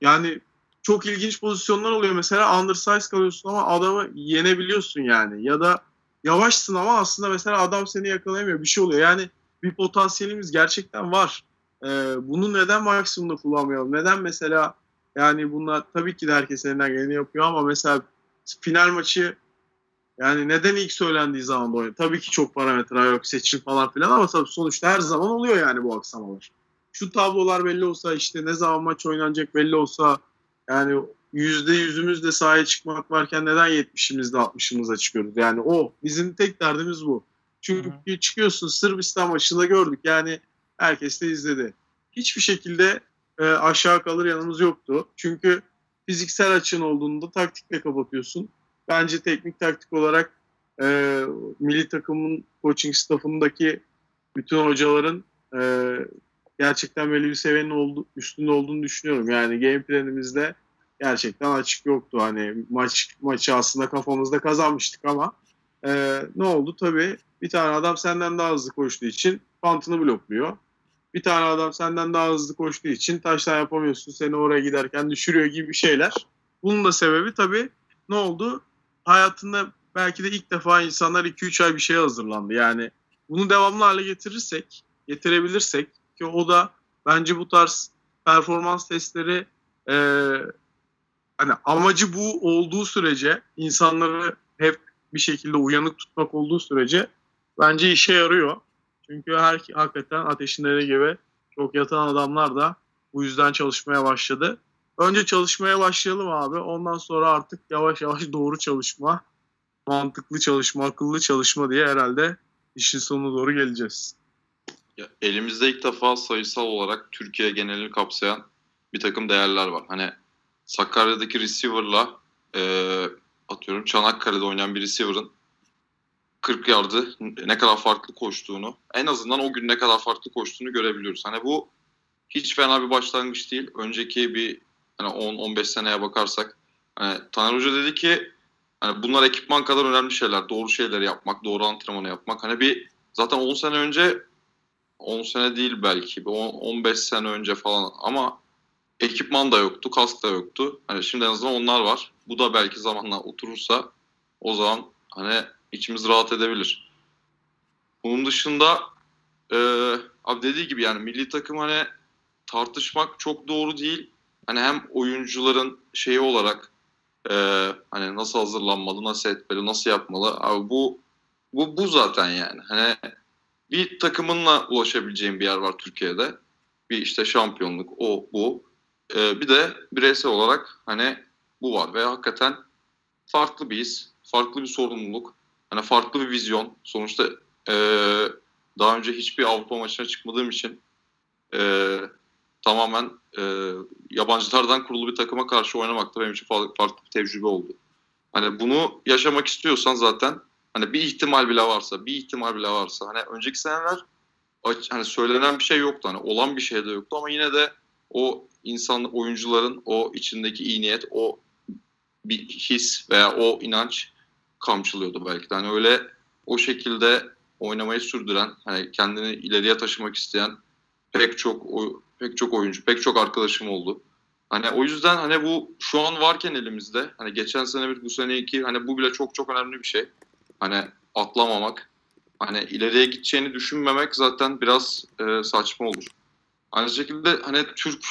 yani çok ilginç pozisyonlar oluyor. Mesela undersize kalıyorsun ama adamı yenebiliyorsun yani. Ya da yavaşsın ama aslında mesela adam seni yakalayamıyor. Bir şey oluyor. Yani bir potansiyelimiz gerçekten var. E, bunu neden maksimumda kullanmayalım? Neden mesela yani bunlar tabii ki de herkes elinden geleni yapıyor ama mesela final maçı yani neden ilk söylendiği zaman da oynuyor? Tabii ki çok parametre yok, seçim falan filan ama tabii sonuçta her zaman oluyor yani bu aksamalar. Şu tablolar belli olsa işte ne zaman maç oynanacak belli olsa yani yüzde yüzümüz de sahaya çıkmak varken neden 70'imizde 60'ımıza çıkıyoruz? Yani o bizim tek derdimiz bu. Çünkü çıkıyorsun Sırbistan maçında gördük yani herkes de izledi. Hiçbir şekilde e, aşağı kalır yanımız yoktu. Çünkü fiziksel açığın olduğunda taktikle kapatıyorsun. Bence teknik taktik olarak e, milli takımın coaching staffındaki bütün hocaların e, gerçekten belli bir seviyenin oldu, üstünde olduğunu düşünüyorum. Yani game planimizde gerçekten açık yoktu. Hani maç maçı aslında kafamızda kazanmıştık ama e, ne oldu? Tabii bir tane adam senden daha hızlı koştuğu için pantını blokluyor. Bir tane adam senden daha hızlı koştuğu için taştan yapamıyorsun seni oraya giderken düşürüyor gibi şeyler. Bunun da sebebi tabii ne oldu? Hayatında belki de ilk defa insanlar 2-3 ay bir şeye hazırlandı. Yani bunu devamlı hale getirirsek, getirebilirsek ki o da bence bu tarz performans testleri e, hani amacı bu olduğu sürece insanları hep bir şekilde uyanık tutmak olduğu sürece bence işe yarıyor. Çünkü her hakikaten ateşin dediği gibi çok yatan adamlar da bu yüzden çalışmaya başladı. Önce çalışmaya başlayalım abi. Ondan sonra artık yavaş yavaş doğru çalışma, mantıklı çalışma, akıllı çalışma diye herhalde işin sonuna doğru geleceğiz.
Ya, elimizde ilk defa sayısal olarak Türkiye genelini kapsayan bir takım değerler var. Hani Sakarya'daki receiver'la e, atıyorum Çanakkale'de oynayan bir receiver'ın 40 yardı ne kadar farklı koştuğunu, en azından o gün ne kadar farklı koştuğunu görebiliyoruz. Hani bu hiç fena bir başlangıç değil. Önceki bir hani 10-15 seneye bakarsak hani Taner Hoca dedi ki hani bunlar ekipman kadar önemli şeyler. Doğru şeyleri yapmak, doğru antrenmanı yapmak. Hani bir zaten 10 sene önce 10 sene değil belki. bir 10, 15 sene önce falan ama ekipman da yoktu, kask da yoktu. Hani şimdi en azından onlar var. Bu da belki zamanla oturursa o zaman hani içimiz rahat edebilir. Bunun dışında e, abi dediği gibi yani milli takım hani tartışmak çok doğru değil. Hani hem oyuncuların şeyi olarak e, hani nasıl hazırlanmalı, nasıl etmeli, nasıl yapmalı. Abi bu bu bu zaten yani. Hani bir takımınla ulaşabileceğin bir yer var Türkiye'de. Bir işte şampiyonluk o bu. E, bir de bireysel olarak hani bu var ve hakikaten farklı bir his, farklı bir sorumluluk, hani farklı bir vizyon. Sonuçta e, daha önce hiçbir Avrupa maçına çıkmadığım için e, tamamen e, yabancılardan kurulu bir takıma karşı oynamak da benim için farklı, bir tecrübe oldu. Hani bunu yaşamak istiyorsan zaten hani bir ihtimal bile varsa, bir ihtimal bile varsa hani önceki seneler hani söylenen bir şey yoktu hani olan bir şey de yoktu ama yine de o insan oyuncuların o içindeki iyi niyet, o bir his veya o inanç kamçılıyordu belki de. Hani öyle o şekilde oynamayı sürdüren, hani kendini ileriye taşımak isteyen pek çok o- pek çok oyuncu, pek çok arkadaşım oldu. Hani o yüzden hani bu şu an varken elimizde, hani geçen sene bir bu sene iki, hani bu bile çok çok önemli bir şey. Hani atlamamak, hani ileriye gideceğini düşünmemek zaten biraz e, saçma olur. Aynı şekilde hani Türk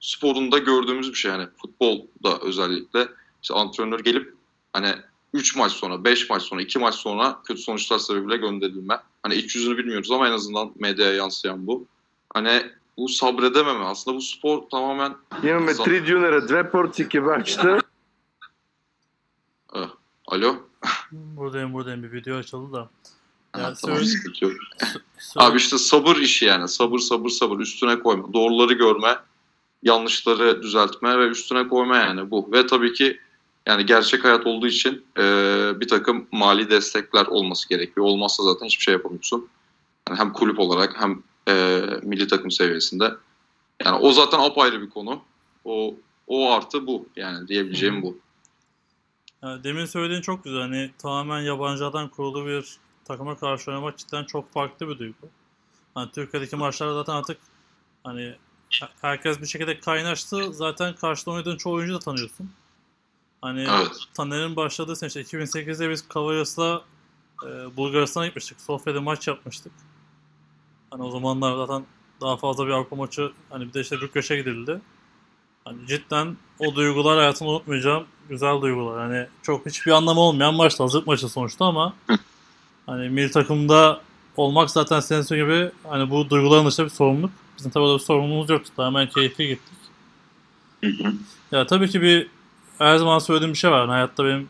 sporunda gördüğümüz bir şey hani futbolda özellikle işte antrenör gelip hani 3 maç sonra, 5 maç sonra, 2 maç sonra kötü sonuçlar sebebiyle gönderilme. Hani iç yüzünü bilmiyoruz ama en azından medyaya yansıyan bu. Hani bu sabredememe. Aslında bu spor tamamen
Imаме
За-
три дюнера, две порции кебабчета.
Eh, alo.
Buradayım buradayım bir video açıldı da. Ya
Ha, tamam
söyle-
sıkıntı yok.
Söyle-
Abi işte sabır işi yani. Sabır sabır sabır. Üstüne koyma. Doğruları görme. Yanlışları düzeltme ve üstüne koyma yani bu. Ve tabii ki yani gerçek hayat olduğu için e, bir takım mali destekler olması gerekiyor. Olmazsa zaten hiçbir şey yapamıyorsun. Yani hem kulüp olarak hem e, milli takım seviyesinde. Yani o zaten apayrı bir konu. O o artı bu yani diyebileceğim bu.
Demin söylediğin çok güzel. Hani tamamen yabancılardan kurulu bir takıma karşı oynamak cidden çok farklı bir duygu. Hani Türkiye'deki maçlar zaten artık hani herkes bir şekilde kaynaştı. Zaten karşıda oynadığın çoğu oyuncu da tanıyorsun. Hani
Evet.
Taner'in başladığı sene işte 2008'de biz Kavayas'la e, Bulgaristan'a gitmiştik. Sofya'da maç yapmıştık. Hani o zamanlar zaten daha fazla bir Avrupa maçı hani bir de işte Bükreş'e gidildi. Hani cidden o duygular hayatımda unutmayacağım güzel duygular. Hani çok hiçbir anlamı olmayan maçtı. Hazırlık maçı sonuçta ama hani milli takımda olmak zaten senin gibi hani bu duyguların dışında bir sorumluluk. Bizim tabii bir sorumluluğumuz yoktu. Tamamen keyifli gittik.
Hı hı.
Ya tabii ki bir her zaman söylediğim bir şey var. Yani hayatta benim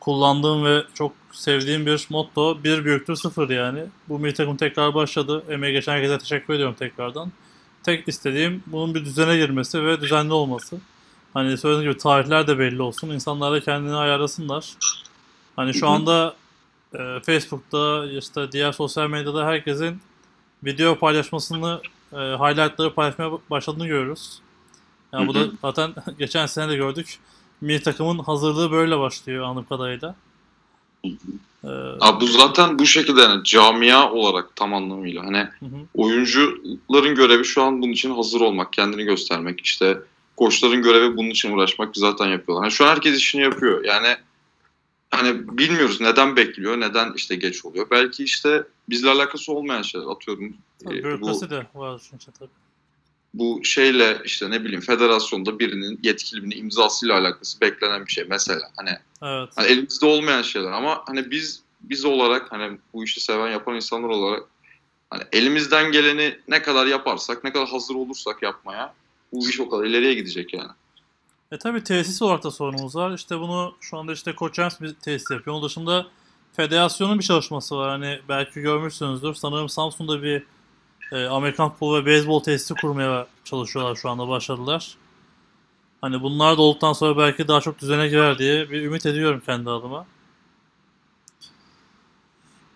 kullandığım ve çok sevdiğim bir motto bir büyüktür sıfır yani. Bu milli takım tekrar başladı. Emeği geçen herkese teşekkür ediyorum tekrardan. Tek istediğim bunun bir düzene girmesi ve düzenli olması. Hani söylediğim gibi tarihler de belli olsun. İnsanlar da kendini ayarlasınlar. Hani şu anda e, Facebook'ta işte diğer sosyal medyada herkesin video paylaşmasını, e, highlightları paylaşmaya başladığını görüyoruz. Yani bu da zaten geçen sene de gördük. Milli takımın hazırlığı böyle başlıyor anladığım kadarıyla. Ee,
Abi bu zaten bu şekilde yani camia olarak tam anlamıyla hani
hı hı,
oyuncuların görevi şu an bunun için hazır olmak, kendini göstermek. İşte koçların görevi bunun için uğraşmak zaten yapıyorlar. Hani şu an herkes işini yapıyor. Yani hani bilmiyoruz neden bekliyor, neden işte geç oluyor. Belki işte bizle alakası olmayan şeyler atıyorum.
tabii
e, bu,
de var çünkü tabii.
bu şeyle işte ne bileyim federasyonda birinin yetkili birinin imzasıyla alakası beklenen bir şey mesela. Hani
Evet.
Hani elimizde olmayan şeyler ama hani biz biz olarak hani bu işi seven yapan insanlar olarak hani elimizden geleni ne kadar yaparsak ne kadar hazır olursak yapmaya bu iş o kadar ileriye gidecek yani.
E tabii tesis olarak da sorunumuz var. İşte bunu şu anda işte Koç James bir tesis yapıyor. Onun dışında federasyonun bir çalışması var. Hani belki görmüşsünüzdür. Sanırım Samsun'da bir e, Amerikan futbolu ve beyzbol tesisi kurmaya çalışıyorlar şu anda başladılar. Hani bunlar da olduktan sonra belki daha çok düzene girer diye bir ümit ediyorum kendi adıma.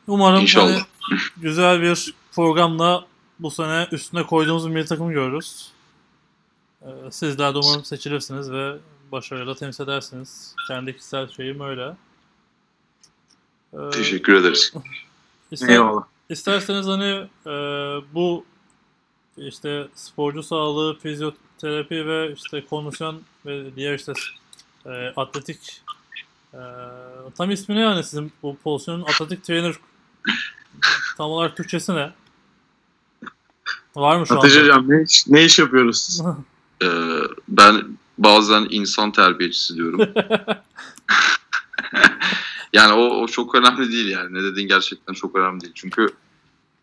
Umarım
İnşallah.
hani güzel bir programla bu sene üstüne koyduğumuz bir milli takım görürüz. Ee, Sizler de umarım seçilirsiniz ve başarıyla temsil edersiniz. Kendi kişisel şeyim öyle. Ee,
Teşekkür ederiz.
ister-
Eyvallah.
İsterseniz hani e, bu işte sporcu sağlığı, fizyoterapi ve işte kondisyon ve diğer işte e, atletik e, tam ismi ne yani sizin bu pozisyonun atletik trainer tam olarak Türkçesi ne? Var mı şu
Ateş
anda?
Hocam ne iş, ne iş yapıyoruz?
Ee, ben bazen insan terbiyecisi diyorum. yani o, o çok önemli değil yani. Ne dediğin gerçekten çok önemli değil. Çünkü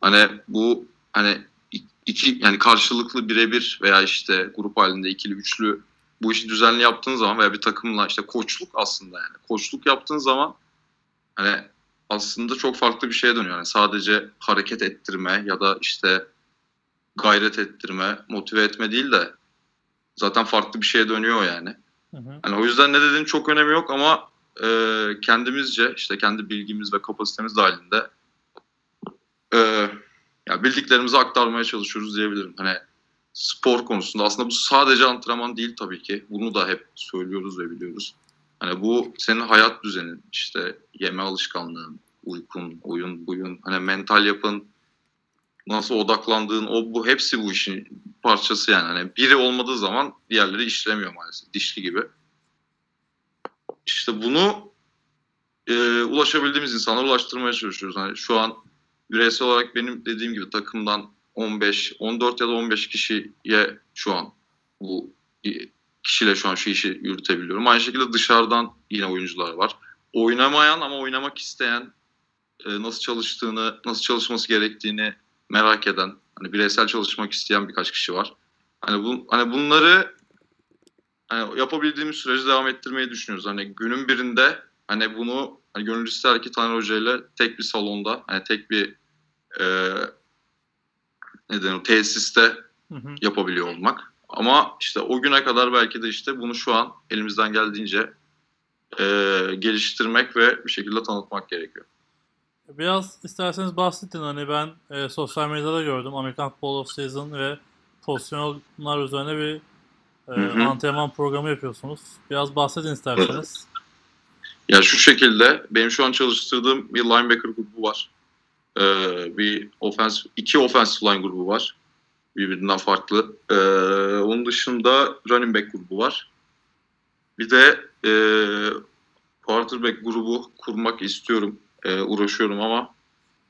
hani bu hani iki yani karşılıklı birebir veya işte grup halinde ikili üçlü bu işi düzenli yaptığın zaman veya bir takımla işte koçluk aslında yani koçluk yaptığın zaman hani aslında çok farklı bir şeye dönüyor. Yani sadece hareket ettirme ya da işte gayret ettirme, motive etme değil de zaten farklı bir şeye dönüyor yani.
Hı hı.
Hani o yüzden ne dediğin çok önemi yok ama e, kendimizce işte kendi bilgimiz ve kapasitemiz dahilinde e, ya bildiklerimizi aktarmaya çalışıyoruz diyebilirim. Hani spor konusunda aslında bu sadece antrenman değil tabii ki. Bunu da hep söylüyoruz ve biliyoruz. Hani bu senin hayat düzenin, işte yeme alışkanlığın, uykun, oyun, buyun, hani mental yapın, nasıl odaklandığın, o bu hepsi bu işin parçası yani. Hani biri olmadığı zaman diğerleri işlemiyor maalesef. Dişli gibi. İşte bunu e, ulaşabildiğimiz insanlara ulaştırmaya çalışıyoruz. Hani şu an bireysel olarak benim dediğim gibi takımdan 15, 14 ya da 15 kişiye şu an bu kişiyle şu an şu işi yürütebiliyorum. Aynı şekilde dışarıdan yine oyuncular var. Oynamayan ama oynamak isteyen, e, nasıl çalıştığını, nasıl çalışması gerektiğini merak eden, hani bireysel çalışmak isteyen birkaç kişi var. Hani bu hani bunları hani yapabildiğimiz sürece devam ettirmeyi düşünüyoruz. Hani günün birinde hani bunu hani gönül ister ki Taner Hoca ile tek bir salonda, hani tek bir e, neden o tesiste
Hı hı.
yapabiliyor olmak. Ama işte o güne kadar belki de işte bunu şu an elimizden geldiğince e, geliştirmek ve bir şekilde tanıtmak gerekiyor.
Biraz isterseniz bahsedin hani ben e, sosyal medyada gördüm Amerikan Football of Season ve pozisyonlar üzerine bir e,
Hı hı.
antrenman programı yapıyorsunuz. Biraz bahsedin isterseniz.
Ya şu şekilde benim şu an çalıştırdığım bir linebacker grubu var. Ee, bir offense, iki offensive line grubu var. birbirinden farklı. Ee, onun dışında running back grubu var. Bir de e, quarterback grubu kurmak istiyorum. E, uğraşıyorum ama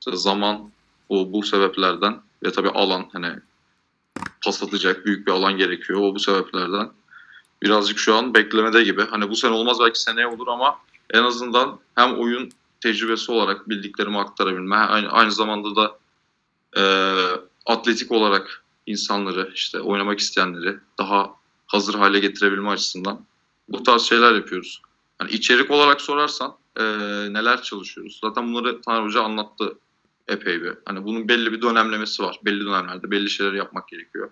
zaman o bu sebeplerden ve tabii alan hani pas atacak büyük bir alan gerekiyor. O bu sebeplerden birazcık şu an beklemede gibi. Hani bu sene olmaz belki seneye olur ama en azından hem oyun tecrübesi olarak bildiklerimi aktarabilme aynı, aynı zamanda da e, atletik olarak insanları işte oynamak isteyenleri daha hazır hale getirebilme açısından bu tarz şeyler yapıyoruz. Hani içerik olarak sorarsan e, neler çalışıyoruz? Zaten bunları Taner Hoca anlattı epey bir. Hani bunun belli bir dönemlemesi var. Belli dönemlerde belli şeyler yapmak gerekiyor.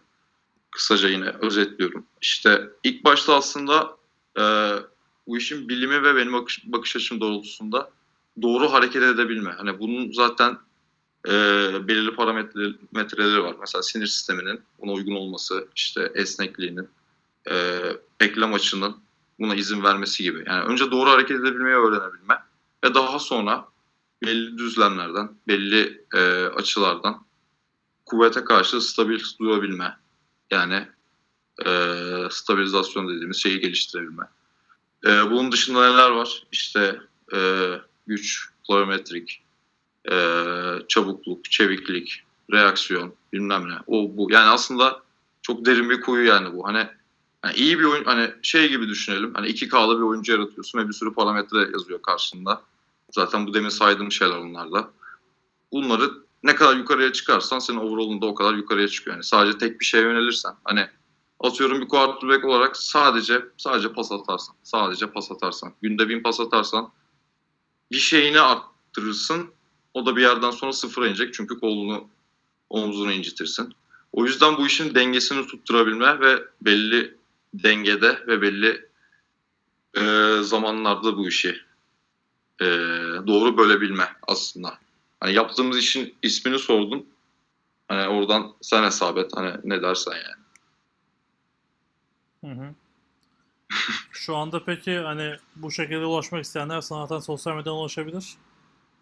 Kısaca yine özetliyorum. İşte ilk başta aslında e, bu işin bilimi ve benim bakış, bakış açım doğrultusunda doğru hareket edebilme. Hani bunun zaten e, belirli parametreleri var. Mesela sinir sisteminin buna uygun olması, işte esnekliğinin, e, eklem açının buna izin vermesi gibi. Yani önce doğru hareket edebilmeyi öğrenebilme ve daha sonra belli düzlemlerden, belli e, açılardan kuvvete karşı stabil durabilme. Yani e, stabilizasyon dediğimiz şeyi geliştirebilme. E, bunun dışında neler var? İşte e, güç, plyometrik, e, çabukluk, çeviklik, reaksiyon, bilmem ne. O bu. Yani aslında çok derin bir kuyu yani bu. Hani yani iyi bir oyun hani şey gibi düşünelim. Hani 2K'lı bir oyuncu yaratıyorsun ve bir sürü parametre yazıyor karşında. Zaten bu demin saydığım şeyler onlar da. Bunları ne kadar yukarıya çıkarsan senin overall'un da o kadar yukarıya çıkıyor. Yani sadece tek bir şeye yönelirsen hani atıyorum bir quarterback olarak sadece sadece pas atarsan, sadece pas atarsan, günde bin pas atarsan bir şeyini arttırırsın. O da bir yerden sonra sıfıra inecek çünkü kolunu omzunu incitirsin. O yüzden bu işin dengesini tutturabilme ve belli dengede ve belli e, zamanlarda bu işi e, doğru bölebilme aslında. Hani yaptığımız işin ismini sordun. Hani oradan sen hesap et. Hani ne dersen yani.
Hı hı. Şu anda peki hani bu şekilde ulaşmak isteyenler sana zaten sosyal medyadan ulaşabilir.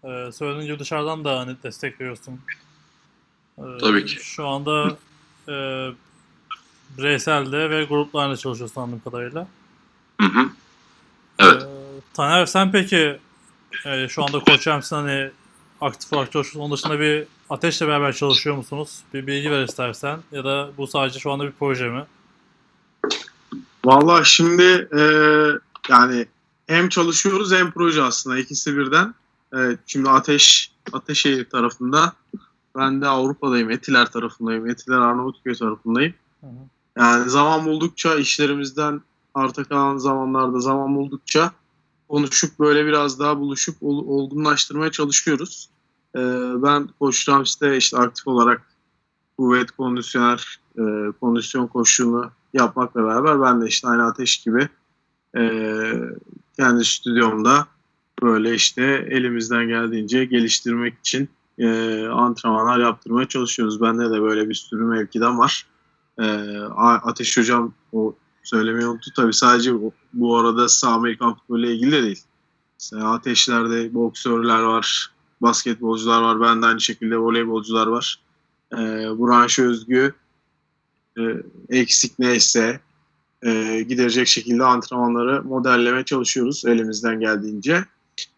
Ee, söylediğin gibi dışarıdan da hani destek veriyorsun. Ee,
Tabii ki.
Şu anda e, bireyselde ve gruplarla çalışıyorsun anladığım kadarıyla.
Hı hı. Evet.
Ee, Taner sen peki e, şu anda Koç Rams'in hani aktif olarak çalışıyorsun. Onun dışında bir ateşle beraber çalışıyor musunuz? Bir bilgi ver istersen. Ya da bu sadece şu anda bir proje mi?
Vallahi şimdi e, yani hem çalışıyoruz hem proje aslında ikisi birden. Evet, şimdi Ateş Ateşehir tarafında ben de Avrupa'dayım. Etiler tarafındayım. Etiler Arnavutköy tarafındayım.
Hı hı.
Yani zaman buldukça işlerimizden arta kalan zamanlarda zaman buldukça konuşup böyle biraz daha buluşup ol- olgunlaştırmaya çalışıyoruz. Ee, ben Koç Rams'te işte aktif olarak kuvvet kondisyoner, e, kondisyon koşuğunu yapmakla beraber ben de işte aynı ateş gibi e, kendi stüdyomda böyle işte elimizden geldiğince geliştirmek için e, antrenmanlar yaptırmaya çalışıyoruz. Bende de böyle bir sürü mevkiden var. E, Ateş Hocam o söylemeyi unuttu. Tabii sadece bu, bu arada sağ Amerikan futbolu ile ilgili de değil. Mesela ateşlerde boksörler var, basketbolcular var, ben de aynı şekilde voleybolcular var. E, branşa özgü e, eksik neyse e, giderecek şekilde antrenmanları modelleme çalışıyoruz elimizden geldiğince.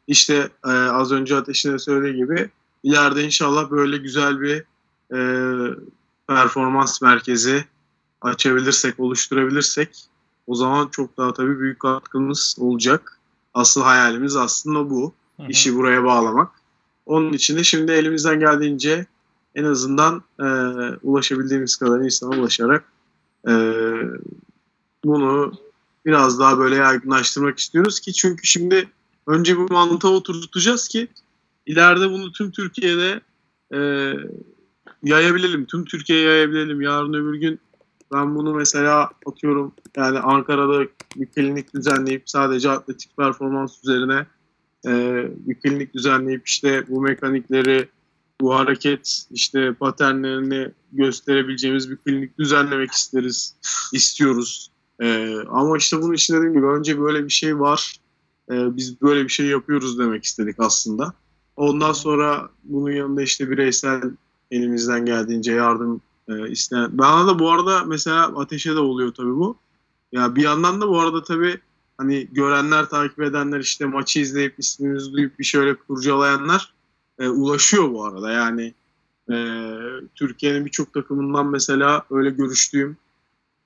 İşte e, az önce Ateş'in de söylediği gibi ileride inşallah böyle güzel bir e, performans merkezi açabilirsek, oluşturabilirsek o zaman çok daha tabii büyük katkımız olacak. Asıl hayalimiz aslında bu.
Hı hı.
İşi buraya bağlamak. Onun için de şimdi elimizden geldiğince en azından e, ulaşabildiğimiz kadar insana ulaşarak e, bunu biraz daha böyle yaygınlaştırmak istiyoruz ki çünkü şimdi önce bu mantığa oturtacağız ki ileride bunu tüm Türkiye'de e, yayabilelim. Tüm Türkiye'ye yayabilelim. Yarın öbür gün ben bunu mesela atıyorum yani Ankara'da bir klinik düzenleyip sadece atletik performans üzerine e, bir klinik düzenleyip işte bu mekanikleri bu hareket işte paternlerini gösterebileceğimiz bir klinik düzenlemek isteriz, istiyoruz. Ee, ama işte bunun için dediğim gibi önce böyle bir şey var. Ee, biz böyle bir şey yapıyoruz demek istedik aslında. Ondan sonra bunun yanında işte bireysel elimizden geldiğince yardım e, isteyen. Bana da bu arada mesela ateşe de oluyor tabii bu. Ya bir yandan da bu arada tabii hani görenler, takip edenler işte maçı izleyip ismimizi duyup bir şöyle kurcalayanlar e, ulaşıyor bu arada. Yani e, Türkiye'nin birçok takımından mesela öyle görüştüğüm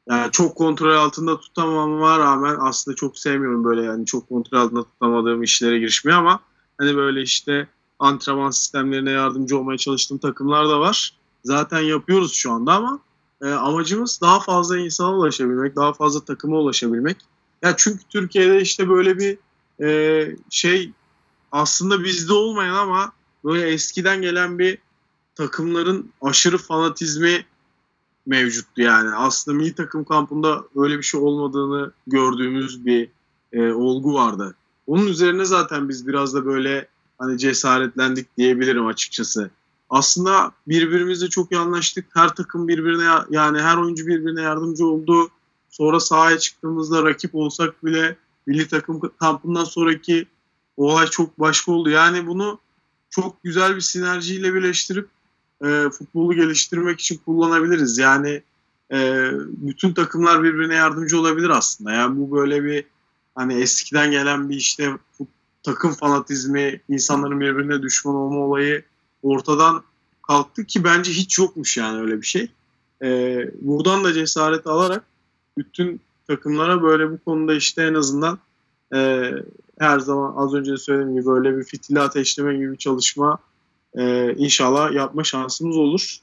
yani çok kontrol altında tutamama rağmen aslında çok sevmiyorum böyle yani çok kontrol altında tutamadığım işlere girişmeyi ama hani böyle işte antrenman sistemlerine yardımcı olmaya çalıştığım takımlar da var. Zaten yapıyoruz şu anda ama e, amacımız daha fazla insana ulaşabilmek, daha fazla takıma ulaşabilmek. Ya çünkü Türkiye'de işte böyle bir e, şey aslında bizde olmayan ama böyle eskiden gelen bir takımların aşırı fanatizmi mevcuttu yani. Aslında milli takım kampında öyle bir şey olmadığını gördüğümüz bir e, olgu vardı. Onun üzerine zaten biz biraz da böyle hani cesaretlendik diyebilirim açıkçası. Aslında birbirimizle çok iyi anlaştık. Her takım birbirine yani her oyuncu birbirine yardımcı oldu. Sonra sahaya çıktığımızda rakip olsak bile milli takım kampından sonraki olay çok başka oldu. Yani bunu çok güzel bir sinerjiyle birleştirip e, futbolu geliştirmek için kullanabiliriz. Yani e, bütün takımlar birbirine yardımcı olabilir aslında. Yani bu böyle bir hani eskiden gelen bir işte takım fanatizmi, insanların birbirine düşman olma olayı ortadan kalktı ki bence hiç yokmuş yani öyle bir şey. E, buradan da cesaret alarak bütün takımlara böyle bu konuda işte en azından e, her zaman az önce de söylediğim gibi böyle bir fitili ateşleme gibi bir çalışma e, inşallah yapma şansımız olur.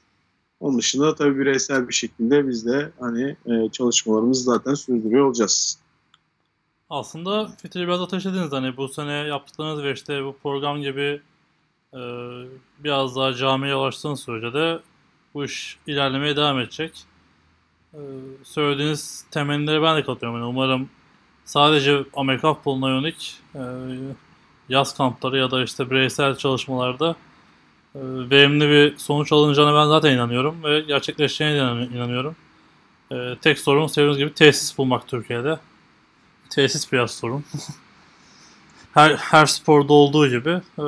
Onun dışında tabii bireysel bir şekilde biz de hani e, çalışmalarımızı zaten sürdürüyor olacağız.
Aslında fitili biraz ateşlediniz hani bu sene yaptıklarınız ve işte bu program gibi e, biraz daha camiye ulaştığınız sürece de bu iş ilerlemeye devam edecek. E, söylediğiniz temennileri ben de katılıyorum. Yani umarım sadece Amerika futboluna yönelik e, yaz kampları ya da işte bireysel çalışmalarda e, verimli bir sonuç alınacağına ben zaten inanıyorum ve gerçekleşeceğine de inanıyorum. E, tek sorun sevdiğiniz gibi tesis bulmak Türkiye'de. Tesis biraz sorun. her, her sporda olduğu gibi. E,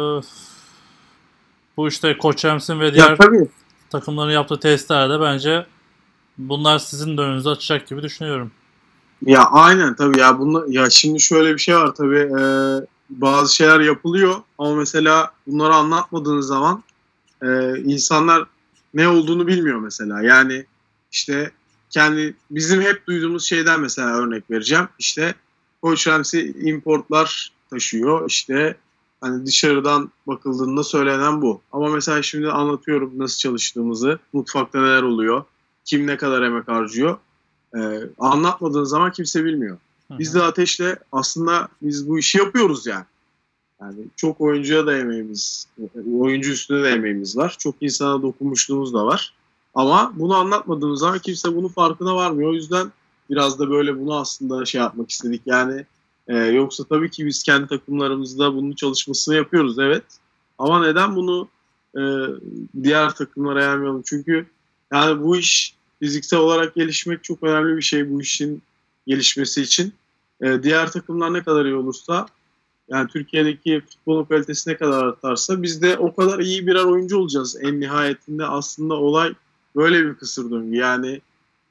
bu işte Koç Ems'in ve diğer
Ya tabii
takımların yaptığı testlerde bence bunlar sizin de önünüzü açacak gibi düşünüyorum.
Ya aynen tabii ya bunu ya şimdi şöyle bir şey var tabii e, bazı şeyler yapılıyor ama mesela bunları anlatmadığınız zaman e, insanlar ne olduğunu bilmiyor mesela. Yani işte kendi bizim hep duyduğumuz şeyden mesela örnek vereceğim. İşte Koç Ramsey importlar taşıyor. İşte hani dışarıdan bakıldığında söylenen bu. Ama mesela şimdi anlatıyorum nasıl çalıştığımızı, mutfakta neler oluyor, kim ne kadar emek harcıyor. Ee, anlatmadığın zaman kimse bilmiyor. Biz de Ateş'le aslında biz bu işi yapıyoruz yani. Yani çok oyuncuya da emeğimiz, oyuncu üstüne de emeğimiz var. Çok insana dokunmuşluğumuz da var. Ama bunu anlatmadığımız zaman kimse bunun farkına varmıyor. O yüzden biraz da böyle bunu aslında şey yapmak istedik. Yani e, yoksa tabii ki biz kendi takımlarımızda bunun çalışmasını yapıyoruz evet. Ama neden bunu e, diğer takımlara yaymayalım? Çünkü yani bu iş fiziksel olarak gelişmek çok önemli bir şey bu işin gelişmesi için. E, diğer takımlar ne kadar iyi olursa yani Türkiye'deki futbolun kalitesi ne kadar artarsa biz de o kadar iyi birer oyuncu olacağız. En nihayetinde aslında olay böyle bir kısır döngü. Yani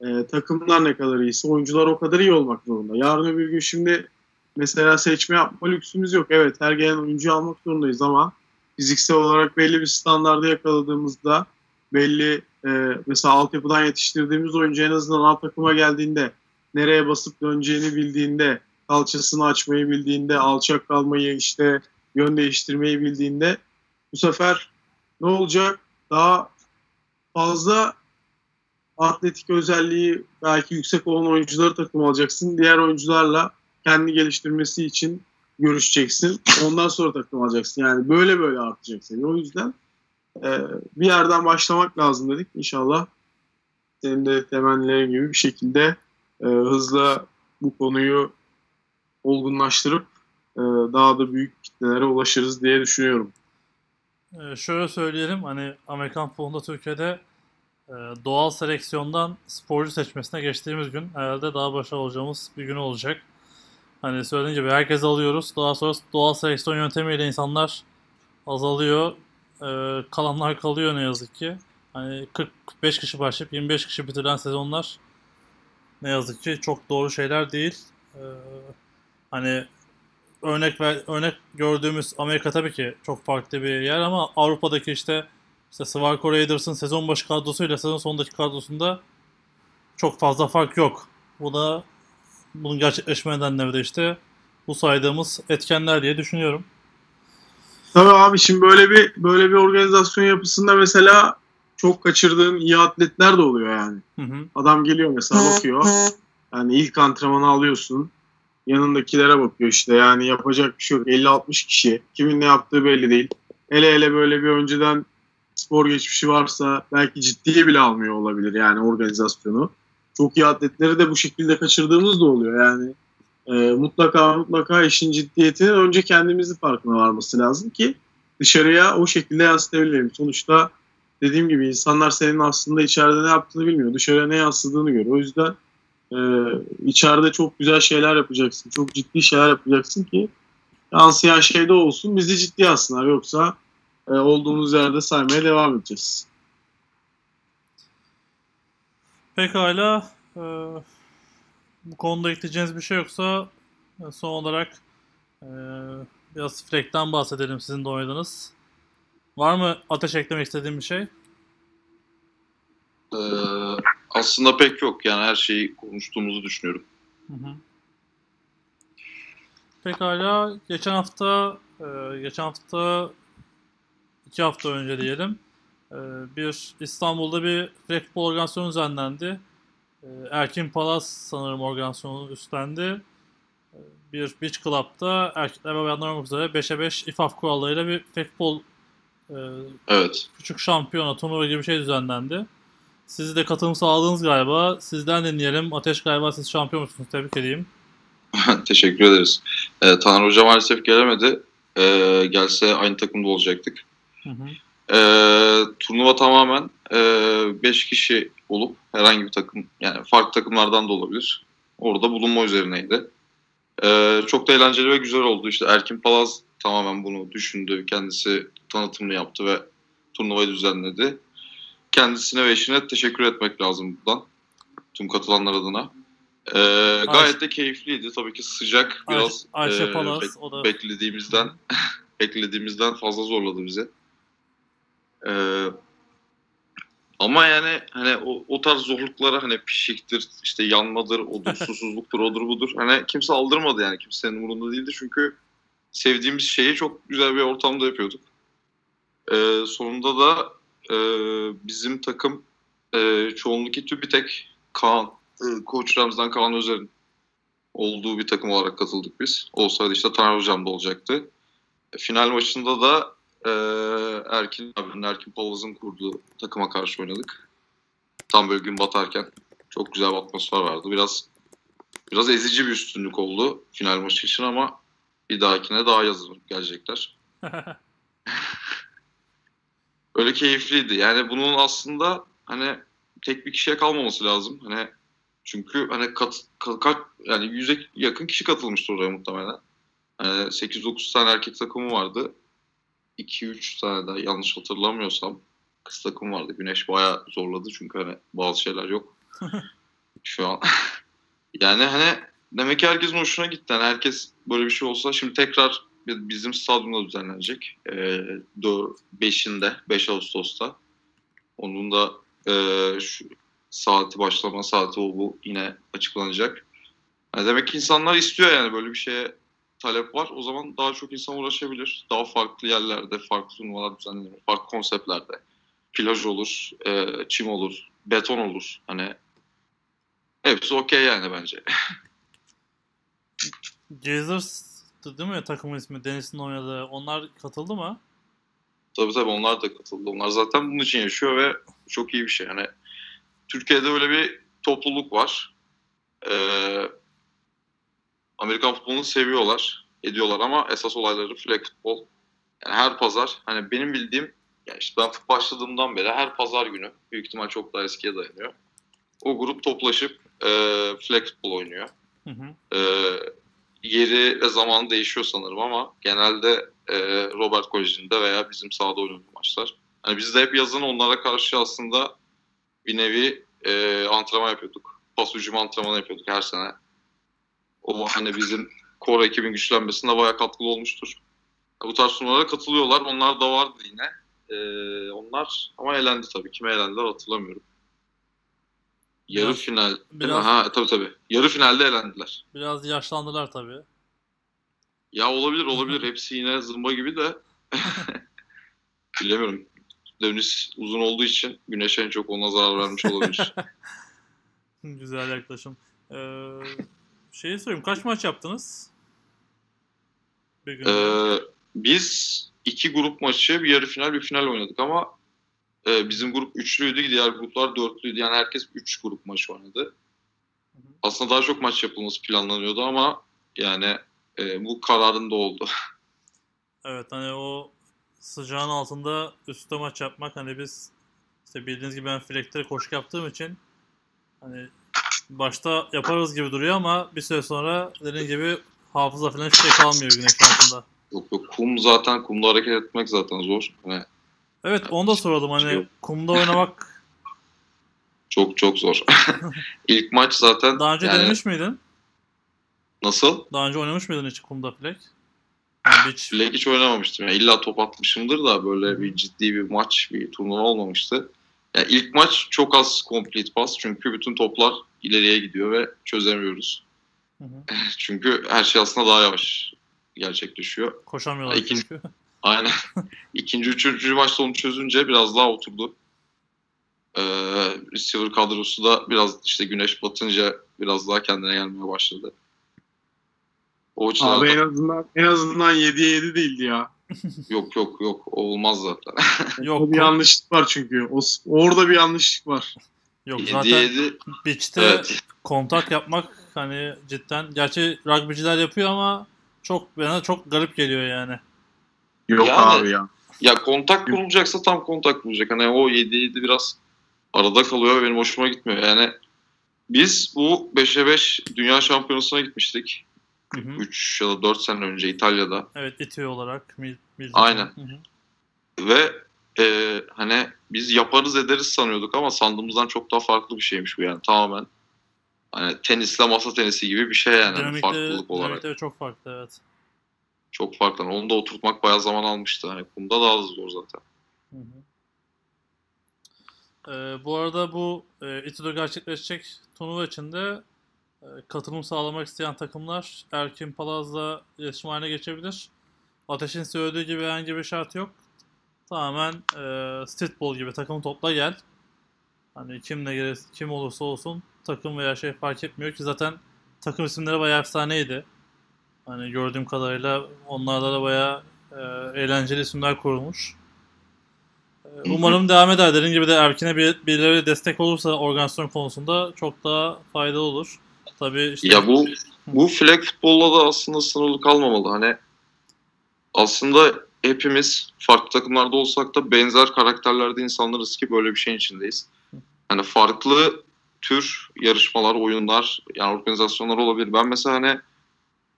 e, takımlar ne kadar iyiyse oyuncular o kadar iyi olmak zorunda. Yarın öbür gün şimdi mesela seçme yapma lüksümüz yok. Evet her gelen oyuncuyu almak zorundayız ama fiziksel olarak belli bir standarda yakaladığımızda belli e, mesela altyapıdan yetiştirdiğimiz oyuncu en azından alt takıma geldiğinde nereye basıp döneceğini bildiğinde kalçasını açmayı bildiğinde alçak kalmayı işte yön değiştirmeyi bildiğinde bu sefer ne olacak? Daha fazla atletik özelliği belki yüksek olan oyuncuları takım alacaksın. Diğer oyuncularla kendi geliştirmesi için görüşeceksin. Ondan sonra takım alacaksın. Yani böyle böyle artacak seni. O yüzden e, bir yerden başlamak lazım dedik. İnşallah senin de temennilerin gibi bir şekilde e, hızla bu konuyu olgunlaştırıp e, daha da büyük kitlelere ulaşırız diye düşünüyorum.
Ee, şöyle söyleyelim hani Amerikan futbolunda Türkiye'de doğal seleksiyondan sporcu seçmesine geçtiğimiz gün herhalde daha başarılı olacağımız bir gün olacak. Hani söylediğim gibi herkes alıyoruz. Daha sonra doğal seleksiyon yöntemiyle insanlar azalıyor. Ee, kalanlar kalıyor ne yazık ki. hani 40-45 kişi başlayıp 25 kişi bitiren sezonlar ne yazık ki çok doğru şeyler değil. Ee, hani örnek ver, örnek gördüğümüz Amerika tabii ki çok farklı bir yer ama Avrupa'daki işte işte Swarco Raiders'ın sezon başı kadrosuyla sezon sonundaki kadrosunda çok fazla fark yok. Bu da bunun gerçekleşme nedenleri de işte bu saydığımız etkenler diye düşünüyorum.
Tabii abi şimdi böyle bir böyle bir organizasyon yapısında mesela çok kaçırdığın iyi atletler de oluyor yani.
Hı hı.
Adam geliyor mesela bakıyor. Yani ilk antrenmanı alıyorsun. Yanındakilere bakıyor işte yani yapacak bir şey yok. 50-60 kişi. Kimin ne yaptığı belli değil. Hele hele böyle bir önceden spor geçmişi varsa belki ciddiye bile almıyor olabilir yani organizasyonu. Çok iyi atletleri de bu şekilde kaçırdığımız da oluyor yani. e, mutlaka mutlaka işin ciddiyetinin önce kendimizin farkına varması lazım ki dışarıya o şekilde yansıtabilelim. Sonuçta dediğim gibi insanlar senin aslında içeride ne yaptığını bilmiyor. Dışarıya ne yansıdığını görüyor. O yüzden e, içeride çok güzel şeyler yapacaksın. Çok ciddi şeyler yapacaksın ki yansıyan şey de olsun. Bizi ciddi alsınlar. Yoksa e, olduğumuz yerde saymaya devam edeceğiz.
Pekala. e, bu konuda ekleyeceğiniz bir şey yoksa e, son olarak e, biraz Fleck'ten bahsedelim sizin de oynadınız. Var mı ateş eklemek istediğim bir şey?
Ee, aslında pek yok. Yani her şeyi konuştuğumuzu düşünüyorum.
Hı hı. Pekala. Geçen hafta, e, geçen hafta iki hafta önce diyelim e, bir İstanbul'da bir flag futbol organizasyonu düzenlendi. E, Erkin Palas sanırım organizasyonu üstlendi. E, bir beach club'da erkekler ve bayanlar olmak üzere 5'e 5 İFAF kurallarıyla bir flag futbol e,
Evet.
küçük şampiyona, turnuva gibi bir şey düzenlendi. Siz de katılım sağladınız galiba. Sizden dinleyelim. Ateş galiba siz şampiyon musunuz? Tebrik edeyim.
Teşekkür ederiz. Ee, Taner Hoca maalesef gelemedi. Ee, gelse aynı takımda olacaktık.
Hı hı.
Ee, turnuva tamamen 5 kişi olup herhangi bir takım yani farklı takımlardan da olabilir. Orada bulunma üzerineydi. Ee, çok da eğlenceli ve güzel oldu. İşte Erkin Palaz tamamen bunu düşündü. Kendisi tanıtımını yaptı ve turnuvayı düzenledi. Kendisine ve eşine teşekkür etmek lazım buradan. Tüm katılanlar adına. Ee, gayet de keyifliydi. Tabii ki sıcak. Biraz
Ayşe, Ayşe
e,
Palas,
bek-
o da
beklediğimizden beklediğimizden fazla zorladı bizi. Ee, ama yani hani o, o tarz zorluklara hani pişiktir, işte yanmadır, odur, susuzluktur, odur budur. Hani kimse aldırmadı yani kimsenin umurunda değildi çünkü sevdiğimiz şeyi çok güzel bir ortamda yapıyorduk. Ee, sonunda da e, bizim takım e, çoğunluk TÜBİTEK Kaan, e, Koç Ramazan Kaan Özer'in olduğu bir takım olarak katıldık biz. Olsaydı işte Taner Hocam da olacaktı. E, Final maçında da e, Erkin abinin, Erkin Palaz'ın kurduğu takıma karşı oynadık. Tam böyle gün batarken. Çok güzel bir atmosfer vardı. Biraz biraz ezici bir üstünlük oldu final maçı için ama bir dahakine daha yazılır gelecekler. Öyle keyifliydi. Yani bunun aslında hani tek bir kişiye kalmaması lazım. Hani çünkü hani kat, kat, kat- yani yüze yakın kişi katılmıştı oraya muhtemelen. Hani 8-9 tane erkek takımı vardı. 2-3 tane de yanlış hatırlamıyorsam kız takım vardı. Güneş bayağı zorladı çünkü hani bazı şeyler yok. Şu an. yani hani demek ki herkesin hoşuna gitti. Yani herkes böyle bir şey olsa şimdi tekrar bi- bizim stadyumda düzenlenecek. Ee, 5'inde 5 Ağustos'ta. Onun da e, şu saati başlama saati o bu yine açıklanacak. Yani demek ki insanlar istiyor yani böyle bir şeye talep var. O zaman daha çok insan uğraşabilir. Daha farklı yerlerde, farklı turnuvalar düzenlenir, farklı konseptlerde. Plaj olur, e, çim olur, beton olur. Hani hepsi okey yani bence.
Caesars değil mi takımın ismi? Deniz'in oynadığı. Onlar katıldı mı?
Tabii tabii onlar da katıldı. Onlar zaten bunun için yaşıyor ve çok iyi bir şey. Yani Türkiye'de öyle bir topluluk var. Ee, Amerikan futbolunu seviyorlar, ediyorlar ama esas olayları flag futbol. Yani her pazar, hani benim bildiğim, yani işte ben başladığımdan beri her pazar günü, büyük ihtimal çok daha eskiye dayanıyor. O grup toplaşıp e, flag futbol oynuyor.
Hı hı.
E, yeri ve zamanı değişiyor sanırım ama genelde e, Robert Koleji'nde veya bizim sahada oynanan maçlar. Hani biz de hep yazın onlara karşı aslında bir nevi e, antrenman yapıyorduk. Pas hücum antrenmanı yapıyorduk her sene. O hani bizim core ekibin güçlenmesinde bayağı katkılı olmuştur. Bu tarz turnuvalara katılıyorlar. Onlar da vardı yine. E, onlar ama elendi tabii. Kime elendiler hatırlamıyorum. Yarı
Biraz-
final.
biraz-
Ha tabii tabii. Yarı finalde elendiler.
Biraz yaşlandılar tabii.
Ya olabilir olabilir. Hepsi yine zımba gibi de. Bilemiyorum. Dönüş uzun olduğu için güneş en çok ona zarar vermiş olabilir.
Güzel yaklaşım. Ee, şeyi sorayım. Kaç maç yaptınız? Bir günde.
Ee, biz iki grup maçı, bir yarı final, bir final oynadık ama e, bizim grup üçlüydü, diğer gruplar dörtlüydü. Yani herkes üç grup maç oynadı. Aslında daha çok maç yapılması planlanıyordu ama yani e, bu kararında oldu.
Evet hani o sıcağın altında üstte maç yapmak hani biz işte bildiğiniz gibi ben filektere koşu yaptığım için hani başta yaparız gibi duruyor ama bir süre sonra dediğin gibi hafıza falan hiçbir şey kalmıyor güneş altında.
Yok yok kum zaten, kumda hareket etmek zaten zor. Hani
Evet onu da soralım
Şey
hani
yok.
kumda oynamak
çok çok zor. İlk maç zaten
daha önce
yani
denemiş miydin?
nasıl?
Daha önce oynamış mıydın hiç kumda filek? Yani hiç
Flag hiç oynamamıştım. Yani illa top atmışımdır da böyle bir ciddi bir maç, bir turnuva olmamıştı. Yani ilk maç çok az complete pass çünkü bütün toplar ileriye gidiyor ve çözemiyoruz.
Hı hı.
Çünkü her şey aslında daha yavaş gerçekleşiyor.
koşamıyorlar
İkinci-
çünkü.
Aynen. İkinci, üçüncü maçta onu çözünce biraz daha oturdu. Ee, receiver kadrosu da biraz işte güneş batınca biraz daha kendine gelmeye başladı. O açıdan
Abi en azından en azından 7'ye 7 değildi ya.
Yok yok yok olmaz zaten.
Yok,
bir yanlışlık var çünkü. O, orada bir yanlışlık var.
yok
7
zaten
7
beach'te
evet.
kontak yapmak hani cidden gerçi rugbyciler yapıyor ama çok bana çok garip geliyor yani.
Yok
Yani-
abi ya.
Ya kontak kurulacaksa tam kontak kurulacak. Hani o 7 7 biraz arada kalıyor ve benim hoşuma gitmiyor. Yani biz bu 5'e 5 Dünya Şampiyonası'na gitmiştik.
Hı hı.
3 ya da 4 sene önce İtalya'da.
Evet itiyor olarak. Mil, mil-
Aynen.
Hı hı.
Ve e, hani biz yaparız ederiz sanıyorduk ama sandığımızdan çok daha farklı bir şeymiş bu yani tamamen. Hani tenisle masa tenisi gibi bir şey yani hani
Dinamikleri-
farklılık olarak.
dinamikleri çok farklı evet.
Çok farklı. Onu da oturtmak bayağı zaman almıştı. Hani kumda daha az zor zaten.
Hı hı. Ee, bu arada bu e, İTÜ'de gerçekleşecek turnuva içinde katılım sağlamak isteyen takımlar Erkin Palaz'la iletişim haline geçebilir. Ateş'in söylediği gibi herhangi bir şart yok. Tamamen e, streetball gibi takım topla gel. Hani kimle gele, kim olursa olsun takım veya şey fark etmiyor ki zaten takım isimleri bayağı efsaneydi. Hani gördüğüm kadarıyla onlarla da bayağı e, eğlenceli isimler kurulmuş. E, Umarım devam eder. Dediğim gibi de Erkin'e bir, birileri destek olursa organizasyon konusunda çok daha faydalı olur. Tabii işte
Ya bu bu flag futbolla da aslında sınırlı kalmamalı. Hani aslında hepimiz farklı takımlarda olsak da benzer karakterlerde insanlarız ki böyle bir şeyin içindeyiz. Hani farklı tür yarışmalar, oyunlar, yani organizasyonlar olabilir. Ben mesela hani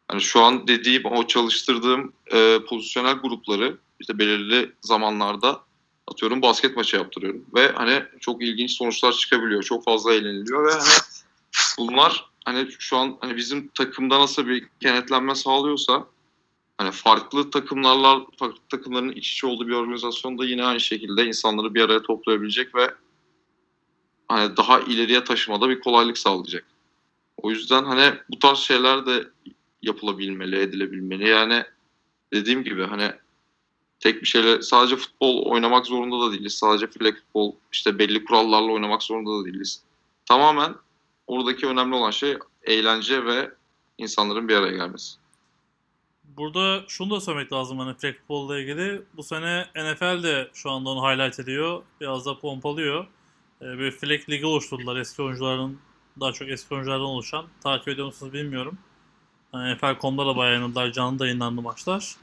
hani şu an dediğim o çalıştırdığım e, pozisyonel grupları işte belirli zamanlarda atıyorum basket maçı yaptırıyorum ve hani çok ilginç sonuçlar çıkabiliyor. Çok fazla eğleniliyor ve hani bunlar hani şu an hani bizim takımda nasıl bir kenetlenme sağlıyorsa hani farklı takımlarla farklı takımların iç içe olduğu bir organizasyonda yine aynı şekilde insanları bir araya toplayabilecek ve hani daha ileriye taşımada bir kolaylık sağlayacak. O yüzden hani bu tarz şeyler de yapılabilmeli, edilebilmeli. Yani dediğim gibi hani tek bir şeyle sadece futbol oynamak zorunda da değiliz. Sadece flag futbol işte belli kurallarla oynamak zorunda da değiliz. Tamamen oradaki önemli olan şey eğlence ve insanların bir araya gelmesi.
Burada şunu da söylemek lazım hani flag football'la ilgili. Bu sene NFL de şu anda onu highlight ediyor. Biraz da pompalıyor. Ee, bir flag ligi oluşturdular eski oyuncuların daha çok eski oyunculardan oluşan. Takip ediyor musunuz bilmiyorum. Hani NFL.com'da da bayağı yayınladılar. Canlı da yayınlandı maçlar.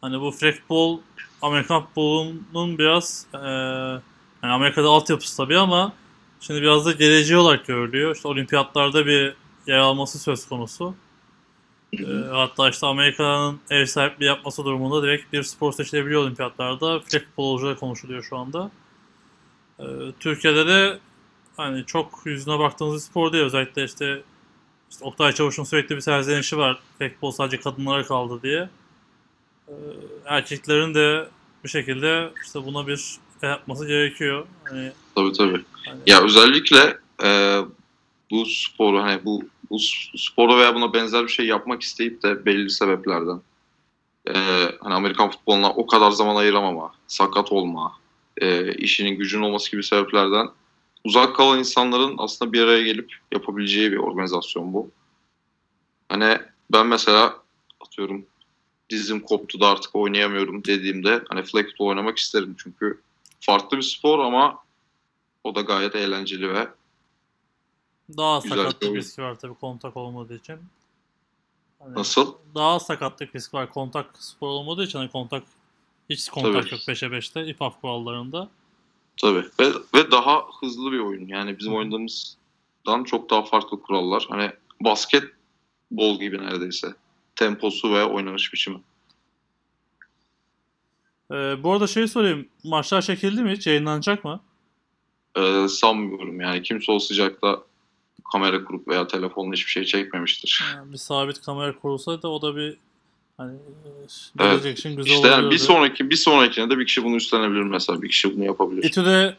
Hani bu flag football Amerikan futbolunun biraz eee yani Amerika'da altyapısı tabii ama şimdi biraz da geleceği olarak görülüyor. İşte olimpiyatlarda bir yer alması söz konusu. Ee, hatta işte Amerika'nın ev sahipliği yapması durumunda direkt bir spor seçilebiliyor olimpiyatlarda. Flag futbolcular konuşuluyor şu anda. Ee, Türkiye'de de hani çok yüzüne baktığınız bir spor değil. Özellikle işte, işte Oktay Çavuş'un sürekli bir serzenişi var. Futbol sadece kadınlara kaldı diye. Ee, erkeklerin de bir şekilde işte buna bir yapması gerekiyor. Hani,
Tabii tabii.
hani-
Ya özellikle e, bu sporu hani bu bu sporu veya buna benzer bir şey yapmak isteyip de belli sebeplerden e, hani Amerikan futboluna o kadar zaman ayıramama, sakat olma, e, işinin gücün olması gibi sebeplerden uzak kalan insanların aslında bir araya gelip yapabileceği bir organizasyon bu. Hani ben mesela atıyorum dizim koptu da artık oynayamıyorum dediğimde hani flag oynamak isterim çünkü farklı bir spor ama o da gayet eğlenceli ve
Daha
Güzel
sakatlık
bir oyun.
riski var tabii kontak olmadığı için. Hani
nasıl?
Daha sakatlık riski var kontak spor olmadığı için hani kontak hiç kontak
Tabii.
yok 5'e 5'te İPAF kurallarında.
Tabii. Ve, ve daha hızlı bir oyun. Yani bizim oynadığımızdan çok daha farklı kurallar. Hani basketbol gibi neredeyse. Temposu ve oynanış biçimi.
Ee, bu arada şey sorayım. Maçlar çekildi mi hiç? Yayınlanacak mı?
Ee, sanmıyorum yani. Kimse o sıcakta kamera kurup veya telefonla hiçbir şey çekmemiştir.
Yani bir sabit kamera kurulsaydı o da bir hani e,
Evet.
gelecek için güzel
İşte yani bir sonraki bir sonrakine de bir kişi bunu üstlenebilir mesela. Bir kişi bunu yapabilir.
İTÜ'de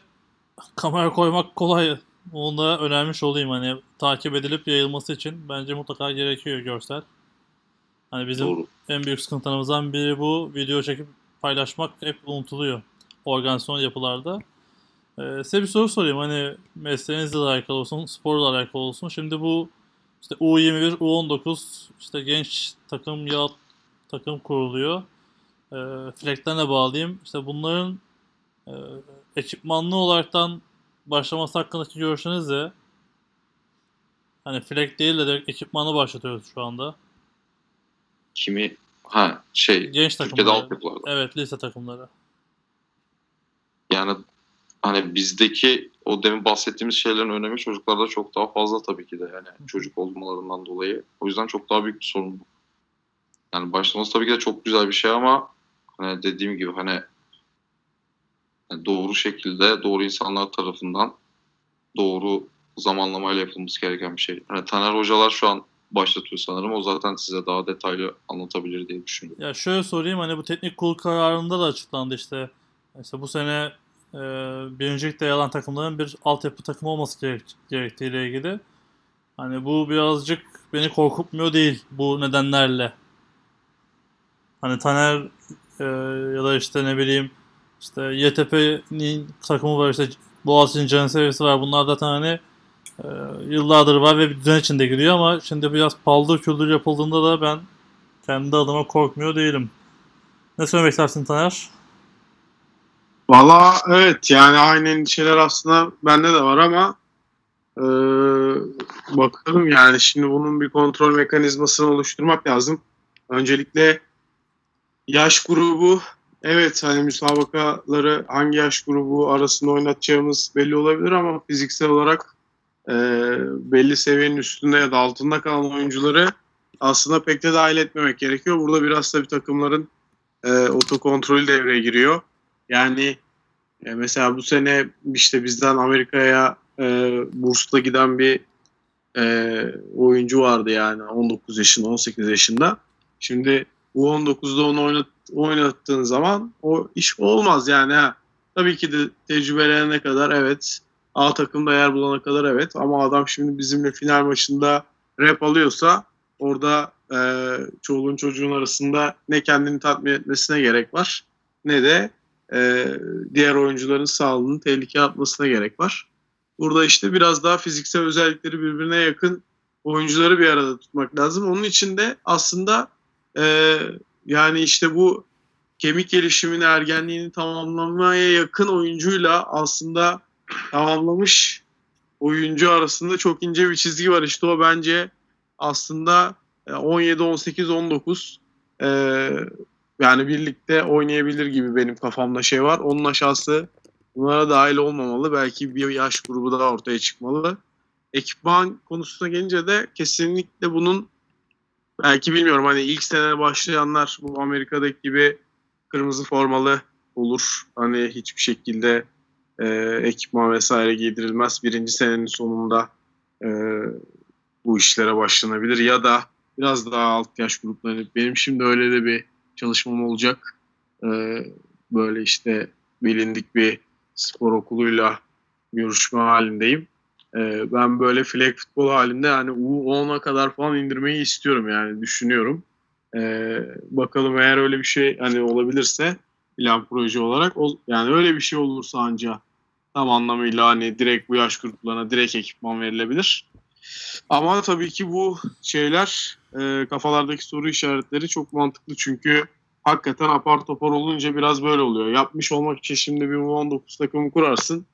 kamera koymak kolay. Onu da önermiş olayım hani takip edilip yayılması için bence mutlaka gerekiyor görsel. Hani bizim
Doğru.
en büyük sıkıntılarımızdan biri bu. Video çekip paylaşmak hep unutuluyor. Organizasyon yapılarda. Ee, size bir soru sorayım. Hani mesleğinizle alakalı olsun, sporla alakalı olsun. Şimdi bu işte U21, U19 işte genç takım ya takım kuruluyor. Ee, Flag'den bağlayayım. İşte bunların e, ekipmanlı olaraktan başlaması hakkındaki görüşünüz ne? Hani flag değil de direkt ekipmanı başlatıyoruz şu anda.
Kimi ha şey
Genç
Türkiye'de
takımları.
altyapılarda.
Evet lise takımları.
Yani hani bizdeki o demin bahsettiğimiz şeylerin önemi çocuklarda çok daha fazla tabii ki de yani çocuk olmalarından dolayı. O yüzden çok daha büyük bir sorun bu. Yani başlaması tabii ki de çok güzel bir şey ama hani dediğim gibi hani doğru şekilde doğru insanlar tarafından doğru zamanlamayla yapılması gereken bir şey. Hani Taner hocalar şu an başlatıyor sanırım. O zaten size daha detaylı anlatabilir diye düşünüyorum.
Ya şöyle sorayım hani bu teknik kurul kararında da açıklandı işte. İşte bu sene e, birincilikte yer alan takımların bir altyapı takımı olması gerek, gerektiğiyle ilgili. Hani bu birazcık beni korkutmuyor değil bu nedenlerle. Hani Taner e, ya da işte ne bileyim işte YTP'nin takımı var işte Boğaziçi'nin can seviyesi var. Bunlar zaten hani e, yıllardır var ve bir düzen içinde gidiyor ama şimdi biraz paldır küldür yapıldığında da ben kendi adıma korkmuyor değilim. Ne söylemek istersin Taner?
Valla evet yani aynı endişeler aslında bende de var ama e, bakalım yani şimdi bunun bir kontrol mekanizmasını oluşturmak lazım. Öncelikle yaş grubu evet hani müsabakaları hangi yaş grubu arasında oynatacağımız belli olabilir ama fiziksel olarak e, belli seviyenin üstünde ya da altında kalan oyuncuları aslında pek de dahil etmemek gerekiyor. Burada biraz da bir takımların e, otokontrolü devreye giriyor. Yani e, mesela bu sene işte bizden Amerika'ya e, bursla giden bir e, oyuncu vardı yani 19 yaşında 18 yaşında. Şimdi bu 19'da onu oynat, oynattığın zaman o iş olmaz yani. Ha. Tabii ki de tecrübelerine kadar evet A takımda yer bulana kadar evet ama adam şimdi bizimle final maçında rap alıyorsa orada e, çoluğun çocuğun arasında ne kendini tatmin etmesine gerek var ne de e, diğer oyuncuların sağlığını tehlikeye atmasına gerek var. Burada işte biraz daha fiziksel özellikleri birbirine yakın oyuncuları bir arada tutmak lazım. Onun için de aslında e, yani işte bu kemik gelişimini, ergenliğini tamamlamaya yakın oyuncuyla aslında tamamlamış oyuncu arasında çok ince bir çizgi var. İşte o bence aslında e, 17, 18, 19 e, yani birlikte oynayabilir gibi benim kafamda şey var. Onun aşağısı bunlara dahil olmamalı. Belki bir yaş grubu daha ortaya çıkmalı. Ekipman konusuna gelince de kesinlikle bunun belki bilmiyorum hani ilk sene başlayanlar bu Amerika'daki gibi kırmızı formalı olur. Hani hiçbir şekilde e, ekipman vesaire giydirilmez. Birinci senenin sonunda e, bu işlere başlanabilir ya da biraz daha alt yaş grupları. Benim şimdi öyle de bir çalışmam olacak. E, böyle işte bilindik bir spor okuluyla görüşme halindeyim. E, ben böyle flag futbol halinde yani U10'a kadar falan indirmeyi istiyorum yani düşünüyorum. E, bakalım eğer öyle bir şey hani olabilirse plan proje olarak o, yani öyle bir şey olursa anca tam anlamıyla hani direkt bu yaş gruplarına direkt ekipman verilebilir. Ama tabii ki bu şeyler e, kafalardaki soru işaretleri çok mantıklı çünkü hakikaten apar topar olunca biraz böyle oluyor. Yapmış olmak için şimdi bir 19 takımı kurarsın.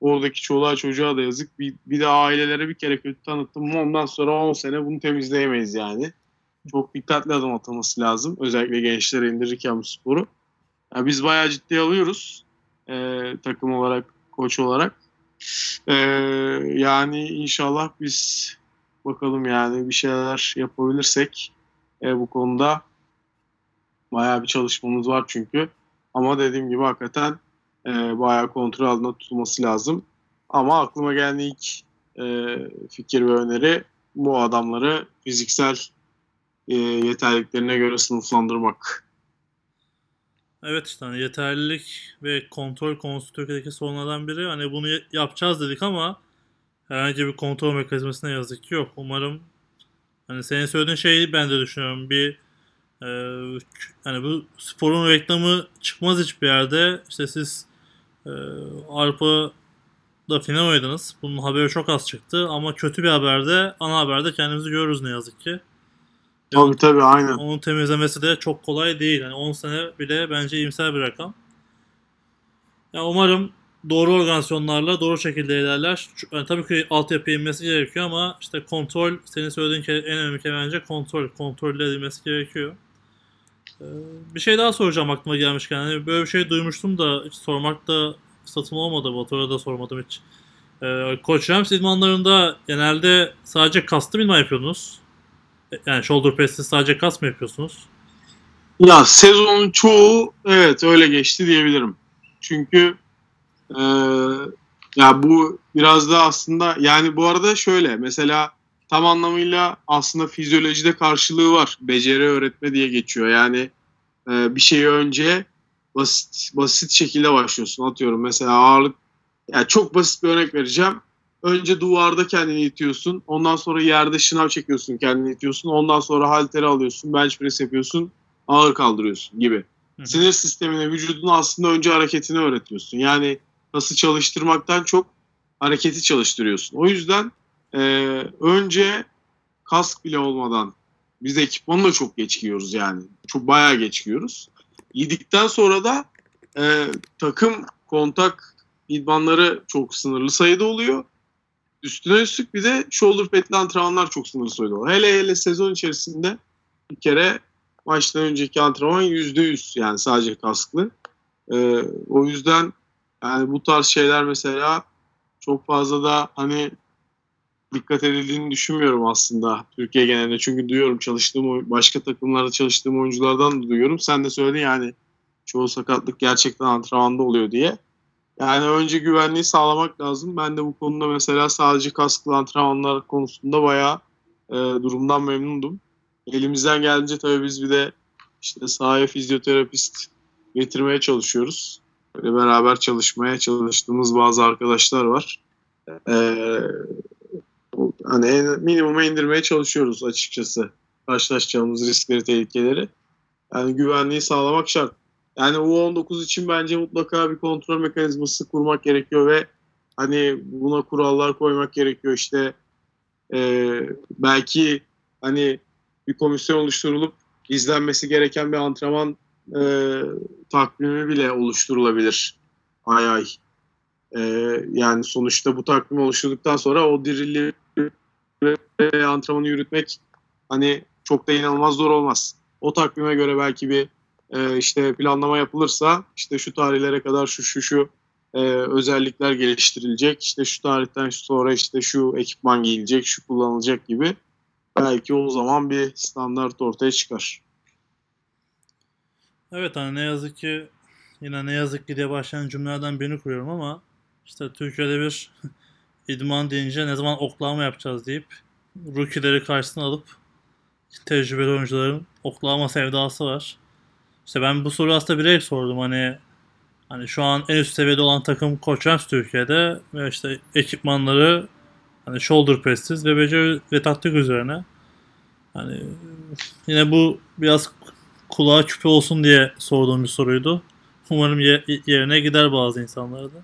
Oradaki çoluğa çocuğa da yazık. Bir, bir de ailelere bir kere kötü tanıttım mı ondan sonra 10 sene bunu temizleyemeyiz yani. Çok dikkatli adım atılması lazım. Özellikle gençlere indirirken bu sporu. Yani biz bayağı ciddi alıyoruz. E, takım olarak, koç olarak. E, yani inşallah biz bakalım yani bir şeyler yapabilirsek e, bu konuda bayağı bir çalışmamız var çünkü. Ama dediğim gibi hakikaten e, bayağı kontrol altında tutulması lazım. Ama aklıma gelen ilk e, fikir ve öneri bu adamları fiziksel e, yeterliliklerine göre sınıflandırmak.
Evet işte hani yeterlilik ve kontrol konusu Türkiye'deki sorunlardan biri. Hani bunu yapacağız dedik ama herhangi bir kontrol mekanizması ne yazık ki yok. Umarım hani senin söylediğin şeyi ben de düşünüyorum. Bir e, hani bu sporun reklamı çıkmaz hiçbir yerde. İşte siz e, Avrupa'da final oynadınız. Bunun haberi çok az çıktı ama kötü bir haberde ana haberde kendimizi görürüz ne yazık ki.
Tabii tabii aynen.
Onun temizlemesi de çok kolay değil. Yani 10 sene bile bence iyimser bir rakam. Ya umarım doğru organizasyonlarla doğru şekilde ilerler. Yani tabii ki altyapıya inmesi gerekiyor ama işte kontrol, senin söylediğin ke- en önemli kelime bence kontrol. Kontrolle edilmesi gerekiyor. Ee, bir şey daha soracağım aklıma gelmişken. Hani böyle bir şey duymuştum da hiç sormak da fırsatım olmadı. Batur'a da sormadım hiç. Ee, Koç Rams idmanlarında genelde sadece kastım idman yapıyordunuz. Yani shoulder press'te sadece kas mı yapıyorsunuz?
Ya sezonun çoğu evet öyle geçti diyebilirim. Çünkü e, ya bu biraz da aslında yani bu arada şöyle mesela tam anlamıyla aslında fizyolojide karşılığı var. Beceri öğretme diye geçiyor. Yani e, bir şeyi önce basit basit şekilde başlıyorsun. Atıyorum mesela ağırlık yani çok basit bir örnek vereceğim. Önce duvarda kendini itiyorsun. Ondan sonra yerde şınav çekiyorsun kendini itiyorsun. Ondan sonra halteri alıyorsun. Bench press yapıyorsun. Ağır kaldırıyorsun gibi.
Hı hı.
Sinir sistemine, vücuduna aslında önce hareketini öğretiyorsun. Yani kası çalıştırmaktan çok hareketi çalıştırıyorsun. O yüzden e, önce kask bile olmadan biz ekipmanı da çok geç giyiyoruz yani. Çok bayağı geç giyiyoruz. Yedikten sonra da e, takım kontak idmanları çok sınırlı sayıda oluyor. Üstüne üstlük bir de shoulder pad'li antrenmanlar çok sayıda oluyor. Hele hele sezon içerisinde bir kere maçtan önceki antrenman yüzde yüz yani sadece kasklı. Ee, o yüzden yani bu tarz şeyler mesela çok fazla da hani dikkat edildiğini düşünmüyorum aslında Türkiye genelinde. Çünkü duyuyorum çalıştığım başka takımlarda çalıştığım oyunculardan da duyuyorum. Sen de söyledin yani çoğu sakatlık gerçekten antrenmanda oluyor diye. Yani önce güvenliği sağlamak lazım. Ben de bu konuda mesela sadece kasklı antrenmanlar konusunda bayağı e, durumdan memnundum. Elimizden geldiğince tabii biz bir de işte sahaya fizyoterapist getirmeye çalışıyoruz. Böyle beraber çalışmaya çalıştığımız bazı arkadaşlar var. Ee, hani en, minimuma indirmeye çalışıyoruz açıkçası. Karşılaşacağımız riskleri, tehlikeleri. Yani güvenliği sağlamak şart. Yani U19 için bence mutlaka bir kontrol mekanizması kurmak gerekiyor ve hani buna kurallar koymak gerekiyor. İşte e, belki hani bir komisyon oluşturulup izlenmesi gereken bir antrenman e, takvimi bile oluşturulabilir ay ay. E, yani sonuçta bu takvim oluşturduktan sonra o dirili ve antrenmanı yürütmek hani çok da inanılmaz zor olmaz. O takvime göre belki bir e, işte planlama yapılırsa işte şu tarihlere kadar şu şu şu e, özellikler geliştirilecek. İşte şu tarihten sonra işte şu ekipman giyilecek, şu kullanılacak gibi. belki o zaman bir standart ortaya çıkar.
Evet hani ne yazık ki yine ne yazık ki diye başlayan cümlelerden birini kuruyorum ama işte Türkiye'de bir idman deyince ne zaman oklama yapacağız deyip rookie'leri karşısına alıp tecrübeli oyuncuların oklama sevdası var. İşte ben bu soruyu aslında direkt sordum hani hani şu an en üst seviyede olan takım Koç Rams Türkiye'de ve işte ekipmanları hani shoulder presses ve beceri ve taktik üzerine. Hani yine bu biraz kulağa küpe olsun diye sorduğum bir soruydu. Umarım ye- yerine gider bazı insanlarda.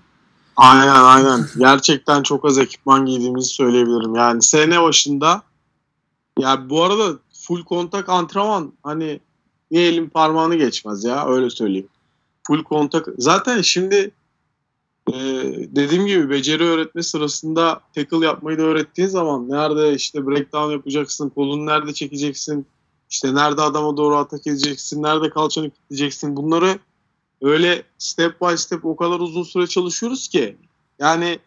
Aynen aynen. Gerçekten çok az ekipman giydiğimizi söyleyebilirim. Yani sene başında ya bu arada full kontak antrenman hani bir elin parmağını geçmez ya öyle söyleyeyim. Full kontak. Zaten şimdi e, dediğim gibi beceri öğretme sırasında tackle yapmayı da öğrettiğin zaman nerede işte breakdown yapacaksın, kolunu nerede çekeceksin, işte nerede adama doğru atak edeceksin, nerede kalçanı kilitleyeceksin bunları öyle step by step o kadar uzun süre çalışıyoruz ki yani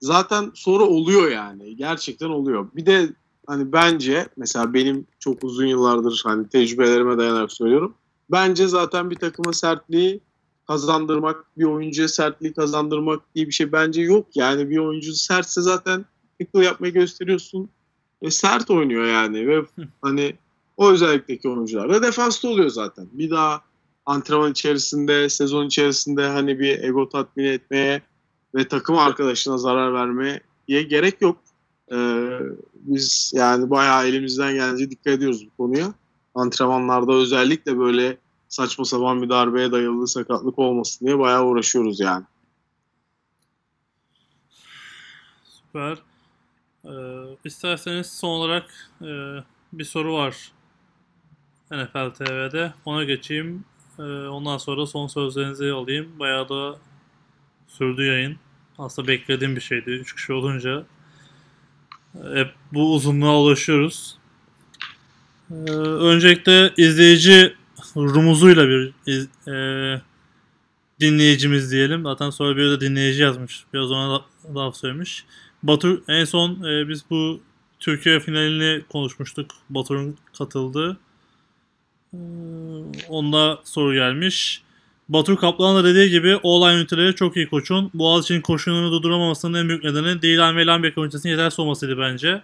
zaten sonra oluyor yani gerçekten oluyor. Bir de hani bence mesela benim çok uzun yıllardır hani tecrübelerime dayanarak söylüyorum. Bence zaten bir takıma sertliği kazandırmak, bir oyuncuya sertliği kazandırmak diye bir şey bence yok. Yani bir oyuncu sertse zaten tackle yapmayı gösteriyorsun. ve sert oynuyor yani ve hani o özellikteki oyuncular da defansta oluyor zaten. Bir daha antrenman içerisinde, sezon içerisinde hani bir ego tatmin etmeye ve takım arkadaşına zarar vermeye gerek yok. Ee, biz yani bayağı elimizden gelince dikkat ediyoruz bu konuya. Antrenmanlarda özellikle böyle saçma sapan bir darbeye dayalı sakatlık olmasın diye bayağı uğraşıyoruz yani.
Süper. Ee, isterseniz son olarak e, bir soru var NFL TV'de. Ona geçeyim. Ee, ondan sonra son sözlerinizi alayım. Bayağı da sürdü yayın. Aslında beklediğim bir şeydi. Üç kişi olunca hep bu uzunluğa ulaşıyoruz. Ee, öncelikle izleyici rumuzuyla bir iz- e, dinleyicimiz diyelim. Zaten sonra bir de dinleyici yazmış. Biraz ona laf söylemiş. Batur en son e, biz bu Türkiye finalini konuşmuştuk. Batur'un katıldığı. Ee, onda soru gelmiş. Batur Kaplan da dediği gibi olay üniteleri çok iyi koçun. Boğaziçi'nin koşununu durduramamasının en büyük nedeni Dilan ve Lambek ünitesinin yetersiz olmasıydı bence.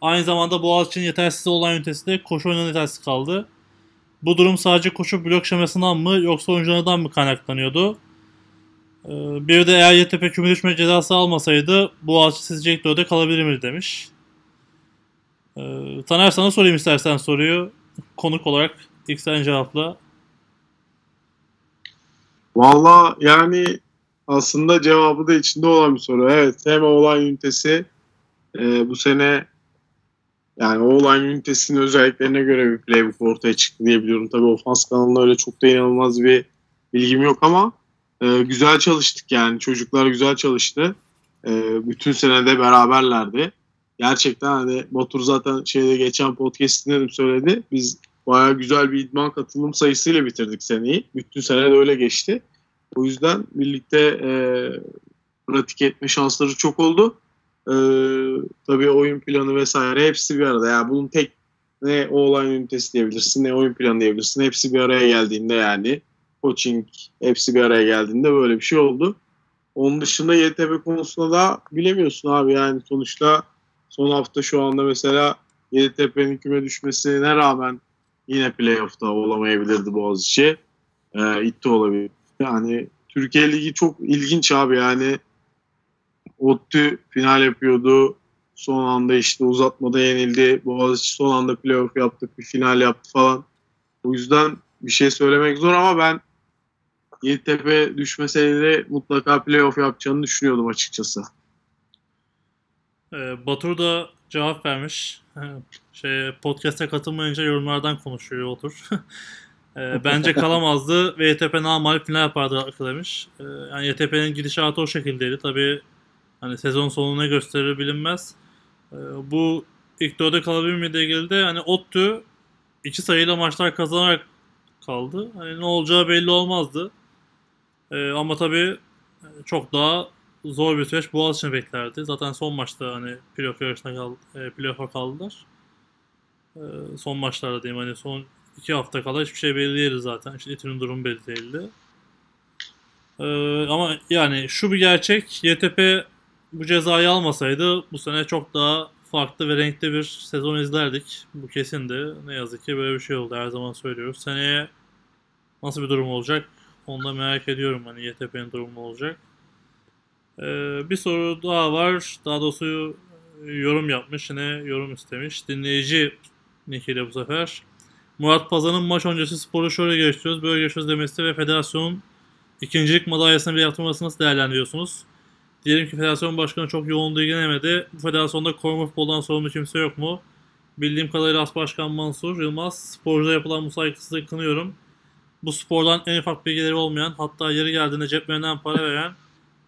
Aynı zamanda Boğaziçi'nin yetersiz olan ünitesi de koşu oyunundan yetersiz kaldı. Bu durum sadece koşu blok şemasından mı yoksa oyunculardan mı kaynaklanıyordu? Ee, bir de eğer YTP küme düşme cezası almasaydı Boğaziçi sizce ilk dörde kalabilir mi demiş. Ee, Taner sana sorayım istersen soruyu. Konuk olarak ilk sen cevapla.
Valla yani aslında cevabı da içinde olan bir soru. Evet hem olan ünitesi e, bu sene yani o olan ünitesinin özelliklerine göre bir playbook ortaya çıktı diye biliyorum. Tabii ofans kanalında öyle çok da inanılmaz bir bilgim yok ama e, güzel çalıştık yani. Çocuklar güzel çalıştı. E, bütün senede beraberlerdi. Gerçekten hani Batur zaten şeyde geçen podcast'inde de söyledi. Biz bayağı güzel bir idman katılım sayısıyla bitirdik seneyi. Bütün sene de öyle geçti. O yüzden birlikte e, pratik etme şansları çok oldu. E, tabii oyun planı vesaire hepsi bir arada. Yani bunun tek ne o olay ünitesi diyebilirsin ne oyun planı diyebilirsin. Hepsi bir araya geldiğinde yani coaching hepsi bir araya geldiğinde böyle bir şey oldu. Onun dışında YTB konusunda da bilemiyorsun abi yani sonuçta son hafta şu anda mesela Yeditepe'nin küme düşmesine rağmen yine playoff'ta olamayabilirdi Boğaziçi. Ee, itti olabilir. Yani Türkiye Ligi çok ilginç abi yani ODTÜ final yapıyordu. Son anda işte uzatmada yenildi. Boğaziçi son anda playoff yaptık. Bir final yaptı falan. O yüzden bir şey söylemek zor ama ben Yeditepe düşmeseydi mutlaka playoff yapacağını düşünüyordum açıkçası.
Ee, Batur da cevap vermiş. Şey podcast'e katılmayınca yorumlardan konuşuyor Batur. Ee, bence kalamazdı ve YTP normal final yapardı demiş. Ee, yani YTP'nin gidişatı o şekildeydi. Tabii hani sezon sonu ne gösterir bilinmez. Ee, bu ilk dörde kalabilir mi diye de hani ODTÜ iki sayıyla maçlar kazanarak kaldı. Hani ne olacağı belli olmazdı. Ee, ama tabii çok daha zor bir süreç Boğaziçi'ni beklerdi. Zaten son maçta hani playoff yarışına kaldı, e, kaldılar. Ee, son maçlarda diyeyim hani son iki hafta kala hiçbir şey belli değildi zaten. İşte İTÜ'nün durumu belli değildi. Ee, ama yani şu bir gerçek YTP bu cezayı almasaydı bu sene çok daha farklı ve renkli bir sezon izlerdik. Bu kesindi. Ne yazık ki böyle bir şey oldu. Her zaman söylüyoruz. Seneye nasıl bir durum olacak? Onu da merak ediyorum. Hani YTP'nin durumu olacak. Ee, bir soru daha var. Daha doğrusu yorum yapmış. Yine yorum istemiş. Dinleyici nickiyle bu sefer. Murat Pazan'ın maç öncesi sporu şöyle geçiyoruz. Böyle geçiyoruz demesi ve federasyonun ikincilik madalyasını bile yaptırmasını nasıl değerlendiriyorsunuz? Diyelim ki federasyon başkanı çok yoğun ilgilenemedi. Bu federasyonda koruma futboldan sorumlu kimse yok mu? Bildiğim kadarıyla As Başkan Mansur Yılmaz, sporcuya yapılan bu saygısızlığı kınıyorum. Bu spordan en ufak bilgileri olmayan, hatta yeri geldiğinde ceplerinden para veren,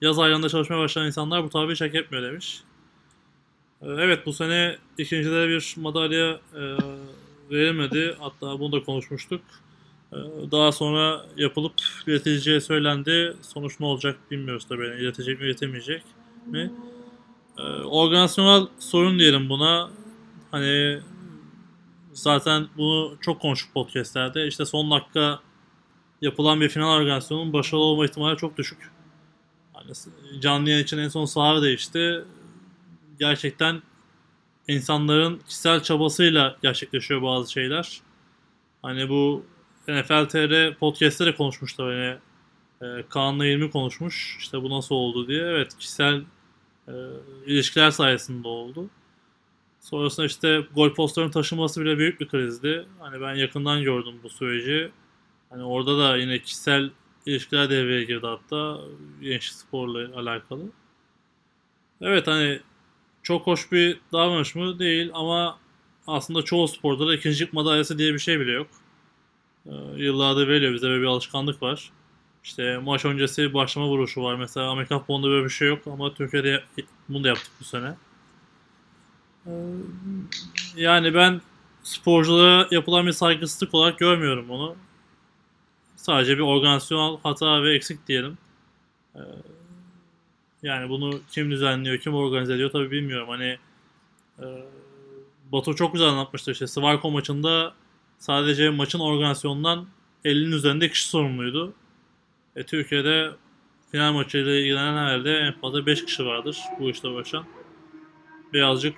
yaz aylarında çalışmaya başlayan insanlar bu tabi hak etmiyor demiş. Ee, Evet bu sene ikincilere bir madalya e, verilmedi. Hatta bunu da konuşmuştuk. Ee, Daha sonra yapılıp ileticiye söylendi. Sonuç ne olacak bilmiyoruz tabii. Yani iletecek mi iletemeyecek mi? Ee, Organizasyonel sorun diyelim buna. Hani zaten bunu çok konuştuk podcastlerde. İşte son dakika yapılan bir final organizasyonunun başarılı olma ihtimali çok düşük. Hani canlı yayın için en son saha değişti. Gerçekten insanların kişisel çabasıyla gerçekleşiyor bazı şeyler. Hani bu NFL TR podcast'te de konuşmuşlar hani e, Kaan'la İlmi konuşmuş işte bu nasıl oldu diye. Evet kişisel e, ilişkiler sayesinde oldu. Sonrasında işte gol postlarının taşınması bile büyük bir krizdi. Hani ben yakından gördüm bu süreci. Hani orada da yine kişisel ilişkiler devreye girdi hatta genç sporla alakalı. Evet hani çok hoş bir davranış mı? Değil ama aslında çoğu sporda da ikincilik madalyası diye bir şey bile yok. Ee, yıllardır veriyor bize böyle bir alışkanlık var. İşte maç öncesi başlama vuruşu var. Mesela Amerikan futbolunda böyle bir şey yok ama Türkiye'de bunu da yaptık bu sene. Ee, yani ben sporculara yapılan bir saygısızlık olarak görmüyorum bunu. Sadece bir organizasyonel hata ve eksik diyelim. Ee, yani bunu kim düzenliyor, kim organize ediyor tabii bilmiyorum. Hani e, Batu çok güzel anlatmıştı işte Svarko maçında sadece maçın organizasyonundan 50'nin üzerinde kişi sorumluydu. E, Türkiye'de final maçıyla ilgilenen herhalde en fazla 5 kişi vardır bu işte uğraşan. Birazcık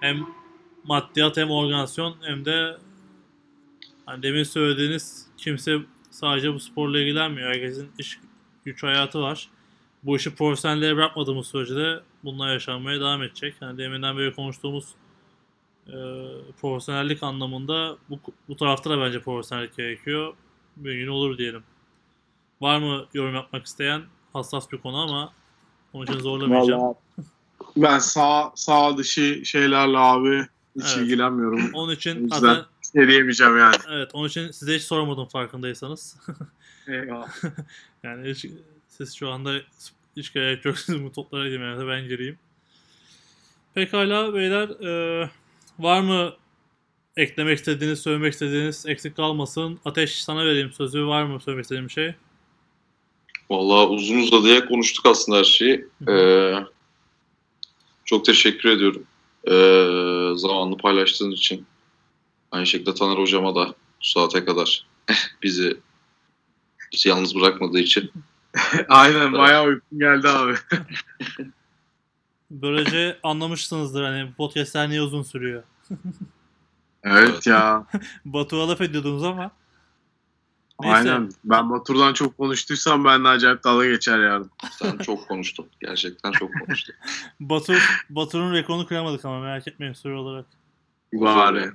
hem maddiyat hem organizasyon hem de hani demin söylediğiniz kimse sadece bu sporla ilgilenmiyor. Herkesin iş güç hayatı var. Bu işi profesyonellere bırakmadığımız sürece de bunlar yaşanmaya devam edecek. Yani deminden beri konuştuğumuz e, profesyonellik anlamında bu, bu tarafta da bence profesyonellik gerekiyor. Bir gün olur diyelim. Var mı yorum yapmak isteyen? Hassas bir konu ama onun için zorlamayacağım.
Vallahi ben sağ sağ dışı şeylerle abi hiç
Evet.
ilgilenmiyorum.
Onun için zaten
ne diyemeyeceğim yani.
evet onun için size hiç sormadım farkındaysanız.
Eyvallah.
yani hiç, siz şu anda hiç gerek yok siz bu toplara girmenize ben gireyim. Pekala beyler e, var mı eklemek istediğiniz, söylemek istediğiniz eksik kalmasın. Ateş sana vereyim sözü. Var mı söylemek istediğim şey?
Vallahi uzun uzadıya konuştuk aslında her şeyi. Ee, çok teşekkür ediyorum. Ee, zamanını paylaştığın için. Aynı şekilde Taner Hocama da bu saate kadar bizi bizi yalnız bırakmadığı için.
Aynen bayağı uykum geldi abi.
Böylece anlamışsınızdır hani bu podcastler niye uzun sürüyor.
Evet ya.
Batu'ya laf ediyordunuz ama. Neyse.
Aynen. Ben Batur'dan çok konuştuysam ben de acayip dalga geçer yarın.
Sen çok konuştun. Gerçekten çok konuştun.
Batu, Batu'nun rekorunu kıramadık ama merak etmeyin soru olarak.
Bari.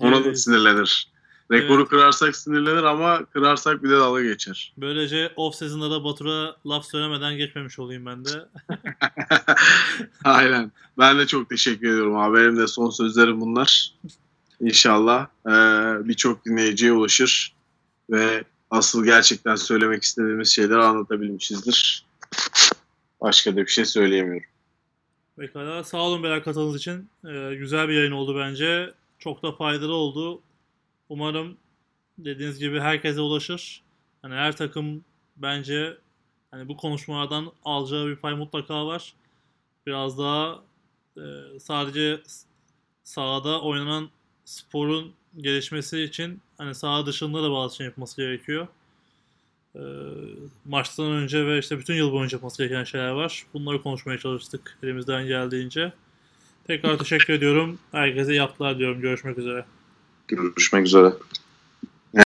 Ona da sinirlenir. Rekoru
Evet.
kırarsak sinirlenir ama kırarsak bir de dalga geçer.
Böylece off season'da da Batur'a laf söylemeden geçmemiş olayım ben de.
Aynen. Ben de çok teşekkür ediyorum abi. Benim de son sözlerim bunlar. İnşallah eee, birçok dinleyiciye ulaşır ve asıl gerçekten söylemek istediğimiz şeyleri anlatabilmişizdir. Başka da bir şey söyleyemiyorum.
Pekala. Sağ olun beyler katıldığınız için. Ee, güzel bir yayın oldu bence. Çok da faydalı oldu. Umarım dediğiniz gibi herkese ulaşır. Hani her takım bence hani bu konuşmalardan alacağı bir pay mutlaka var. Biraz daha e, sadece sahada oynanan sporun gelişmesi için hani saha dışında da bazı şey yapması gerekiyor. Ee, maçtan önce ve işte bütün yıl boyunca yapması gereken şeyler var. Bunları konuşmaya çalıştık elimizden geldiğince. Tekrar teşekkür ediyorum. Herkese iyi haftalar diyorum. Görüşmek üzere.
Görüşmek üzere.